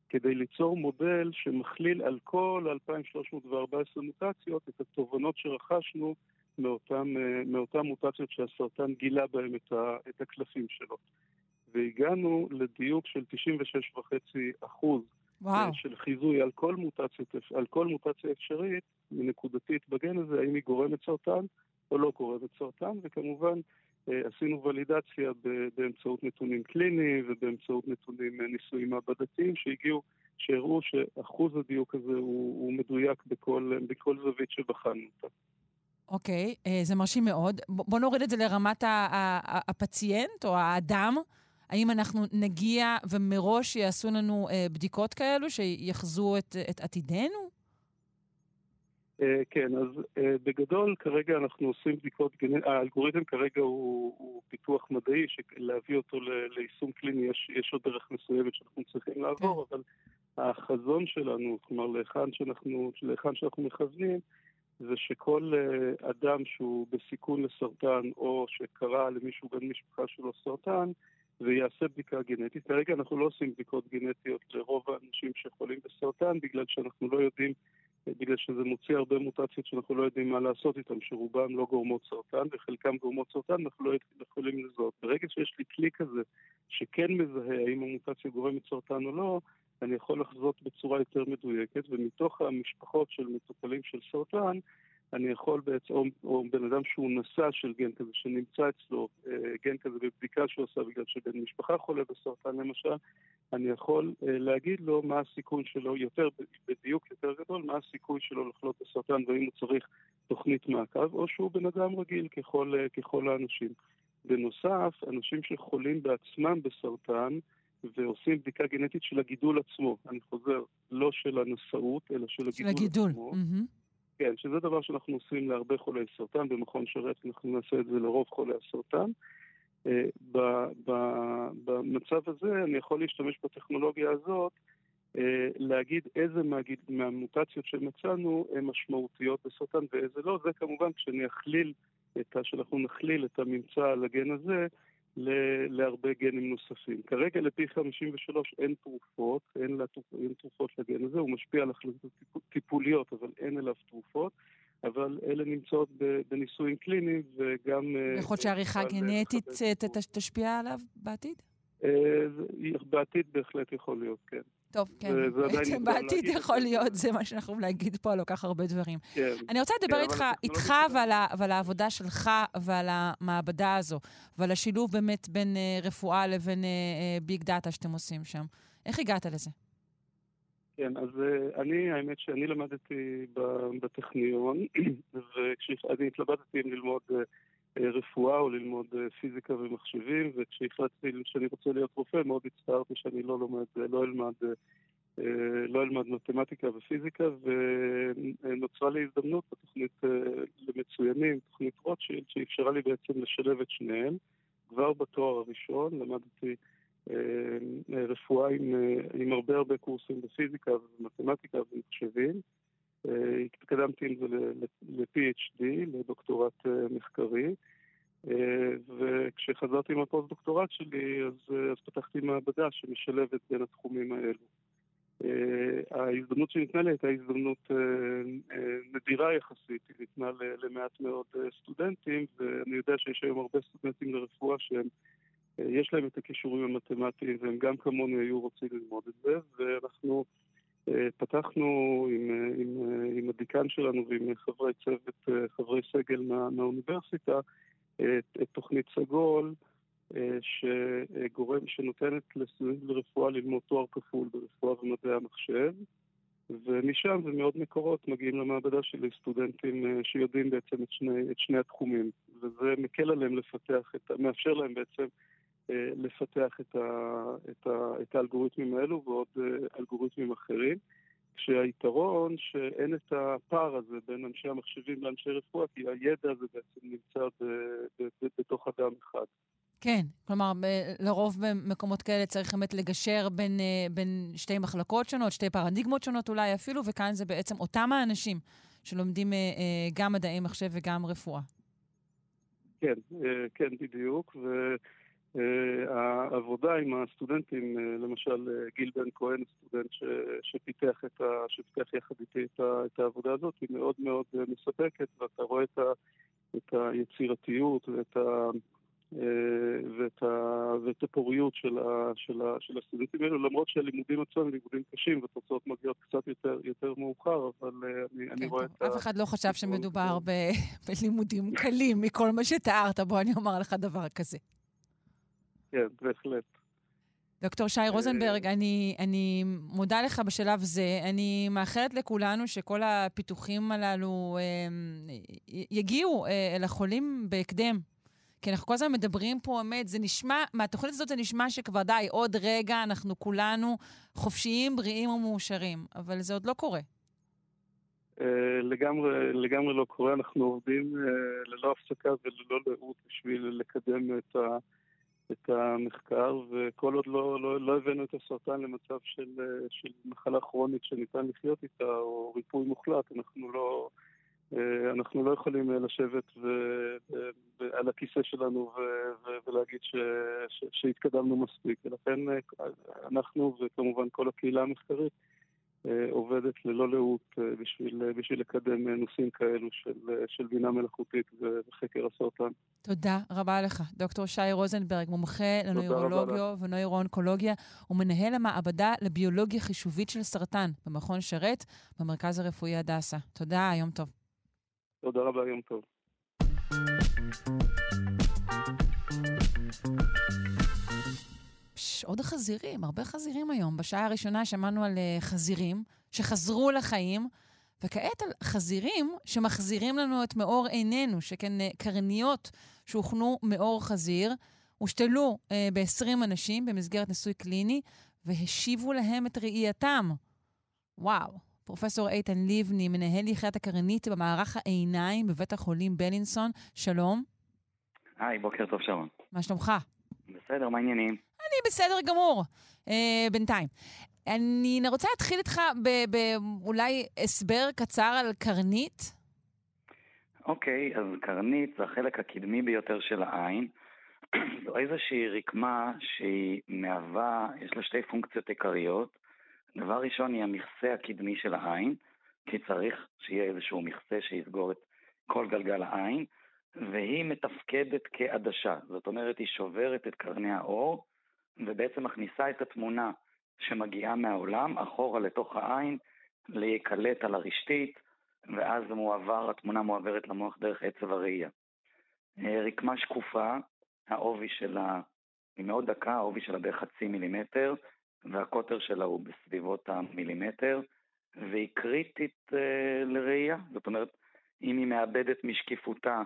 כדי ליצור מודל שמכליל על כל 2,314 מוטציות את התובנות שרכשנו מאותן, מאותן מוטציות שהסרטן גילה בהן את, את הקלפים שלו. והגענו לדיוק של 96.5 אחוז וואו. של חיזוי על כל, מוטציה, על כל מוטציה אפשרית, נקודתית בגן הזה, האם היא גורמת סרטן או לא גורמת סרטן, וכמובן אה, עשינו ולידציה באמצעות נתונים קליניים ובאמצעות נתונים אה, ניסויים מעבדתיים שהגיעו, שהראו שאחוז הדיוק הזה הוא, הוא מדויק בכל, בכל זווית שבחנו אותה. אוקיי, okay, אה, זה מרשים מאוד. בוא נוריד את זה לרמת הפציינט או האדם. האם אנחנו נגיע ומראש יעשו לנו אה, בדיקות כאלו שיחזו את, את עתידנו? אה, כן, אז אה, בגדול כרגע אנחנו עושים בדיקות, האלגוריתם כרגע הוא, הוא פיתוח מדעי, שלהביא אותו ליישום קליני יש, יש עוד דרך מסוימת שאנחנו צריכים לעבור, כן. אבל החזון שלנו, כלומר להיכן שאנחנו, להיכן שאנחנו מכוונים, זה שכל אדם שהוא בסיכון לסרטן או שקרה למישהו בן משפחה שלו סרטן, ויעשה בדיקה גנטית. כרגע אנחנו לא עושים בדיקות גנטיות לרוב האנשים שחולים בסרטן, בגלל שאנחנו לא יודעים, בגלל שזה מוציא הרבה מוטציות שאנחנו לא יודעים מה לעשות איתן, שרובן לא גורמות סרטן וחלקם גורמות סרטן, אנחנו לא יכולים לזהות. ברגע שיש לי כלי כזה שכן מזהה האם המוטציה גורמת סרטן או לא, אני יכול לחזות בצורה יותר מדויקת, ומתוך המשפחות של מטופלים של סרטן, אני יכול בעצם, או, או בן אדם שהוא נשא של גן כזה, שנמצא אצלו אה, גן כזה בבדיקה שהוא עושה בגלל שבן משפחה חולה בסרטן למשל, אני יכול אה, להגיד לו מה הסיכון שלו, יותר, בדיוק יותר גדול, מה הסיכוי שלו לחלות בסרטן והאם הוא צריך תוכנית מעקב, או שהוא בן אדם רגיל ככל, אה, ככל האנשים. בנוסף, אנשים שחולים בעצמם בסרטן, ועושים בדיקה גנטית של הגידול עצמו. אני חוזר, לא של הנשאות, אלא של הגידול, של הגידול. עצמו. Mm-hmm. כן, שזה דבר שאנחנו עושים להרבה חולי סרטן, במכון שרת אנחנו נעשה את זה לרוב חולי הסרטן. אה, במצב הזה אני יכול להשתמש בטכנולוגיה הזאת אה, להגיד איזה מהמוטציות שמצאנו הן משמעותיות בסרטן ואיזה לא, זה כמובן כשאני אכליל, את, שאנחנו נכליל את הממצא על הגן הזה להרבה גנים נוספים. כרגע לפי 53 אין תרופות, אין, לה, אין תרופות לגן הזה, הוא משפיע על החלטות טיפוליות, אבל אין אליו תרופות. אבל אלה נמצאות בניסויים קליניים וגם... אה, יכול להיות שעריכה גנטית אה, תשפיע עליו בעתיד? אה, בעתיד בהחלט יכול להיות, כן. טוב, כן. בעצם בעתיד יכול להיות, זה מה שאנחנו להגיד פה על כל כך הרבה דברים. כן. אני רוצה לדבר כן, איתך, איתך ועל, העבודה שלך ועל המעבדה הזו, ועל השילוב באמת בין uh, רפואה לבין ביג uh, דאטה שאתם עושים שם. איך הגעת לזה? כן, אז אני, האמת שאני למדתי בטכניון, וכשאני התלבטתי אם ללמוד... Uh, רפואה או ללמוד פיזיקה ומחשבים, וכשהחלטתי שאני רוצה להיות רופא מאוד הצטערתי שאני לא לומד, לא אלמד, לא אלמד מתמטיקה ופיזיקה, ונוצרה לי הזדמנות בתוכנית למצוינים, תוכנית רוטשילד, שאפשרה לי בעצם לשלב את שניהם. כבר בתואר הראשון למדתי רפואה עם, עם הרבה הרבה קורסים בפיזיקה ומתמטיקה ומחשבים. התקדמתי עם זה ל- PhD, לדוקטורט אה, מחקרי, אה, וכשחזרתי עם הפוסט-דוקטורט שלי, אז, אז פתחתי מעבדה שמשלבת בין התחומים האלו. ההזדמנות שניתנה לי הייתה הזדמנות נדירה יחסית, היא ניתנה למעט מאוד סטודנטים, ואני יודע שיש היום הרבה סטודנטים לרפואה שהם, יש להם את הכישורים המתמטיים, והם גם כמוני היו רוצים ללמוד את זה, ואנחנו אה, פתחנו עם, אה, עם, אה, עם הדיקן שלנו ועם חברי צוות, חברי סגל מה, מהאוניברסיטה, את, את תוכנית סגול, שגורם, שנותנת לסטודנטים לרפואה ללמוד תואר כפול ברפואה ומדעי המחשב, ומשם ומעוד מקורות מגיעים למעבדה שלי סטודנטים שיודעים בעצם את שני, את שני התחומים, וזה מקל עליהם לפתח, את, מאפשר להם בעצם אה, לפתח את, ה, את, ה, את האלגוריתמים האלו ועוד אה, אלגוריתמים אחרים. כשהיתרון שאין את הפער הזה בין אנשי המחשבים לאנשי רפואה, כי הידע הזה בעצם נמצא ב, ב, ב, בתוך אדם אחד. כן, כלומר, לרוב במקומות כאלה צריך באמת לגשר בין, אה, בין שתי מחלקות שונות, שתי פרדיגמות שונות אולי אפילו, וכאן זה בעצם אותם האנשים שלומדים גם מדעי מחשב וגם רפואה. כן, כן, בדיוק. ו... אה, העבודה עם הסטודנטים, אה, למשל אה, גיל בן כהן, סטודנט ש, שפיתח, את ה, שפיתח יחד איתי את, ה, את העבודה הזאת, היא מאוד מאוד מספקת, ואתה רואה את, ה, את היצירתיות ואת, ה, ואת, ה, ואת הפוריות של, ה, של, ה, של הסטודנטים האלו, למרות שהלימודים עצמם הם לימודים קשים והתוצאות מגיעות קצת יותר, יותר מאוחר, אבל אני, כן, אני רואה. את ה... אף אחד לא חשב שמדובר ב, בלימודים קלים מכל מה שתיארת, בוא אני אומר לך דבר כזה. כן, בהחלט. דוקטור שי רוזנברג, אני, אני מודה לך בשלב זה. אני מאחלת לכולנו שכל הפיתוחים הללו אה, יגיעו אה, אל החולים בהקדם. כי אנחנו כל הזמן מדברים פה, אמת, זה נשמע, מהתוכנית הזאת זה נשמע שכבר די, עוד רגע אנחנו כולנו חופשיים, בריאים ומאושרים, אבל זה עוד לא קורה. אה, לגמרי, לגמרי לא קורה, אנחנו עובדים אה, ללא הפסקה וללא לאות בשביל לקדם את ה... את המחקר, וכל עוד לא, לא, לא הבאנו את הסרטן למצב של, של מחלה כרונית שניתן לחיות איתה, או ריפוי מוחלט, אנחנו לא, אה, אנחנו לא יכולים אה, לשבת ו... על הכיסא שלנו ו... ולהגיד ש... ש... שהתקדמנו מספיק. ולכן אנחנו, וכמובן כל הקהילה המחקרית, עובדת ללא לאות בשביל, בשביל לקדם נושאים כאלו של, של בינה מלאכותית וחקר הסרטן. תודה רבה לך, דוקטור שי רוזנברג, מומחה לנוירולוגיה ונוירואונקולוגיה, ומנהל המעבדה לביולוגיה חישובית של סרטן במכון שרת במרכז הרפואי הדסה. תודה, יום טוב. תודה רבה, יום טוב. עוד חזירים, הרבה חזירים היום. בשעה הראשונה שמענו על uh, חזירים שחזרו לחיים, וכעת על חזירים שמחזירים לנו את מאור עינינו, שכן uh, קרניות שהוכנו מאור חזיר, הושתלו uh, ב-20 אנשים במסגרת ניסוי קליני, והשיבו להם את ראייתם. וואו. פרופסור איתן לבני, מנהל יחידת הקרנית במערך העיניים בבית החולים בלינסון, שלום. היי, בוקר טוב, שרון. מה שלומך? בסדר, מה העניינים? אני בסדר גמור, אה, בינתיים. אני רוצה להתחיל איתך באולי הסבר קצר על קרנית. אוקיי, אז קרנית זה החלק הקדמי ביותר של העין. זו איזושהי רקמה שהיא מהווה, יש לה שתי פונקציות עיקריות. דבר ראשון היא המכסה הקדמי של העין, כי צריך שיהיה איזשהו מכסה שיסגור את כל גלגל העין, והיא מתפקדת כעדשה. זאת אומרת, היא שוברת את קרני האור, ובעצם מכניסה את התמונה שמגיעה מהעולם אחורה לתוך העין, להיקלט על הרשתית, ואז מועבר, התמונה מועברת למוח דרך עצב הראייה. אה, רקמה שקופה, העובי שלה היא מאוד דקה, העובי שלה בערך חצי מילימטר, והקוטר שלה הוא בסביבות המילימטר, והיא קריטית אה, לראייה. זאת אומרת, אם היא מאבדת משקיפותה,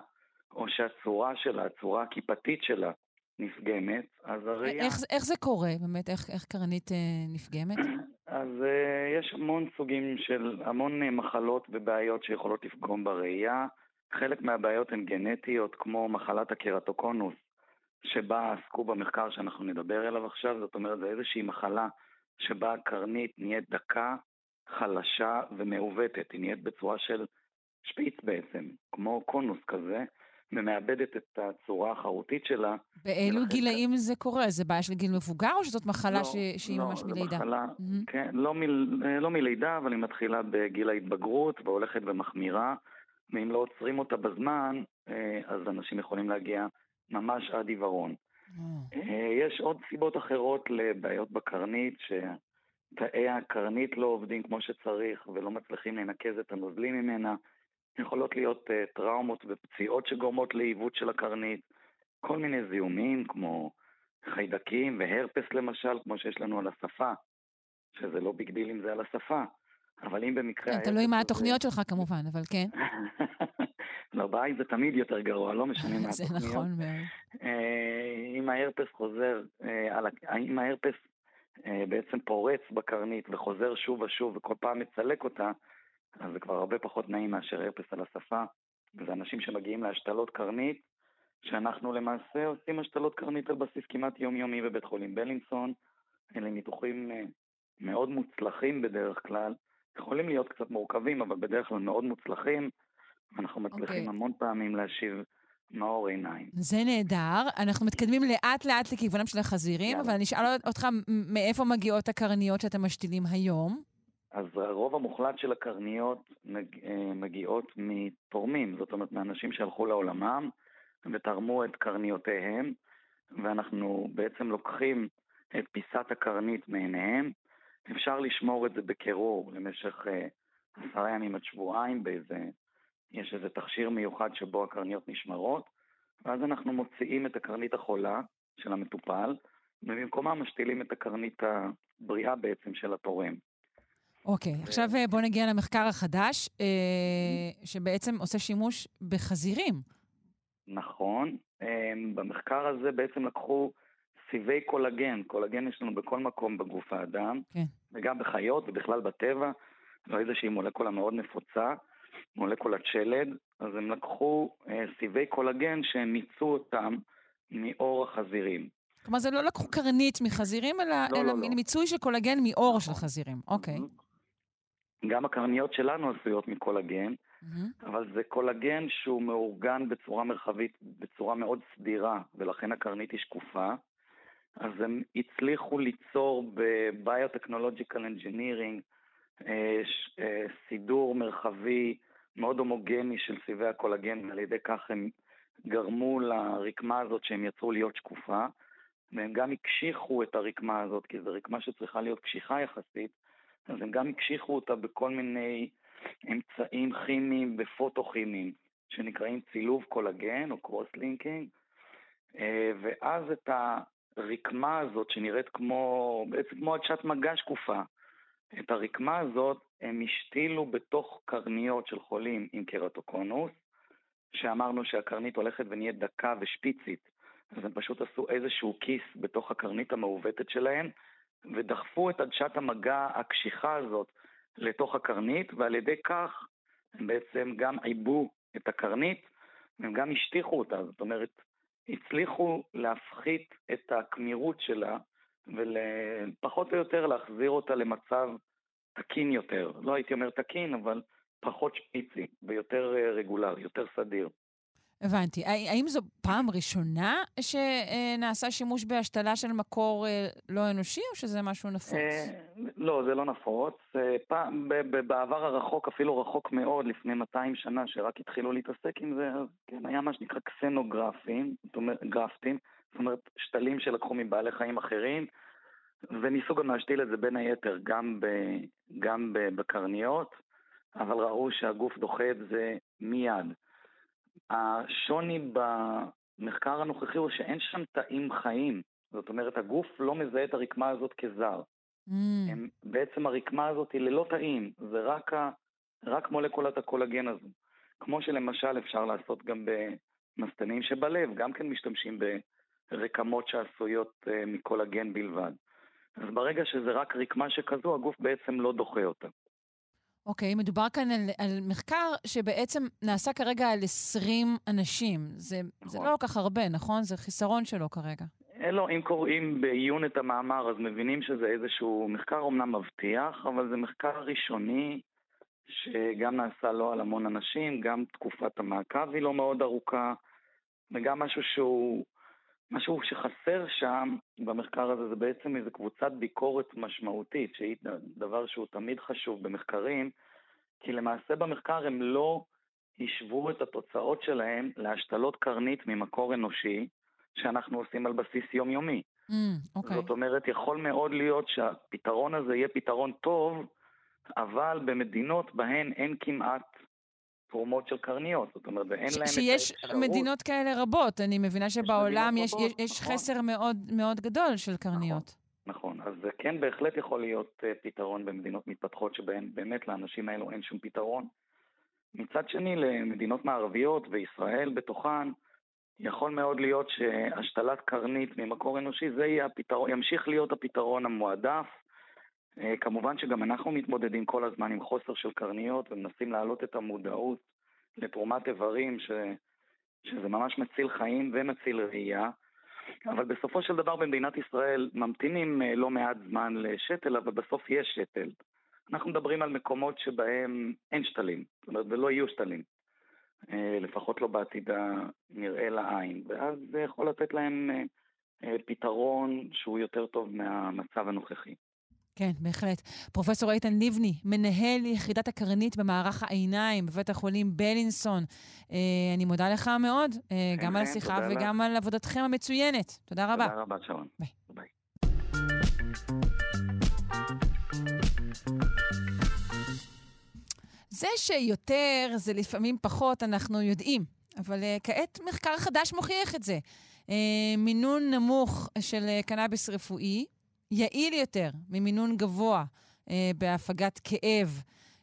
או שהצורה שלה, הצורה הכיפתית שלה, נפגמת, אז הראייה... איך, איך זה קורה באמת? איך, איך קרנית אה, נפגמת? אז אה, יש המון סוגים של, המון אה, מחלות ובעיות שיכולות לפגום בראייה. חלק מהבעיות הן גנטיות, כמו מחלת הקרטוקונוס, שבה עסקו במחקר שאנחנו נדבר אליו עכשיו, זאת אומרת, זה איזושהי מחלה שבה הקרנית נהיית דקה, חלשה ומעוותת, היא נהיית בצורה של שפיץ בעצם, כמו קונוס כזה, ומאבדת את הצורה החרוטית שלה. באילו גילאים זה קורה? זה בעיה של גיל מבוגר או שזאת מחלה לא, ש... שהיא לא, ממש מלידה? לא, זו מחלה, mm-hmm. כן, לא, מ... לא מלידה, אבל היא מתחילה בגיל ההתבגרות והולכת ומחמירה, ואם לא עוצרים אותה בזמן, אה, אז אנשים יכולים להגיע ממש עד עיוורון. אה, יש עוד סיבות אחרות לבעיות בקרנית, שתאי הקרנית לא עובדים כמו שצריך ולא מצליחים לנקז את הנוזלים ממנה. יכולות להיות אה, טראומות ופציעות שגורמות לעיוות של הקרנית, כל מיני זיהומים כמו חיידקים והרפס למשל, כמו שיש לנו על השפה, שזה לא big deal אם זה על השפה, אבל אם במקרה... כן, תלוי מה התוכניות שלך כמובן, אבל כן. לא, בעין זה תמיד יותר גרוע, לא משנה מה התוכניות. זה נכון מאוד. אה, אם ההרפס חוזר, אה, אם ההרפס בעצם פורץ בקרנית וחוזר שוב ושוב וכל פעם מצלק אותה, אז זה כבר הרבה פחות נעים מאשר הרפס על השפה. וזה אנשים שמגיעים להשתלות קרנית, שאנחנו למעשה עושים השתלות קרנית על בסיס כמעט יומיומי בבית חולים בלינסון. אלה ניתוחים מאוד מוצלחים בדרך כלל, יכולים להיות קצת מורכבים, אבל בדרך כלל מאוד מוצלחים. אנחנו מצליחים okay. אוקיי. המון פעמים להשיב מאור עיניים. זה נהדר. אנחנו מתקדמים לאט-לאט לכיוונם של החזירים, יאללה. אבל אני אשאל אותך מאיפה מגיעות הקרניות שאתם משתילים היום? אז הרוב המוחלט של הקרניות מג... אה, מגיעות מתורמים, זאת אומרת, מאנשים שהלכו לעולמם ותרמו את קרניותיהם, ואנחנו בעצם לוקחים את פיסת הקרנית מעיניהם. אפשר לשמור את זה בקירור למשך אה, עשרה ימים עד שבועיים באיזה יש איזה תכשיר מיוחד שבו הקרניות נשמרות, ואז אנחנו מוציאים את הקרנית החולה של המטופל, ובמקומה משתילים את הקרנית הבריאה בעצם של התורם. אוקיי, okay. עכשיו אה, בוא נגיע למחקר החדש, אה, שבעצם עושה שימוש בחזירים. נכון. אה, במחקר הזה בעצם לקחו סיבי קולגן, קולגן יש לנו בכל מקום בגוף האדם, כן. וגם בחיות ובכלל בטבע, זו איזושהי מולקולה מאוד נפוצה, מולקולת שלד, אז הם לקחו סיבי קולגן שהם מיצו אותם מאור החזירים. כלומר, זה לא לקחו קרנית מחזירים, אלא, לא, אלא לא, לא. מיצוי של קולגן מאור של חזירים. אוקיי. גם הקרניות שלנו עשויות מקולגן, mm-hmm. אבל זה קולגן שהוא מאורגן בצורה מרחבית, בצורה מאוד סדירה, ולכן הקרנית היא שקופה. אז הם הצליחו ליצור ב- Biotechnological Engineering אה, אה, סידור מרחבי מאוד הומוגני של סיבי הקולגן, ועל ידי כך הם גרמו לרקמה הזאת שהם יצרו להיות שקופה, והם גם הקשיחו את הרקמה הזאת, כי זו רקמה שצריכה להיות קשיחה יחסית, אז הם גם הקשיחו אותה בכל מיני אמצעים כימיים ופוטוכימיים, שנקראים צילוב קולגן או cross-linking, אה, ואז את הרקמה הזאת שנראית כמו, בעצם כמו עדשת מגע שקופה, את הרקמה הזאת הם השתילו בתוך קרניות של חולים עם קרטוקונוס, שאמרנו שהקרנית הולכת ונהיית דקה ושפיצית, אז הם פשוט עשו איזשהו כיס בתוך הקרנית המעוותת שלהם, ודחפו את עדשת המגע הקשיחה הזאת לתוך הקרנית, ועל ידי כך הם בעצם גם עיבו את הקרנית, והם גם השטיחו אותה, זאת אומרת, הצליחו להפחית את הקמירות שלה, ופחות או יותר להחזיר אותה למצב תקין יותר. לא הייתי אומר תקין, אבל פחות שפיצי ויותר אה, רגולרי, יותר סדיר. הבנתי. האם זו פעם ראשונה שנעשה שימוש בהשתלה של מקור אה, לא אנושי, או שזה משהו נפוץ? אה, לא, זה לא נפוץ. פעם, בעבר הרחוק, אפילו רחוק מאוד, לפני 200 שנה, שרק התחילו להתעסק עם זה, אז כן, היה מה שנקרא קסנוגרפים, זאת אומרת, גרפטים, זאת אומרת, שתלים שלקחו מבעלי חיים אחרים, וניסו גם להשתיל את זה בין היתר גם, ב, גם בקרניות, אבל ראו שהגוף דוחה את זה מיד. השוני במחקר הנוכחי הוא שאין שם תאים חיים. זאת אומרת, הגוף לא מזהה את הרקמה הזאת כזר. Mm. הם, בעצם הרקמה הזאת היא ללא תאים, זה רק, ה, רק מולקולת הקולגן הזו. כמו שלמשל אפשר לעשות גם במסתנים שבלב, גם כן משתמשים ברקמות שעשויות uh, מקולגן בלבד. אז ברגע שזה רק רקמה שכזו, הגוף בעצם לא דוחה אותה. אוקיי, okay, מדובר כאן על, על מחקר שבעצם נעשה כרגע על 20 אנשים. זה, נכון. זה לא כל כך הרבה, נכון? זה חיסרון שלו כרגע. לא, אם קוראים בעיון את המאמר, אז מבינים שזה איזשהו מחקר אומנם מבטיח, אבל זה מחקר ראשוני שגם נעשה לא על המון אנשים, גם תקופת המעקב היא לא מאוד ארוכה, וגם משהו שהוא משהו שחסר שם במחקר הזה זה בעצם איזו קבוצת ביקורת משמעותית, שהיא דבר שהוא תמיד חשוב במחקרים, כי למעשה במחקר הם לא השוו את התוצאות שלהם להשתלות קרנית ממקור אנושי, שאנחנו עושים על בסיס יומיומי. Mm, okay. אוקיי. זאת אומרת, יכול מאוד להיות שהפתרון הזה יהיה פתרון טוב, אבל במדינות בהן אין כמעט תרומות של קרניות, זאת אומרת, ואין להם את האפשרות... שיש מדינות כאלה רבות, אני מבינה שבעולם יש, יש, יש נכון. חסר מאוד, מאוד גדול של קרניות. נכון, נכון, אז זה כן בהחלט יכול להיות uh, פתרון במדינות מתפתחות שבהן באמת לאנשים האלו אין שום פתרון. מצד שני, למדינות מערביות וישראל בתוכן, יכול מאוד להיות שהשתלת קרנית ממקור אנושי, זה יהיה הפתרון, ימשיך להיות הפתרון המועדף. אה, כמובן שגם אנחנו מתמודדים כל הזמן עם חוסר של קרניות ומנסים להעלות את המודעות לתרומת איברים, ש... שזה ממש מציל חיים ומציל ראייה. אבל בסופו של דבר במדינת ישראל ממתינים אה, לא מעט זמן לשתל, אבל בסוף יש שתל. אנחנו מדברים על מקומות שבהם אין שתלים, זאת אומרת, ולא יהיו שתלים. אה, לפחות לא בעתיד הנראה לעין. ואז זה יכול לתת להם פתרון שהוא יותר טוב מהמצב הנוכחי. כן, בהחלט. פרופסור איתן לבני, מנהל יחידת הקרנית במערך העיניים בבית החולים בלינסון. אה, אני מודה לך מאוד, אה, כן, גם על כן, השיחה וגם על עבודתכם המצוינת. תודה רבה. תודה רבה, שרון. ביי. ביי. זה שיותר זה לפעמים פחות, אנחנו יודעים. אבל uh, כעת מחקר חדש מוכיח את זה. Uh, מינון נמוך של uh, קנאביס רפואי יעיל יותר ממינון גבוה אה, בהפגת כאב.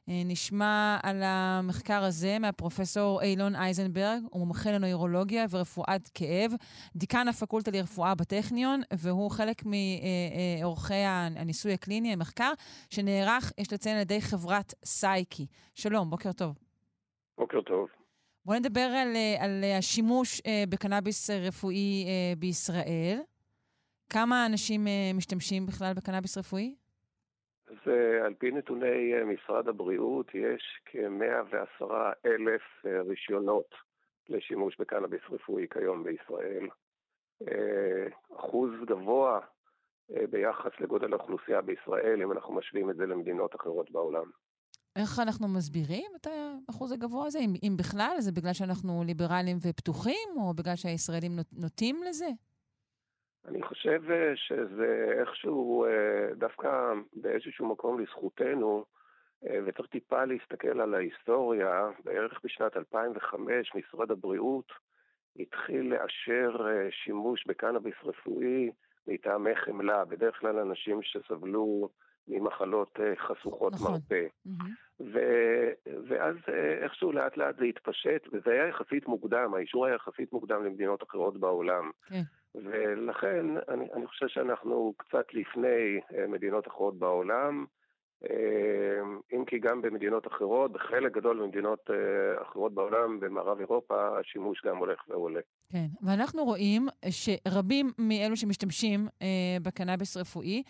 אה, נשמע על המחקר הזה מהפרופסור אילון אייזנברג, הוא מומחה לנוירולוגיה ורפואת כאב, דיקן הפקולטה לרפואה בטכניון, והוא חלק מאורחי הניסוי הקליני, המחקר, שנערך, יש לציין, על ידי חברת סייקי. שלום, בוקר טוב. בוקר טוב. בואו נדבר על, על השימוש אה, בקנאביס רפואי בישראל. כמה אנשים uh, משתמשים בכלל בקנאביס רפואי? אז על פי נתוני uh, משרד הבריאות, יש כ-110 אלף uh, רישיונות לשימוש בקנאביס רפואי כיום בישראל. אחוז גבוה ביחס לגודל האוכלוסייה בישראל, אם אנחנו משווים את זה למדינות אחרות בעולם. איך אנחנו מסבירים את האחוז הגבוה הזה? אם, אם בכלל, זה בגלל שאנחנו ליברליים ופתוחים, או בגלל שהישראלים נוטים לזה? אני חושב שזה איכשהו דווקא באיזשהו מקום לזכותנו, וצריך טיפה להסתכל על ההיסטוריה. בערך בשנת 2005 משרד הבריאות התחיל לאשר שימוש בקנאביס רפואי מטעמי חמלה, בדרך כלל אנשים שסבלו ממחלות חשוכות נכון. מרפא. Mm-hmm. ו... ואז איכשהו לאט לאט זה התפשט, וזה היה יחסית מוקדם, האישור היה יחסית מוקדם למדינות אחרות בעולם. כן. ולכן אני, אני חושב שאנחנו קצת לפני מדינות אחרות בעולם, אם כי גם במדינות אחרות, בחלק גדול ממדינות אחרות בעולם, במערב אירופה, השימוש גם הולך ועולה. כן, ואנחנו רואים שרבים מאלו שמשתמשים בקנאביס רפואי,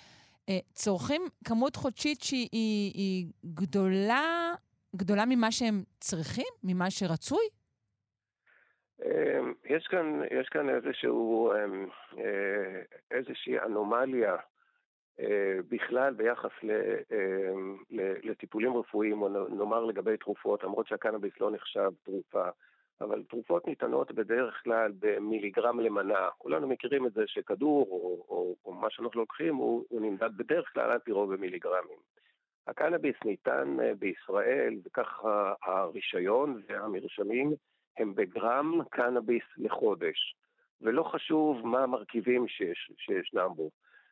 צורכים כמות חודשית שהיא היא, היא גדולה, גדולה ממה שהם צריכים? ממה שרצוי? יש כאן, יש כאן איזשהו, איזושהי אנומליה בכלל ביחס לטיפולים רפואיים, או נאמר לגבי תרופות, למרות שהקנאביס לא נחשב תרופה. אבל תרופות ניתנות בדרך כלל במיליגרם למנה. כולנו מכירים את זה שכדור או, או, או מה שאנחנו לוקחים הוא, הוא נמדד בדרך כלל על פי רוב במיליגרמים. הקנאביס ניתן בישראל, וככה הרישיון והמרשמים הם בגרם קנאביס לחודש, ולא חשוב מה המרכיבים שיש, שישנם בו.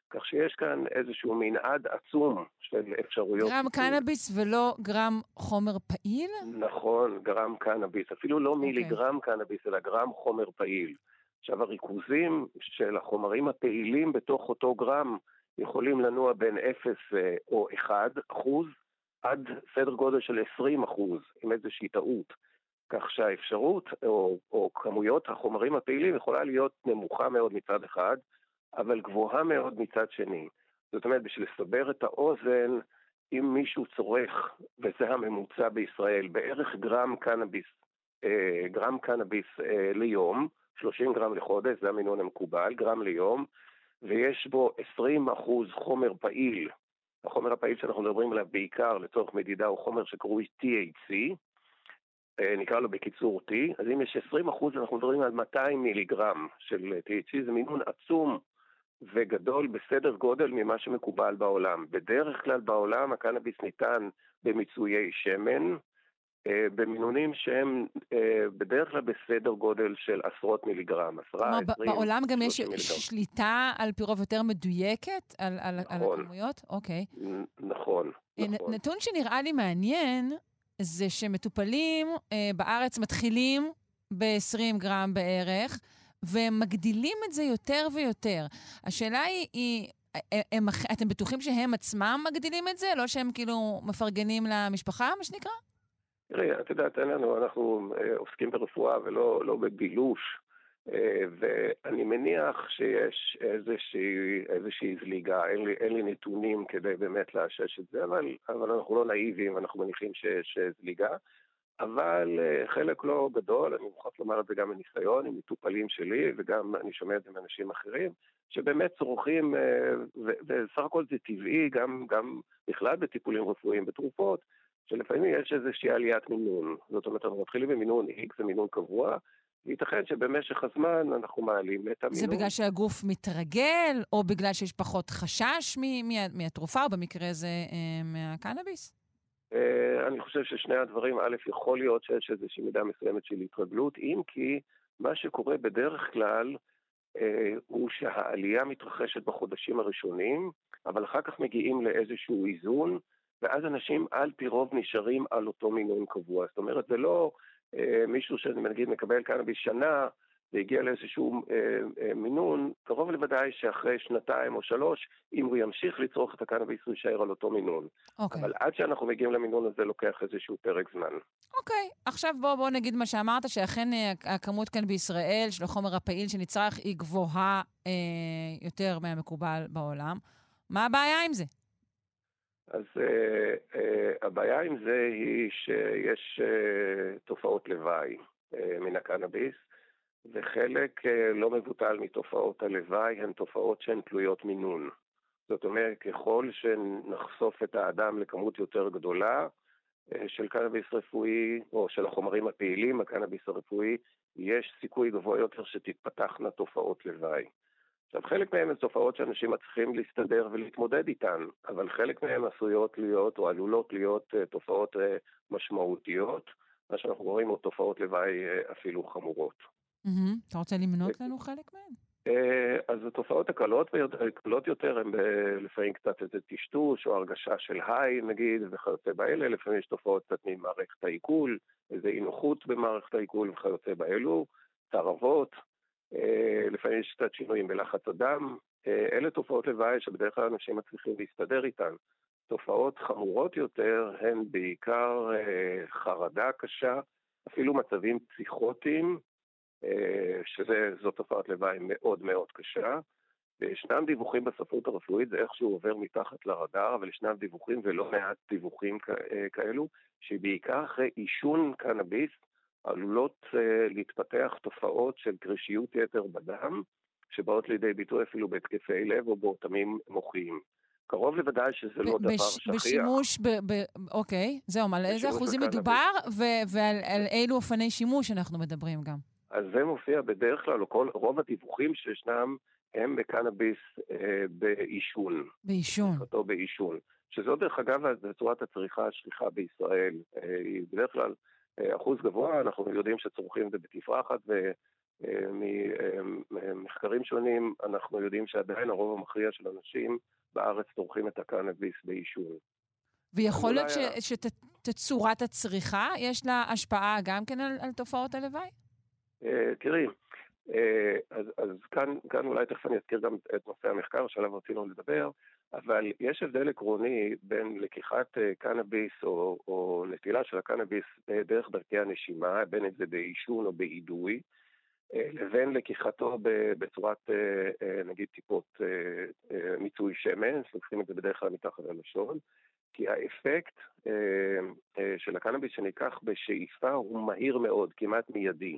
כך שיש כאן איזשהו מנעד עצום של אפשרויות. גרם קנאביס ולא גרם חומר פעיל? נכון, גרם קנאביס. אפילו לא okay. אוקיי. מיליגרם קנאביס, אלא גרם חומר פעיל. עכשיו, הריכוזים של החומרים הפעילים בתוך אותו גרם יכולים לנוע בין 0 אה, או 1 אחוז עד סדר גודל של 20 אחוז, עם איזושהי טעות. כך שהאפשרות, או, או כמויות החומרים הפעילים יכולה להיות נמוכה מאוד מצד אחד, אבל גבוהה מאוד מצד שני. זאת אומרת, בשביל לסבר את האוזן, אם מישהו צורך, וזה הממוצע בישראל, בערך גרם קנאביס, אה, גרם קנאביס אה, ליום, 30 גרם לחודש, זה המינון המקובל, גרם ליום, ויש בו 20 אחוז חומר פעיל. החומר הפעיל שאנחנו מדברים עליו בעיקר לצורך מדידה הוא חומר שקרוי THC, נקרא לו בקיצור T, אז אם יש 20 אחוז אנחנו מדברים על 200 מיליגרם של THC, זה מינון עצום וגדול בסדר גודל ממה שמקובל בעולם. בדרך כלל בעולם הקנאביס ניתן במיצויי שמן, אה, במינונים שהם אה, בדרך כלל בסדר גודל של עשרות מיליגרם, עשרה, עשרים, בעולם גם יש מיליגרם. שליטה על פי רוב יותר מדויקת על, על, נכון, על הכמויות? אוקיי. נכון, אה, נכון. נתון שנראה לי מעניין, זה שמטופלים אה, בארץ מתחילים ב-20 גרם בערך, והם מגדילים את זה יותר ויותר. השאלה היא, היא הם, אתם בטוחים שהם עצמם מגדילים את זה? לא שהם כאילו מפרגנים למשפחה, מה שנקרא? תראי, את יודעת, אין לנו, אנחנו אה, עוסקים ברפואה ולא לא בבילוש, אה, ואני מניח שיש איזושהי, איזושהי זליגה, אין לי, אין לי נתונים כדי באמת לאשש את זה, אבל, אבל אנחנו לא נאיבים, אנחנו מניחים שיש זליגה. אבל אה, חלק לא גדול, אני מוכרח לומר את זה גם מניסיון, עם מטופלים שלי, וגם אני שומע את זה מאנשים אחרים, שבאמת צורכים, אה, וסך הכל זה טבעי, גם, גם בכלל בטיפולים רפואיים, בתרופות, שלפעמים יש איזושהי עליית מינון. זאת אומרת, אנחנו מתחילים במינון X, זה מינון קבוע, וייתכן שבמשך הזמן אנחנו מעלים את המינון. זה בגלל שהגוף מתרגל, או בגלל שיש פחות חשש מהתרופה, או במקרה הזה אה, מהקנאביס? אה, אני חושב ששני הדברים, א', יכול להיות שיש איזושהי מידה מסוימת של התרגלות, אם כי מה שקורה בדרך כלל אה, הוא שהעלייה מתרחשת בחודשים הראשונים, אבל אחר כך מגיעים לאיזשהו איזון, ואז אנשים על פי רוב נשארים על אותו מינון קבוע. זאת אומרת, זה לא מישהו שנגיד מקבל קנאביס שנה, והגיע לאיזשהו אה, אה, מינון, קרוב לוודאי שאחרי שנתיים או שלוש, אם הוא ימשיך לצרוך את הקנאביס, הוא יישאר על אותו מינון. אוקיי. אבל עד שאנחנו מגיעים למינון הזה לוקח איזשהו פרק זמן. אוקיי, עכשיו בוא, בוא נגיד מה שאמרת, שאכן אה, הכמות כאן בישראל של החומר הפעיל שנצרך היא גבוהה אה, יותר מהמקובל בעולם. מה הבעיה עם זה? אז uh, uh, הבעיה עם זה היא שיש uh, תופעות לוואי מן הקנאביס, וחלק לא מבוטל מתופעות הלוואי הן תופעות שהן תלויות מינון. זאת אומרת, ככל שנחשוף את האדם לכמות יותר גדולה של קנאביס רפואי, או של החומרים הפעילים, הקנאביס הרפואי, יש סיכוי גבוה יותר שתתפתחנה תופעות לוואי. עכשיו, חלק מהן הן תופעות שאנשים מצליחים להסתדר ולהתמודד איתן, אבל חלק מהן עשויות להיות או עלולות להיות uh, תופעות uh, משמעותיות, מה שאנחנו רואים עוד תופעות לוואי uh, אפילו חמורות. Mm-hmm. אתה רוצה למנות לנו חלק מהן? אז התופעות הקלות, הקלות יותר הן לפעמים קצת איזה טשטוש או הרגשה של היי נגיד וכיוצא באלה, לפעמים יש תופעות קצת ממערכת העיכול, איזה אי נוחות במערכת העיכול וכיוצא באלו, צרבות, אה, לפעמים יש קצת שינויים בלחץ הדם. אה, אלה תופעות לוואי שבדרך כלל אנשים מצליחים להסתדר איתן. תופעות חמורות יותר הן בעיקר אה, חרדה קשה, אפילו מצבים פסיכוטיים, שזו תופעת לוואי מאוד מאוד קשה. וישנם דיווחים בספרות הרפואית, זה איכשהו עובר מתחת לרדאר, אבל ישנם דיווחים ולא מעט דיווחים כאלו, שבעיקר אחרי עישון קנאביס, עלולות uh, להתפתח תופעות של קרישיות יתר בדם, שבאות לידי ביטוי אפילו בהתקפי לב או באוטמים מוחיים. קרוב לוודאי שזה לא דבר שכיח. בשימוש, ב, ב, אוקיי, זהו, על איזה אחוזים מדובר ו- ועל אילו אופני שימוש אנחנו מדברים גם. אז זה מופיע בדרך כלל, כל, רוב הדיווחים שישנם הם בקנאביס אה, בעישון. בעישון. אותו בעישון. שזו דרך אגב צורת הצריכה השכיחה בישראל. אה, היא בדרך כלל אה, אחוז גבוה, אנחנו יודעים שצורכים את זה בתפרחת, וממחקרים אה, שונים אנחנו יודעים שעדיין הרוב המכריע של אנשים בארץ צורכים את הקנאביס בעישון. ויכול להיות שתצורת הצריכה, יש לה השפעה גם כן על, על תופעות הלוואי? אה, תראי, אז, אז כאן, כאן אולי תכף אני אזכיר גם את נושא המחקר שעליו רצינו לדבר. אבל יש הבדל עקרוני בין לקיחת אה, קנאביס או, או נטילה של הקנאביס אה, דרך דרכי הנשימה, בין אם זה בעישון או באידוי, אה, לבין לקיחתו בצורת נגיד טיפות מיצוי שמן, לוקחים את זה בדרך כלל מתחת ללשון, כי האפקט של הקנאביס שניקח בשאיפה הוא מהיר מאוד, כמעט מיידי.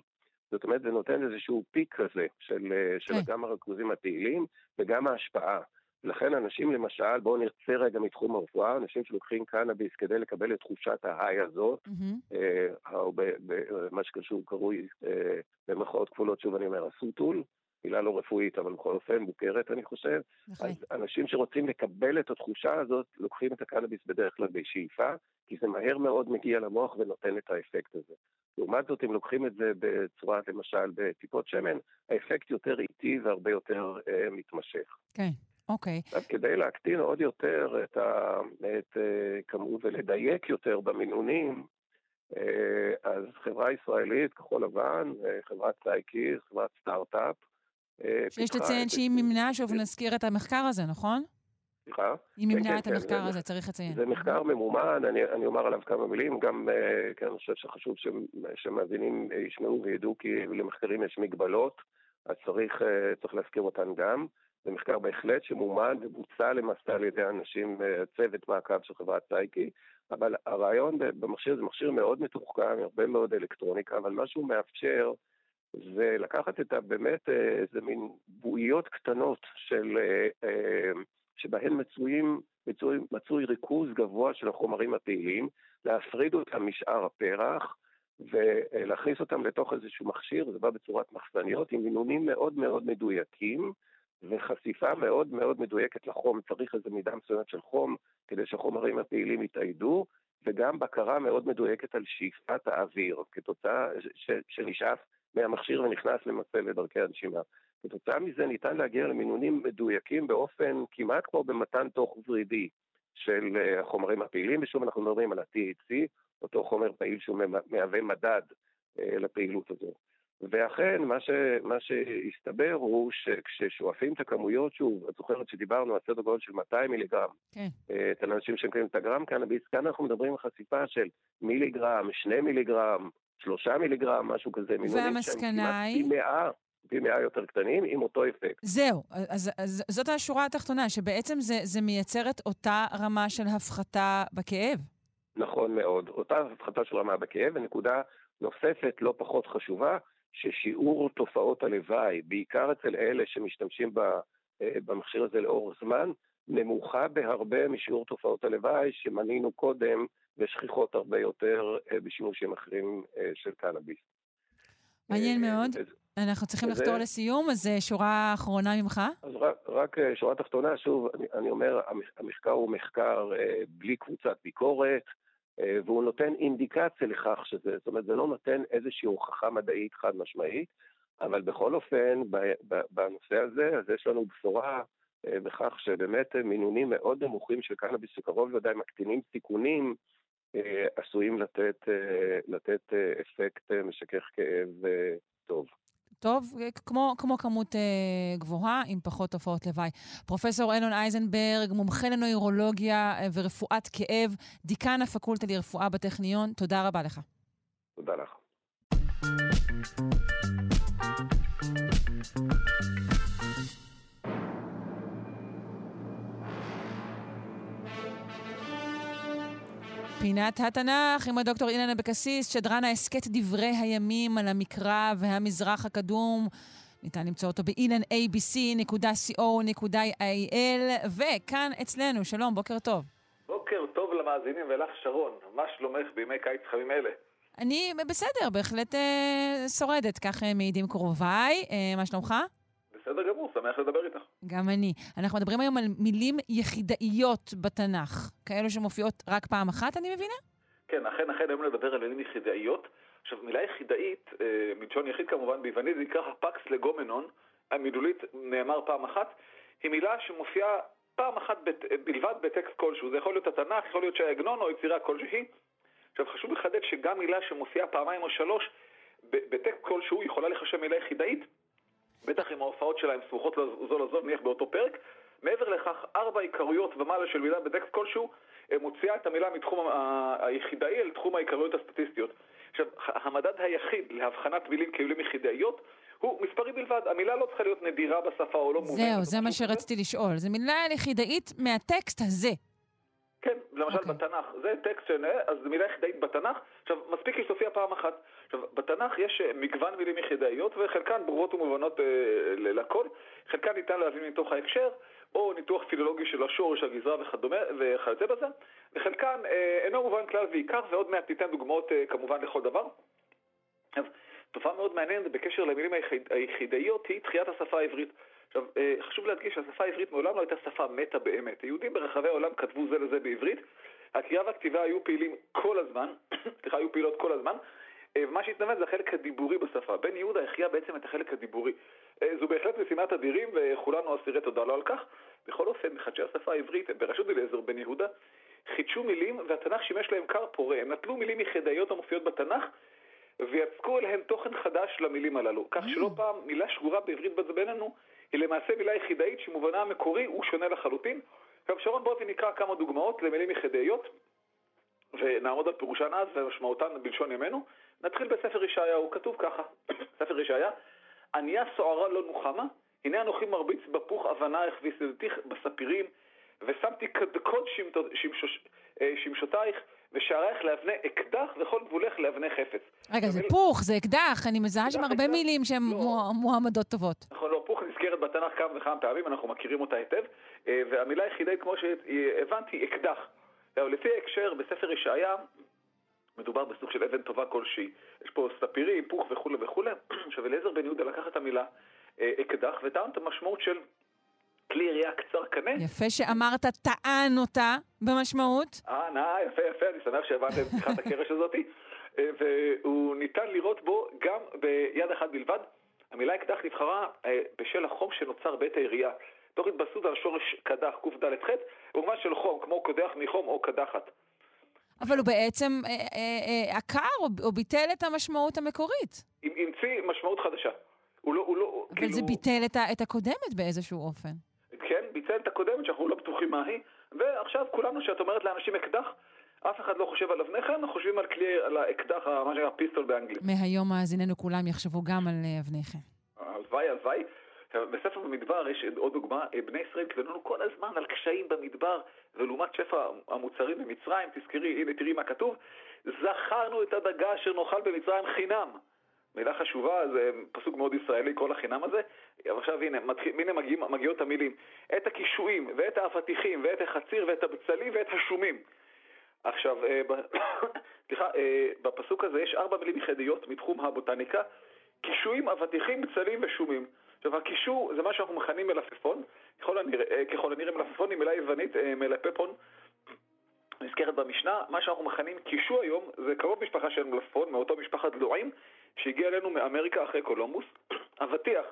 זאת אומרת, זה נותן איזשהו פיק כזה של, של כן. גם הריכוזים הפעילים וגם ההשפעה. לכן אנשים למשל, בואו נרצה רגע מתחום הרפואה, אנשים שלוקחים קנאביס כדי לקבל את תחושת ההיי הזאת, mm-hmm. אה, או במה שקשור קרוי אה, במחאות כפולות, שוב אני אומר, הסוטול, מילה לא רפואית, אבל בכל אופן מוכרת אני חושב. נכון. אז אנשים שרוצים לקבל את התחושה הזאת, לוקחים את הקנאביס בדרך כלל בשאיפה, כי זה מהר מאוד מגיע למוח ונותן את האפקט הזה. לעומת זאת, אם לוקחים את זה בצורה, למשל, בטיפות שמן, האפקט יותר איטי והרבה יותר אה, מתמשך. כן. אוקיי. עכשיו, כדי להקטין עוד יותר את, ה, את uh, כמות ולדייק יותר במינונים, uh, אז חברה ישראלית, כחול לבן, uh, חברת סייקי, חברת סטארט-אפ, שיש לציין שהיא מימנה, שוב נזכיר את המחקר הזה, נכון? סליחה? היא מימנה כן, את כן, המחקר כן, הזה, צריך לציין. זה מחקר ממומן, אני, אני אומר עליו כמה מילים, גם כן, אני חושב שחשוב שמאזינים ישמעו וידעו כי למחקרים יש מגבלות, אז צריך, צריך להזכיר אותן גם. זה מחקר בהחלט שמומן ובוצע למעשה על ידי אנשים, אה, צוות מעקב של חברת סייקי, אבל הרעיון במכשיר זה מכשיר מאוד מתוחכם, הרבה מאוד אלקטרוניקה, אבל מה שהוא מאפשר זה לקחת את באמת אה, איזה מין בועיות קטנות של, אה, שבהן מצויים, מצוי, מצוי ריכוז גבוה של החומרים הפעילים, להפריד אותם משאר הפרח, ולהכניס אותם לתוך איזשהו מכשיר, זה בא בצורת מחסניות עם מינונים מאוד מאוד מדויקים, וחשיפה מאוד מאוד מדויקת לחום, צריך איזו מידה מסוימת של חום כדי שהחומרים הפעילים יתאיידו, וגם בקרה מאוד מדויקת על שאיפת האוויר, כתוצאה שנשאף מהמכשיר ונכנס למעשה לדרכי הנשימה. כתוצאה מזה ניתן להגיע למינונים מדויקים באופן כמעט כמו במתן תוך ורידי של אה, החומרים הפעילים, ושוב אנחנו מדברים על ה-THC, אותו חומר פעיל שהוא מהווה מדד אה, לפעילות הזו. ואכן, מה, ש, מה שהסתבר הוא שכששואפים את הכמויות, שוב, את זוכרת שדיברנו על סדר גודל של 200 מיליגרם, כן. אה, את האנשים שמקבלים את הגרם קנאביס, כאן אנחנו מדברים על חשיפה של מיליגרם, 2 מיליגרם, 3 מיליגרם, משהו כזה, והמסקנה היא? פי מאה יותר קטנים עם אותו אפקט. זהו, אז, אז זאת השורה התחתונה, שבעצם זה, זה מייצר את אותה רמה של הפחתה בכאב. נכון מאוד, אותה הפחתה של רמה בכאב, ונקודה נוספת לא פחות חשובה, ששיעור תופעות הלוואי, בעיקר אצל אלה שמשתמשים אה, במכשיר הזה לאורך זמן, נמוכה בהרבה משיעור תופעות הלוואי שמנינו קודם ושכיחות הרבה יותר אה, בשימושים אחרים אה, של קנאביס. מעניין מאוד. אנחנו צריכים לחתור לסיום, אז שורה אחרונה ממך. אז רק, רק שורה תחתונה, שוב, אני, אני אומר, המחקר הוא מחקר בלי קבוצת ביקורת, והוא נותן אינדיקציה לכך שזה, זאת אומרת, זה לא נותן איזושהי הוכחה מדעית חד משמעית, אבל בכל אופן, בנושא הזה, אז יש לנו בשורה אה, בכך שבאמת מינונים מאוד נמוכים של קנאביס שקרוב לוודאי מקטינים סיכונים אה, עשויים לתת, אה, לתת אפקט משכך כאב טוב. טוב, כמו, כמו כמות אה, גבוהה, עם פחות תופעות לוואי. פרופסור אלון אייזנברג, מומחה לנוירולוגיה ורפואת כאב, דיקן הפקולטה לרפואה בטכניון, תודה רבה לך. תודה לך. פינת התנ"ך עם הדוקטור אילן אבקסיס, שדרן ההסכת דברי הימים על המקרא והמזרח הקדום. ניתן למצוא אותו באילנabc.co.il, וכאן אצלנו, שלום, בוקר טוב. בוקר טוב למאזינים ולך, שרון. מה שלומך בימי קיץ חמים אלה? אני בסדר, בהחלט אה, שורדת, כך אה, מעידים קרוביי. אה, מה שלומך? בסדר גמור, שמח לדבר איתך. גם אני. אנחנו מדברים היום על מילים יחידאיות בתנ"ך, כאלו שמופיעות רק פעם אחת, אני מבינה? כן, אכן, אכן, היום נדבר על מילים יחידאיות. עכשיו, מילה יחידאית, אה, מלשון יחיד כמובן, ביוונית זה נקרא הפקס לגומנון, המילולית נאמר פעם אחת, היא מילה שמופיעה פעם אחת בת, בלבד בטקסט כלשהו. זה יכול להיות התנ"ך, יכול להיות שהעגנון או יצירה כלשהי. עכשיו, חשוב לחדד שגם מילה שמופיעה פעמיים או שלוש בטקסט כלשהו יכולה לחשב מילה יחידאית, בטח אם ההופעות שלהם סמוכות זו לזו, נניח באותו פרק. מעבר לכך, ארבע עיקרויות ומעלה של מילה בטקסט כלשהו, מוציאה את המילה מתחום היחידאי אל תחום העיקרויות הסטטיסטיות. עכשיו, המדד היחיד להבחנת מילים כמילים יחידאיות הוא מספרי בלבד. המילה לא צריכה להיות נדירה בשפה או לא מובנת. זהו, זה מה שרציתי לשאול. זו מילה יחידאית מהטקסט הזה. כן, למשל okay. אוקיי. בתנ"ך, זה טקסט שנראה, אז זו מילה יחידאית בתנ"ך. עכשיו, מספיק היא שתופיע פעם אחת. עכשיו, בתנ"ך יש אה, מגוון מילים יחידאיות, וחלקן ברורות ומובנות אה, לכל. חלקן ניתן להבין מתוך ההקשר, או ניתוח פילולוגי של השורש, הגזרה וכדומה, וכיוצא בזה, וחלקן אה, אינו מובן כלל ועיקר, ועוד מעט ניתן דוגמאות אה, כמובן לכל דבר. אז תופעה מאוד מעניינת בקשר למילים היחיד, היחידאיות היא תחיית השפה העברית. עכשיו, אה, חשוב להדגיש שהשפה העברית מעולם לא הייתה שפה מתה באמת. היהודים ברחבי העולם כתבו זה לזה בעברית. הקריאה והכתיבה היו פעילים כל הזמן, סליחה, היו פעילות כל הזמן, אה, ומה שהתנבא זה החלק הדיבורי בשפה. בן יהודה החיה בעצם את החלק הדיבורי. אה, זו בהחלט משימת אדירים, וכולנו אסירי תודה לו על כך. בכל אופן, מחדשי השפה העברית, בראשות אליעזר בן יהודה, חידשו מילים, והתנ"ך שימש להם כר פורה. הם נטלו מילים יחידאיות המופיעות בתנ"ך, ויצקו אליהן תוכן חדש למילים הללו. כך שלא פעם מילה שגורה בעברית בינינו היא למעשה מילה יחידאית שמובנה המקורי הוא שונה לחלוטין. עכשיו שרון בוא נקרא כמה דוגמאות למילים יחידאיות ונעמוד על פירושן אז ומשמעותן בלשון ימינו. נתחיל בספר ישעיהו, כתוב ככה, ספר ישעיה, ענייה סוערה לא נוחמה, הנה אנוכי מרביץ בפוך אבנייך ויסדתיך בספירים, ושמתי קדקוד אה, שמשותייך ושערייך לאבני אקדח וכל גבולך לאבני חפץ. רגע, זה פוך, זה אקדח, אני מזהה שם הרבה מילים שהן לא. מועמדות טובות. נכון, לא, פוך נזכרת בתנ"ך כמה וכמה פעמים, אנחנו מכירים אותה היטב, אה, והמילה היחידה, כמו שהבנתי, אקדח. לפי ההקשר, בספר ישעיה, מדובר בסוג של אבן טובה כלשהי. יש פה ספירים, פוך וכולי וכולי. עכשיו, אליעזר בן יהודה לקח את המילה אה, אקדח וטען את המשמעות של כלי ירייה קצר קנה. יפה שאמרת טען אותה במשמעות. אה, נא, יפה, יפה, אני שמח שהבנתם את פתיחת הקרש הזאתי. אה, והוא ניתן לראות בו גם ביד אחת בלבד. המילה אקדח נבחרה אה, בשל החום שנוצר בעת הירייה. תוך התבססות על שורש קדח, קד"ח, במובן של חום, כמו קודח מחום או קדחת. אבל הוא בעצם עקר או ביטל את המשמעות המקורית. המציא משמעות חדשה. הוא לא, הוא לא, אבל כאילו... זה ביטל את הקודמת באיזשהו אופן. את הקודמת שאנחנו לא בטוחים מה היא, ועכשיו כולנו, שאת אומרת לאנשים אקדח, אף אחד לא חושב על אבני חן, חושבים על כלי, על האקדח, מה שנקרא פיסטול באנגלית. מהיום מאזיננו כולם יחשבו גם על אה, אבני חן. הלוואי, הלוואי. בספר במדבר יש עוד דוגמה, בני ישראל התלוננו כל הזמן על קשיים במדבר, ולעומת שפע המוצרים במצרים, תזכרי, הנה תראי מה כתוב, זכרנו את הדגה אשר נאכל במצרים חינם. מילה חשובה, זה פסוק מאוד ישראלי, כל החינם הזה. אבל עכשיו הנה, מתחיל, הנה מגיע, מגיעות המילים. את הקישואים, ואת האבטיחים, ואת החציר, ואת הבצלים, ואת השומים. עכשיו, אה, סליחה, אה, בפסוק הזה יש ארבע מילים יחידיות מתחום הבוטניקה, קישואים, אבטיחים, בצלים ושומים. עכשיו, הקישור זה מה שאנחנו מכנים מלפפון, ככל הנראה, אה, ככל הנראה מלפפון היא מילה יוונית, מלפפון, נזכרת במשנה, מה שאנחנו מכנים קישו היום זה קרוב משפחה של מלפפון, מאותו משפחת דלועים, שהגיע אלינו מאמריקה אחרי קולומבוס. אבטיח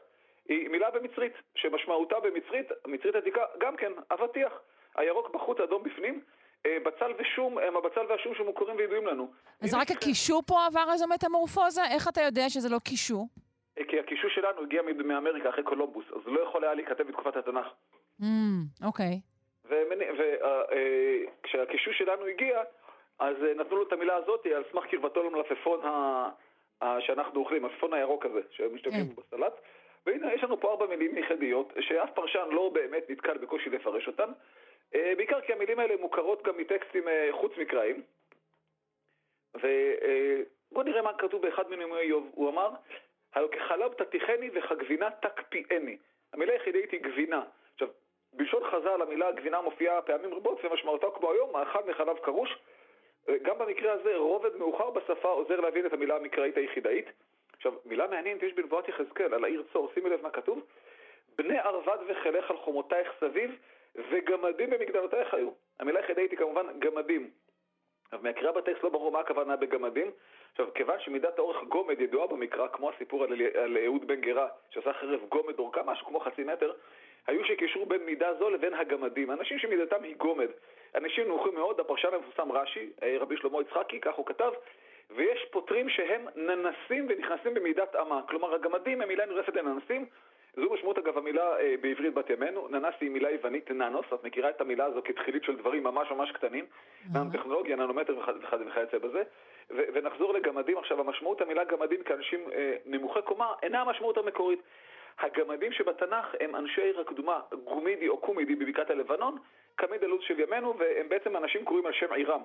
היא מילה במצרית, שמשמעותה במצרית, מצרית עתיקה, גם כן, אבטיח. הירוק בחוץ, אדום בפנים. אה, בצל ושום הם הבצל והשום שמוכרים וידועים לנו. אז רק הקישור פה עבר איזו מטמורפוזה? איך אתה יודע שזה לא קישור? אה, כי הקישור שלנו הגיע מאמריקה אחרי קולומבוס, אז לא יכול היה להיכתב בתקופת התנ"ך. אוקיי. וכשהקישור שלנו הגיע, אז אה, נתנו לו את המילה הזאת על סמך קרבתו למלפפון שאנחנו אוכלים, המלפפון הירוק הזה, שמשתמשים כן. בסלט. והנה, יש לנו פה ארבע מילים יחידיות, שאף פרשן לא באמת נתקל בקושי לפרש אותן. אה, בעיקר כי המילים האלה מוכרות גם מטקסטים אה, חוץ-מקראיים. ובואו נראה מה כתוב באחד מנאומי איוב. הוא אמר, הלא כחלב תתיכני וכגבינה תקפיאני. המילה היחידית היא גבינה. עכשיו, בלשון חז"ל המילה גבינה מופיעה פעמים רבות ומשמעותה כמו היום, מאכל מחלב קרוש. אה, גם במקרה הזה רובד מאוחר בשפה עוזר להבין את המילה המקראית היחידאית. עכשיו, מילה מעניינת יש בנבואת יחזקאל על העיר צור, שימי לב מה כתוב. בני ערבד וחילך על חומותייך סביב, וגמדים במגדלותייך היו. המילה היחידאית היא כמובן גמדים. אבל מהקריאה בטקסט לא ברור מה הכוונה בגמדים. עכשיו, כיוון שמידת האורך גומד ידועה במקרא, כמו הסיפור על, על אהוד בן גרה, שעשה חרב גומד אורכה משהו כמו חצי מטר, היו שקישרו בין מידה זו לבין הגמדים. אנשים שמידתם היא גומד. אנשים נוחים מאוד, הפרשן המפורסם רש"י, אה, רבי שלמה יצחקי, כך הוא כתב, ויש פותרים שהם ננסים ונכנסים במידת אמה. כלומר, הגמדים הם מילה נרפת לננסים, זו משמעות אגב המילה אה, בעברית בת ימינו, ננס היא מילה יוונית ננוס, את מכירה את המילה הזו כתחילית של דברים ממש ממש קטנים, ננו-טכנולוגיה, ננומטר וכיוצא בזה, ונחזור לגמדים. עכשיו, המשמעות המילה גמדים כאנשים אה, נמוכי קומה אינה המשמעות המקורית. הגמדים שבתנ"ך הם אנשי עיר הקדומה, גומידי או קומידי בבקעת הלבנון, קמיד הלו"ז של ימינו, והם בעצם אנשים קוראים על שם עירם.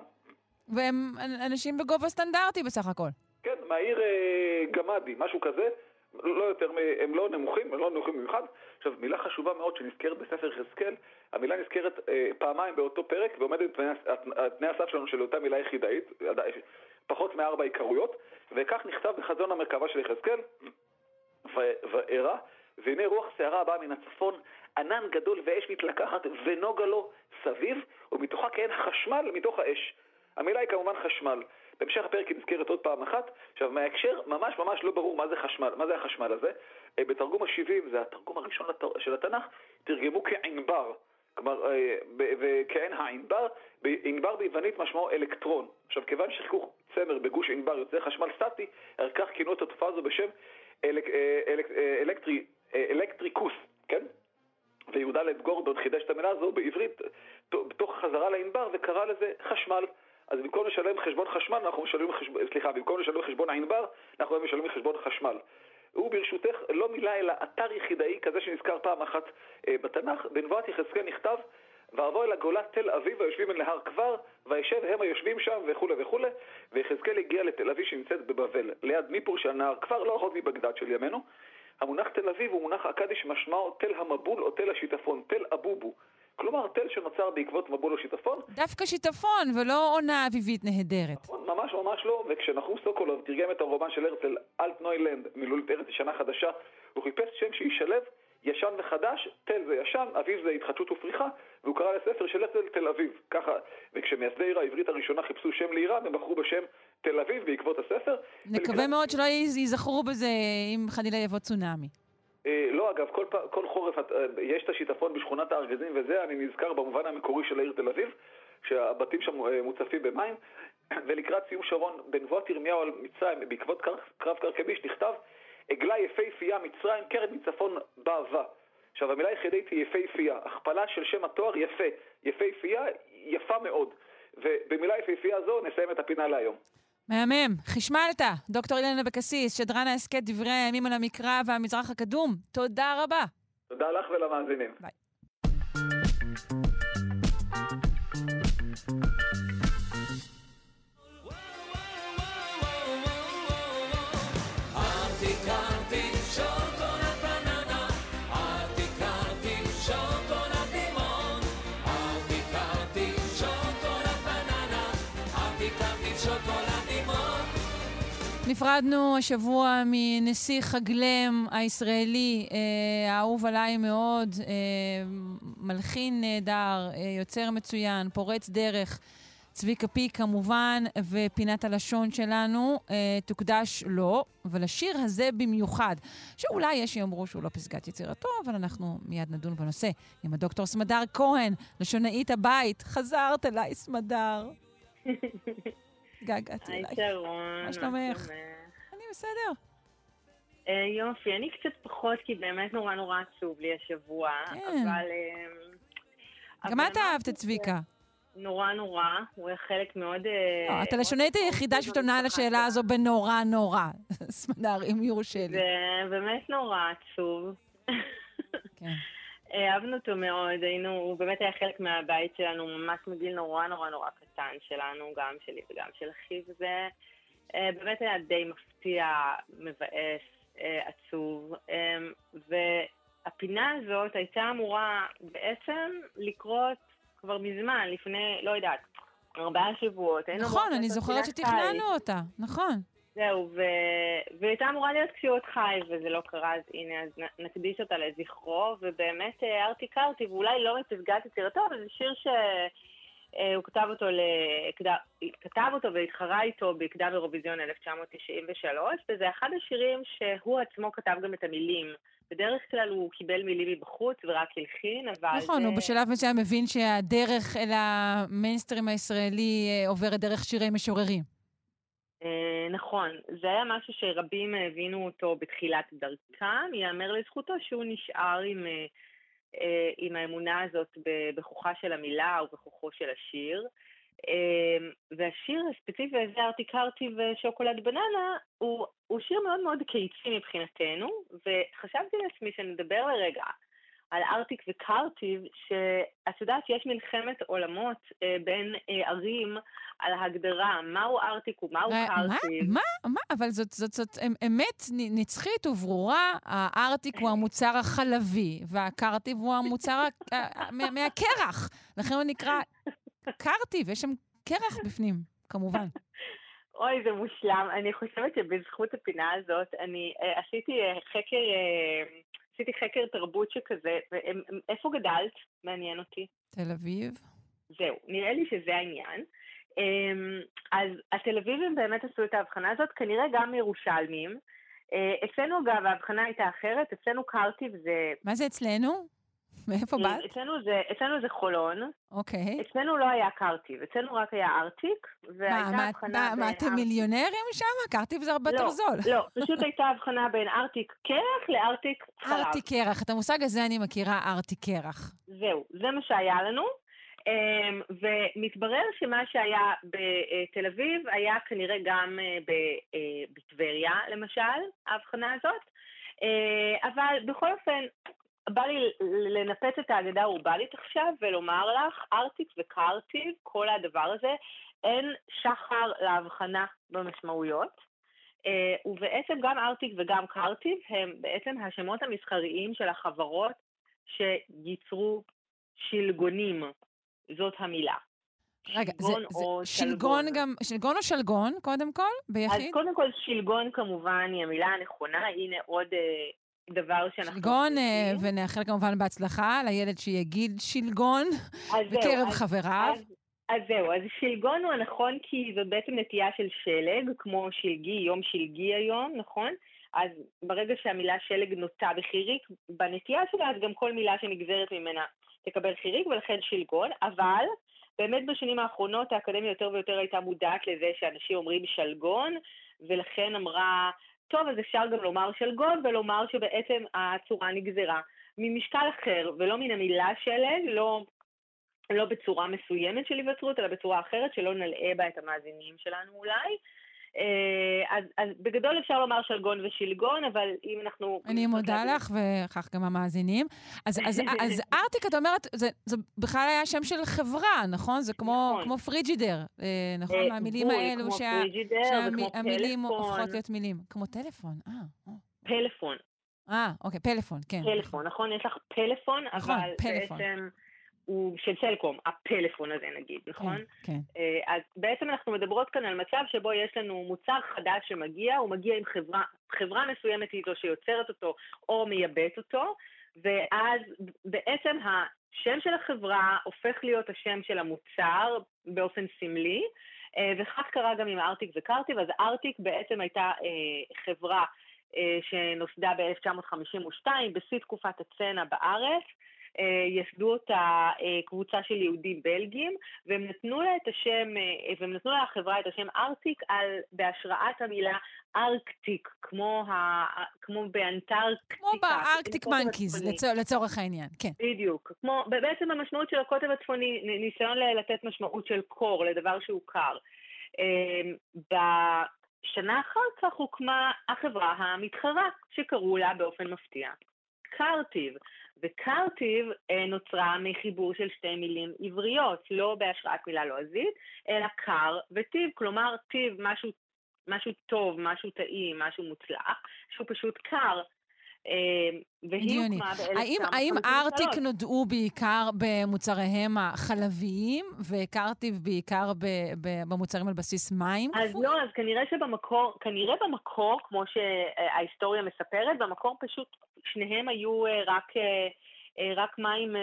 והם אנשים בגובה סטנדרטי בסך הכל. כן, מהעיר אה, גמדי, משהו כזה. לא יותר, הם לא נמוכים, הם לא נמוכים במיוחד. עכשיו, מילה חשובה מאוד שנזכרת בספר יחזקאל, המילה נזכרת אה, פעמיים באותו פרק ועומדת בתנאי הסף שלנו של אותה מילה יחידאית, פחות מארבע עיקרויות, וכך נכתב בחזון המרכבה של יחזקאל, וארא, והנה רוח שערה באה מן הצפון, ענן גדול ואש מתלקחת ונוגה לו סביב, ומתוכה כעין חשמל מתוך האש. המילה היא כמובן חשמל. בהמשך הפרק היא נזכרת עוד פעם אחת. עכשיו, מההקשר ממש ממש לא ברור מה זה חשמל, מה זה החשמל הזה. אה, בתרגום ה-70, זה התרגום הראשון של התנ"ך, תרגמו כענבר. כלומר, אה, וכעין הענבר, ענבר ביוונית משמעו אלקטרון. עכשיו, כיוון שחיכוך צמר בגוש ענבר יוצא חשמל סטטי, על כך כינו את התופעה הזו בשם אלק, אה, אלק, אלקטרי, אלקטריקוס, כן? ויהודה לב גורדון חידש את המילה הזו בעברית תוך חזרה לענבר וקרא לזה חשמל. אז במקום לשלם חשבון חשמל, אנחנו משלמים חשבון, סליחה, במקום לשלם חשבון ענבר, אנחנו היום משלמים חשבון חשמל. הוא ברשותך לא מילה אלא אתר יחידאי כזה שנזכר פעם אחת אה, בתנ"ך, בנבואת יחזקאל נכתב ואבוא אל הגולה תל אביב היושבים אל נהר כבר, וישב הם היושבים שם וכולי וכולי, ויחזקאל הגיע לתל אביב שנמצאת בבבל, ליד מיפור של נהר כבר, לא רחוק מבגדד של ימינו. המונח תל אביב הוא מונח אכדי שמשמעו תל המבול או תל השיטפון, תל אבובו. כלומר, תל שנוצר בעקבות מבול או שיטפון. דווקא שיטפון, ולא עונה אביבית נהדרת. נכון, ממש ממש לא, וכשנחום סוקולוב תרגם את הרומן של הרצל, אלט נוילנד, מילולית ארץ ישנה חדשה, הוא חיפש שם שישלב ישן וחדש, תל זה ישן, אביב זה התחדשות ופריחה, והוא קרא לספר של הרצל תל אביב. ככה, וכשמייסדי עיר העברית הראשונה חיפשו שם לעירה, הם בחרו בשם תל אביב בעקבות הספר. נקווה ולקראת... מאוד שלא ייזכרו בזה אם חלילה יבוא צונאמי. אה, לא, אגב, כל, כל חורף אה, יש את השיטפון בשכונת הארגזים וזה, אני נזכר במובן המקורי של העיר תל אביב, שהבתים שם אה, מוצפים במים, ולקראת סיום שרון, בנבואת ירמיהו על מצרים, בעקבות קרב קרקמיש, נכתב, עגלה יפהפייה מצרים, קרת מצפון בעבה. עכשיו, המילה היחידית היא יפהפייה, הכפלה של שם התואר יפה. יפהפייה, יפה מאוד. ובמילה יפהפייה זו נסיים את הפינה להיום. מהמם. חשמלת, דוקטור אילן אבקסיס, שדרן ההסכת דברי הימים על המקרא והמזרח הקדום. תודה רבה. תודה לך ולמאזינים. ביי. נפרדנו השבוע מנסיך הגלם הישראלי, אה, האהוב עליי מאוד, אה, מלחין נהדר, אה, יוצר מצוין, פורץ דרך. צביקה פיק כמובן, ופינת הלשון שלנו אה, תוקדש לו, ולשיר הזה במיוחד, שאולי יש שיאמרו שהוא לא פסגת יצירתו, אבל אנחנו מיד נדון בנושא עם הדוקטור סמדר כהן, לשונאית הבית. חזרת אליי, סמדר. געגעתי אליי. היי שרון, מה שלומך? אני בסדר. אה, יופי, אני קצת פחות, כי באמת נורא נורא עצוב לי השבוע, כן. אבל... אה, גם את אהבת את צביקה. נורא נורא, הוא היה חלק מאוד... לא, את הלשונאית היחידה שתעונה על השאלה הזו בנורא נורא, סמדר, אם יורשה לי. זה באמת נורא עצוב. כן. אהבנו אותו מאוד, היינו, הוא באמת היה חלק מהבית שלנו, ממש מגיל נורא נורא נורא קטן שלנו, גם שלי וגם של אחי, וזה אה, באמת היה די מפתיע, מבאס, אה, עצוב, אה, והפינה הזאת הייתה אמורה בעצם לקרות כבר מזמן, לפני, לא יודעת, ארבעה שבועות. נכון, אני זוכרת שתכננו אותה, נכון. זהו, ו... והיא הייתה אמורה להיות כשהוא חי, וזה לא קרה, אז הנה, אז נקדיש אותה לזכרו, ובאמת הערתי קרתי, ואולי לא מפסגת יצירתו, אבל זה שיר שהוא כתב אותו, ל... כתב אותו והתחרה איתו בקדם אירוויזיון 1993, וזה אחד השירים שהוא עצמו כתב גם את המילים. בדרך כלל הוא קיבל מילים מבחוץ ורק הלחין, אבל... נכון, זה... הוא בשלב מסוים מבין שהדרך אל המיינסטרים הישראלי עוברת דרך שירי משוררים. נכון, זה היה משהו שרבים הבינו אותו בתחילת דרכם, ייאמר לזכותו שהוא נשאר עם, עם האמונה הזאת בכוחה של המילה ובכוחו של השיר. והשיר הספציפי הזה, ארטי קרטי ושוקולד בננה, הוא, הוא שיר מאוד מאוד קיצי מבחינתנו, וחשבתי לעצמי שנדבר לרגע על ארטיק וקרטיב, שאת יודעת שיש מלחמת עולמות אה, בין אה, ערים על ההגדרה מהו ארטיק ומהו קרטיב. מה? מה? מה? אבל זאת, זאת, זאת אמת נצחית וברורה, הארטיק הוא המוצר החלבי, והקרטיב הוא המוצר מה, מהקרח. לכן הוא נקרא קרטיב, יש שם קרח בפנים, כמובן. אוי, זה מושלם. אני חושבת שבזכות הפינה הזאת, אני אה, עשיתי אה, חקר... אה, עשיתי חקר תרבות שכזה, ואיפה גדלת? מעניין אותי. תל אביב. זהו, נראה לי שזה העניין. אז התל אביבים באמת עשו את ההבחנה הזאת, כנראה גם ירושלמים. אצלנו אגב ההבחנה הייתה אחרת, אצלנו קרטיב זה... מה זה אצלנו? מאיפה באת? אצלנו זה, אצלנו זה חולון. אוקיי. אצלנו לא היה קרטיב, אצלנו רק היה ארטיק, והייתה מה, הבחנה מה, בין... מה, אתם מיליונרים שם? קרטיב זה הרבה לא, יותר זול. לא, פשוט הייתה הבחנה בין ארטיק קרח לארטיק חלב. ארטיק קרח, את המושג הזה אני מכירה, ארטיק קרח. זהו, זה מה שהיה לנו. אמ, ומתברר שמה שהיה בתל אביב היה כנראה גם אה, אה, בטבריה, למשל, ההבחנה הזאת. אה, אבל בכל אופן, בא לי לנפץ את האגדה האורבנית עכשיו ולומר לך, ארטיק וקרטיב, כל הדבר הזה, אין שחר להבחנה במשמעויות. ובעצם גם ארטיק וגם קרטיב הם בעצם השמות המסחריים של החברות שייצרו שלגונים, זאת המילה. רגע, זה, זה שלגון גם, שלגון או שלגון, קודם כל, ביחיד? אז קודם כל, שלגון כמובן היא המילה הנכונה, הנה עוד אה, דבר שאנחנו... שלגון, אה, ונאחל כמובן בהצלחה לילד שיגיד שלגון בקרב אז, חבריו. אז, אז זהו, אז שלגון הוא הנכון כי זאת בעצם נטייה של שלג, כמו שלגי, יום שלגי היום, נכון? אז ברגע שהמילה שלג נוטה בחיריק, בנטייה שלה, אז גם כל מילה שנגזרת ממנה תקבל חיריק, ולכן שלגון, אבל באמת בשנים האחרונות האקדמיה יותר ויותר הייתה מודעת לזה שאנשים אומרים שלגון, ולכן אמרה, טוב, אז אפשר גם לומר שלגון, ולומר שבעצם הצורה נגזרה ממשקל אחר, ולא מן המילה שלג, לא, לא בצורה מסוימת של היווצרות, אלא בצורה אחרת, שלא נלאה בה את המאזינים שלנו אולי. אה, אז, אז בגדול אפשר לומר שלגון ושלגון, אבל אם אנחנו... אני מודה לך, וכך גם המאזינים. אז, אז, אז ארטיק, את אומרת, זה, זה בכלל היה שם של חברה, נכון? זה כמו, נכון. כמו פריג'ידר, אה, נכון? אה, המילים האלו, שה, שהמילים הופכות להיות מילים. כמו טלפון, אה. פלאפון. אה, אוקיי, פלאפון, כן. פלאפון, נכון? יש לך פלאפון, נכון, אבל פלאפון. בעצם... הוא של סלקום, הפלאפון הזה נגיד, כן, נכון? כן, כן. אז בעצם אנחנו מדברות כאן על מצב שבו יש לנו מוצר חדש שמגיע, הוא מגיע עם חברה, חברה מסוימת היא זו שיוצרת אותו או מייבאת אותו, ואז בעצם השם של החברה הופך להיות השם של המוצר באופן סמלי, אה, וכך קרה גם עם ארטיק וקרטיב, אז ארטיק בעצם הייתה אה, חברה שנוסדה ב-1952 בשיא תקופת הצנע בארץ, אה, יסדו אותה אה, קבוצה של יהודים בלגים, והם נתנו לה את השם, אה, והם נתנו לחברה את השם ארטיק על, בהשראת המילה ארקטיק, כמו, ה, כמו באנטרקטיקה. כמו בארקטיק מנקיז, לצור, לצורך העניין, כן. בדיוק. כמו, בעצם המשמעות של הקוטב הצפוני, ניסיון לתת משמעות של קור, לדבר שהוא קר. בשנה אחר כך הוקמה החברה המתחרה, שקראו לה באופן מפתיע קרטיב. וקרטיב אה, נוצרה מחיבור של שתי מילים עבריות, לא בהשראת מילה לועזית, אלא קר וטיב, כלומר טיב, משהו, משהו טוב, משהו טעים, משהו מוצלח, שהוא פשוט קר. אה, והיא הוקמה ב-1953. האם ארטיק נודעו בעיקר במוצריהם החלביים, וקרטיב בעיקר במוצרים על בסיס מים? אז לא, אז כנראה שבמקור, כנראה במקור, כמו שההיסטוריה מספרת, במקור פשוט שניהם היו אה, רק, אה, רק מים,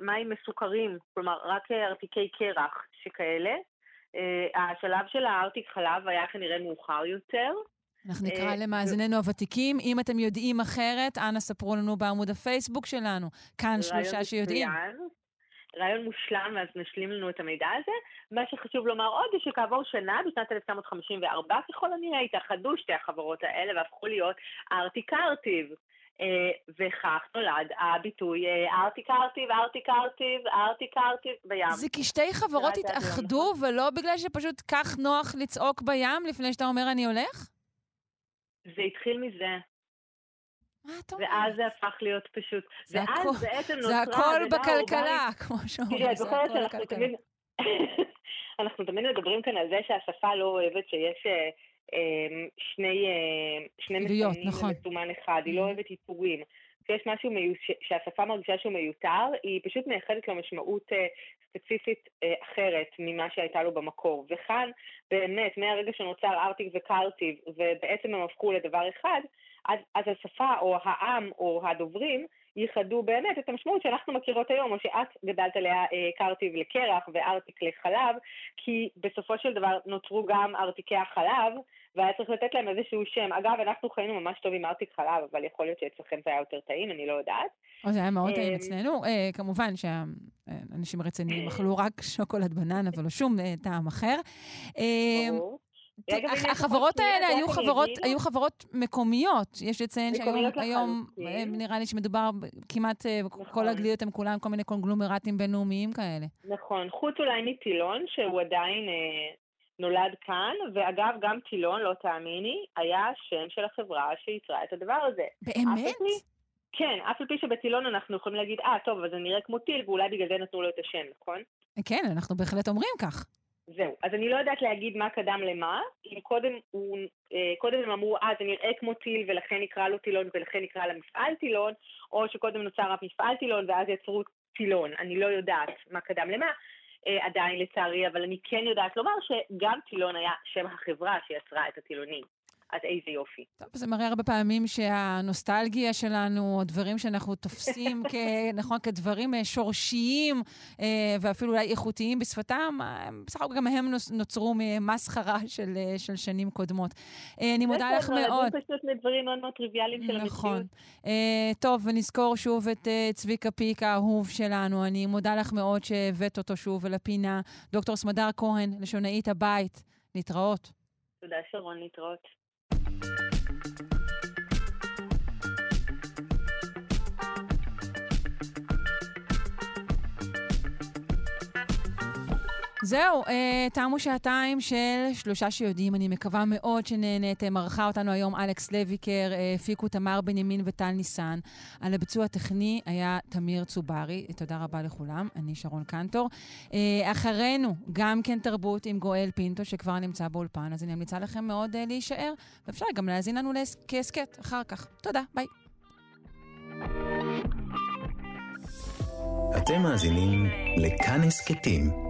מים מסוכרים, כלומר, רק ארתיקי קרח שכאלה. השלב של הארטיק חלב היה כנראה מאוחר יותר. אנחנו נקרא למאזיננו הוותיקים. אם אתם יודעים אחרת, אנא ספרו לנו בעמוד הפייסבוק שלנו. כאן שלושה שיודעים. רעיון מושלם, ואז נשלים לנו את המידע הזה. מה שחשוב לומר עוד, זה שכעבור שנה, בשנת 1954 ככל הנראה, התאחדו שתי החברות האלה והפכו להיות ארטי-קרטיב. אה, וכך נולד הביטוי אה, ארטי קרטיב, ארטי קרטיב, ארטי קרטיב בים. זה כי שתי חברות התאחדו, ולא בגלל שפשוט כך נוח לצעוק בים לפני שאתה אומר אני הולך? זה התחיל מזה. מה? ואז זה הפך להיות פשוט. זה הכל, זה הכל בכלכלה, כמו שאומרים, זה הכל בכלכלה. אנחנו תמיד מדברים כאן על זה שהשפה לא אוהבת שיש אה, אמ, שני, אה, שני מסומנים נכון. אחד, היא לא mm-hmm. אוהבת איפורים. כשיש משהו מיוש... שהשפה מרגישה שהוא מיותר, היא פשוט מייחדת לו משמעות אה, ספציפית אה, אחרת ממה שהייתה לו במקור. וכאן, באמת, מהרגע שנוצר ארטיק וקרטיב, ובעצם הם הפכו לדבר אחד, אז, אז השפה או העם או הדוברים ייחדו באמת את המשמעות שאנחנו מכירות היום, או שאת גדלת עליה אה, קרטיב לקרח וארטיק לחלב, כי בסופו של דבר נוצרו גם ארטיקי החלב, והיה צריך לתת להם איזשהו שם. אגב, אנחנו חיינו ממש טוב עם ארטיק חלב, אבל יכול להיות שאצלכם זה היה יותר טעים, אני לא יודעת. או זה היה מאוד טעים אה, אצלנו. אה, כמובן שהאנשים הרציניים אכלו רק שוקולד בננה ולא שום טעם אחר. ברור. החברות האלה היו חברות, היו חברות מקומיות. יש לציין שהיום, אה, נראה לי שמדובר כמעט, אה, כל נכון. הגליות הם כולם כל מיני קונגלומרטים בינלאומיים כאלה. נכון, חוץ אולי מטילון, שהוא עדיין אה, נולד כאן, ואגב, גם טילון, לא תאמיני, היה השם של החברה שייצרה את הדבר הזה. באמת? כן, אף על פי שבטילון אנחנו יכולים להגיד, אה, טוב, אבל זה נראה כמו טיל, ואולי בגלל זה נתנו לו את השם, נכון? כן, אנחנו בהחלט אומרים כך. זהו. אז אני לא יודעת להגיד מה קדם למה. אם קודם, הוא, אה, קודם הם אמרו, אה, זה נראה כמו טיל ולכן נקרא לו טילון ולכן נקרא למפעל טילון, או שקודם נוצר רק מפעל טילון ואז יצרו טילון. אני לא יודעת מה קדם למה. אה, עדיין לצערי, אבל אני כן יודעת לומר שגם טילון היה שם החברה שיצרה את הטילונים. אז איזה יופי. טוב, זה מראה הרבה פעמים שהנוסטלגיה שלנו, דברים שאנחנו תופסים כ, נכון, כדברים אה, שורשיים אה, ואפילו אולי איכותיים בשפתם, אה, בסך הכל גם הם נוצרו ממסחרה של, של שנים קודמות. אני מודה לך מאוד. זה פשוט מדברים מאוד מאוד טריוויאליים של נכון. המציאות. נכון. טוב, ונזכור שוב את צביקה פיק האהוב שלנו. אני מודה לך מאוד שהבאת אותו שוב אל הפינה. דוקטור סמדר כהן, לשונאית הבית. להתראות. תודה, שרון, להתראות. זהו, אה, תמו שעתיים של שלושה שיודעים. אני מקווה מאוד שנהניתם. ערכה אותנו היום אלכס לויקר, אה, הפיקו תמר בנימין וטל ניסן. על הביצוע הטכני היה תמיר צוברי. תודה רבה לכולם. אני שרון קנטור. אה, אחרינו, גם כן תרבות עם גואל פינטו, שכבר נמצא באולפן, אז אני ממליצה לכם מאוד אה, להישאר, ואפשר גם להאזין לנו כהסכת אחר כך. תודה, ביי. אתם מאזינים לכאן הסכתים.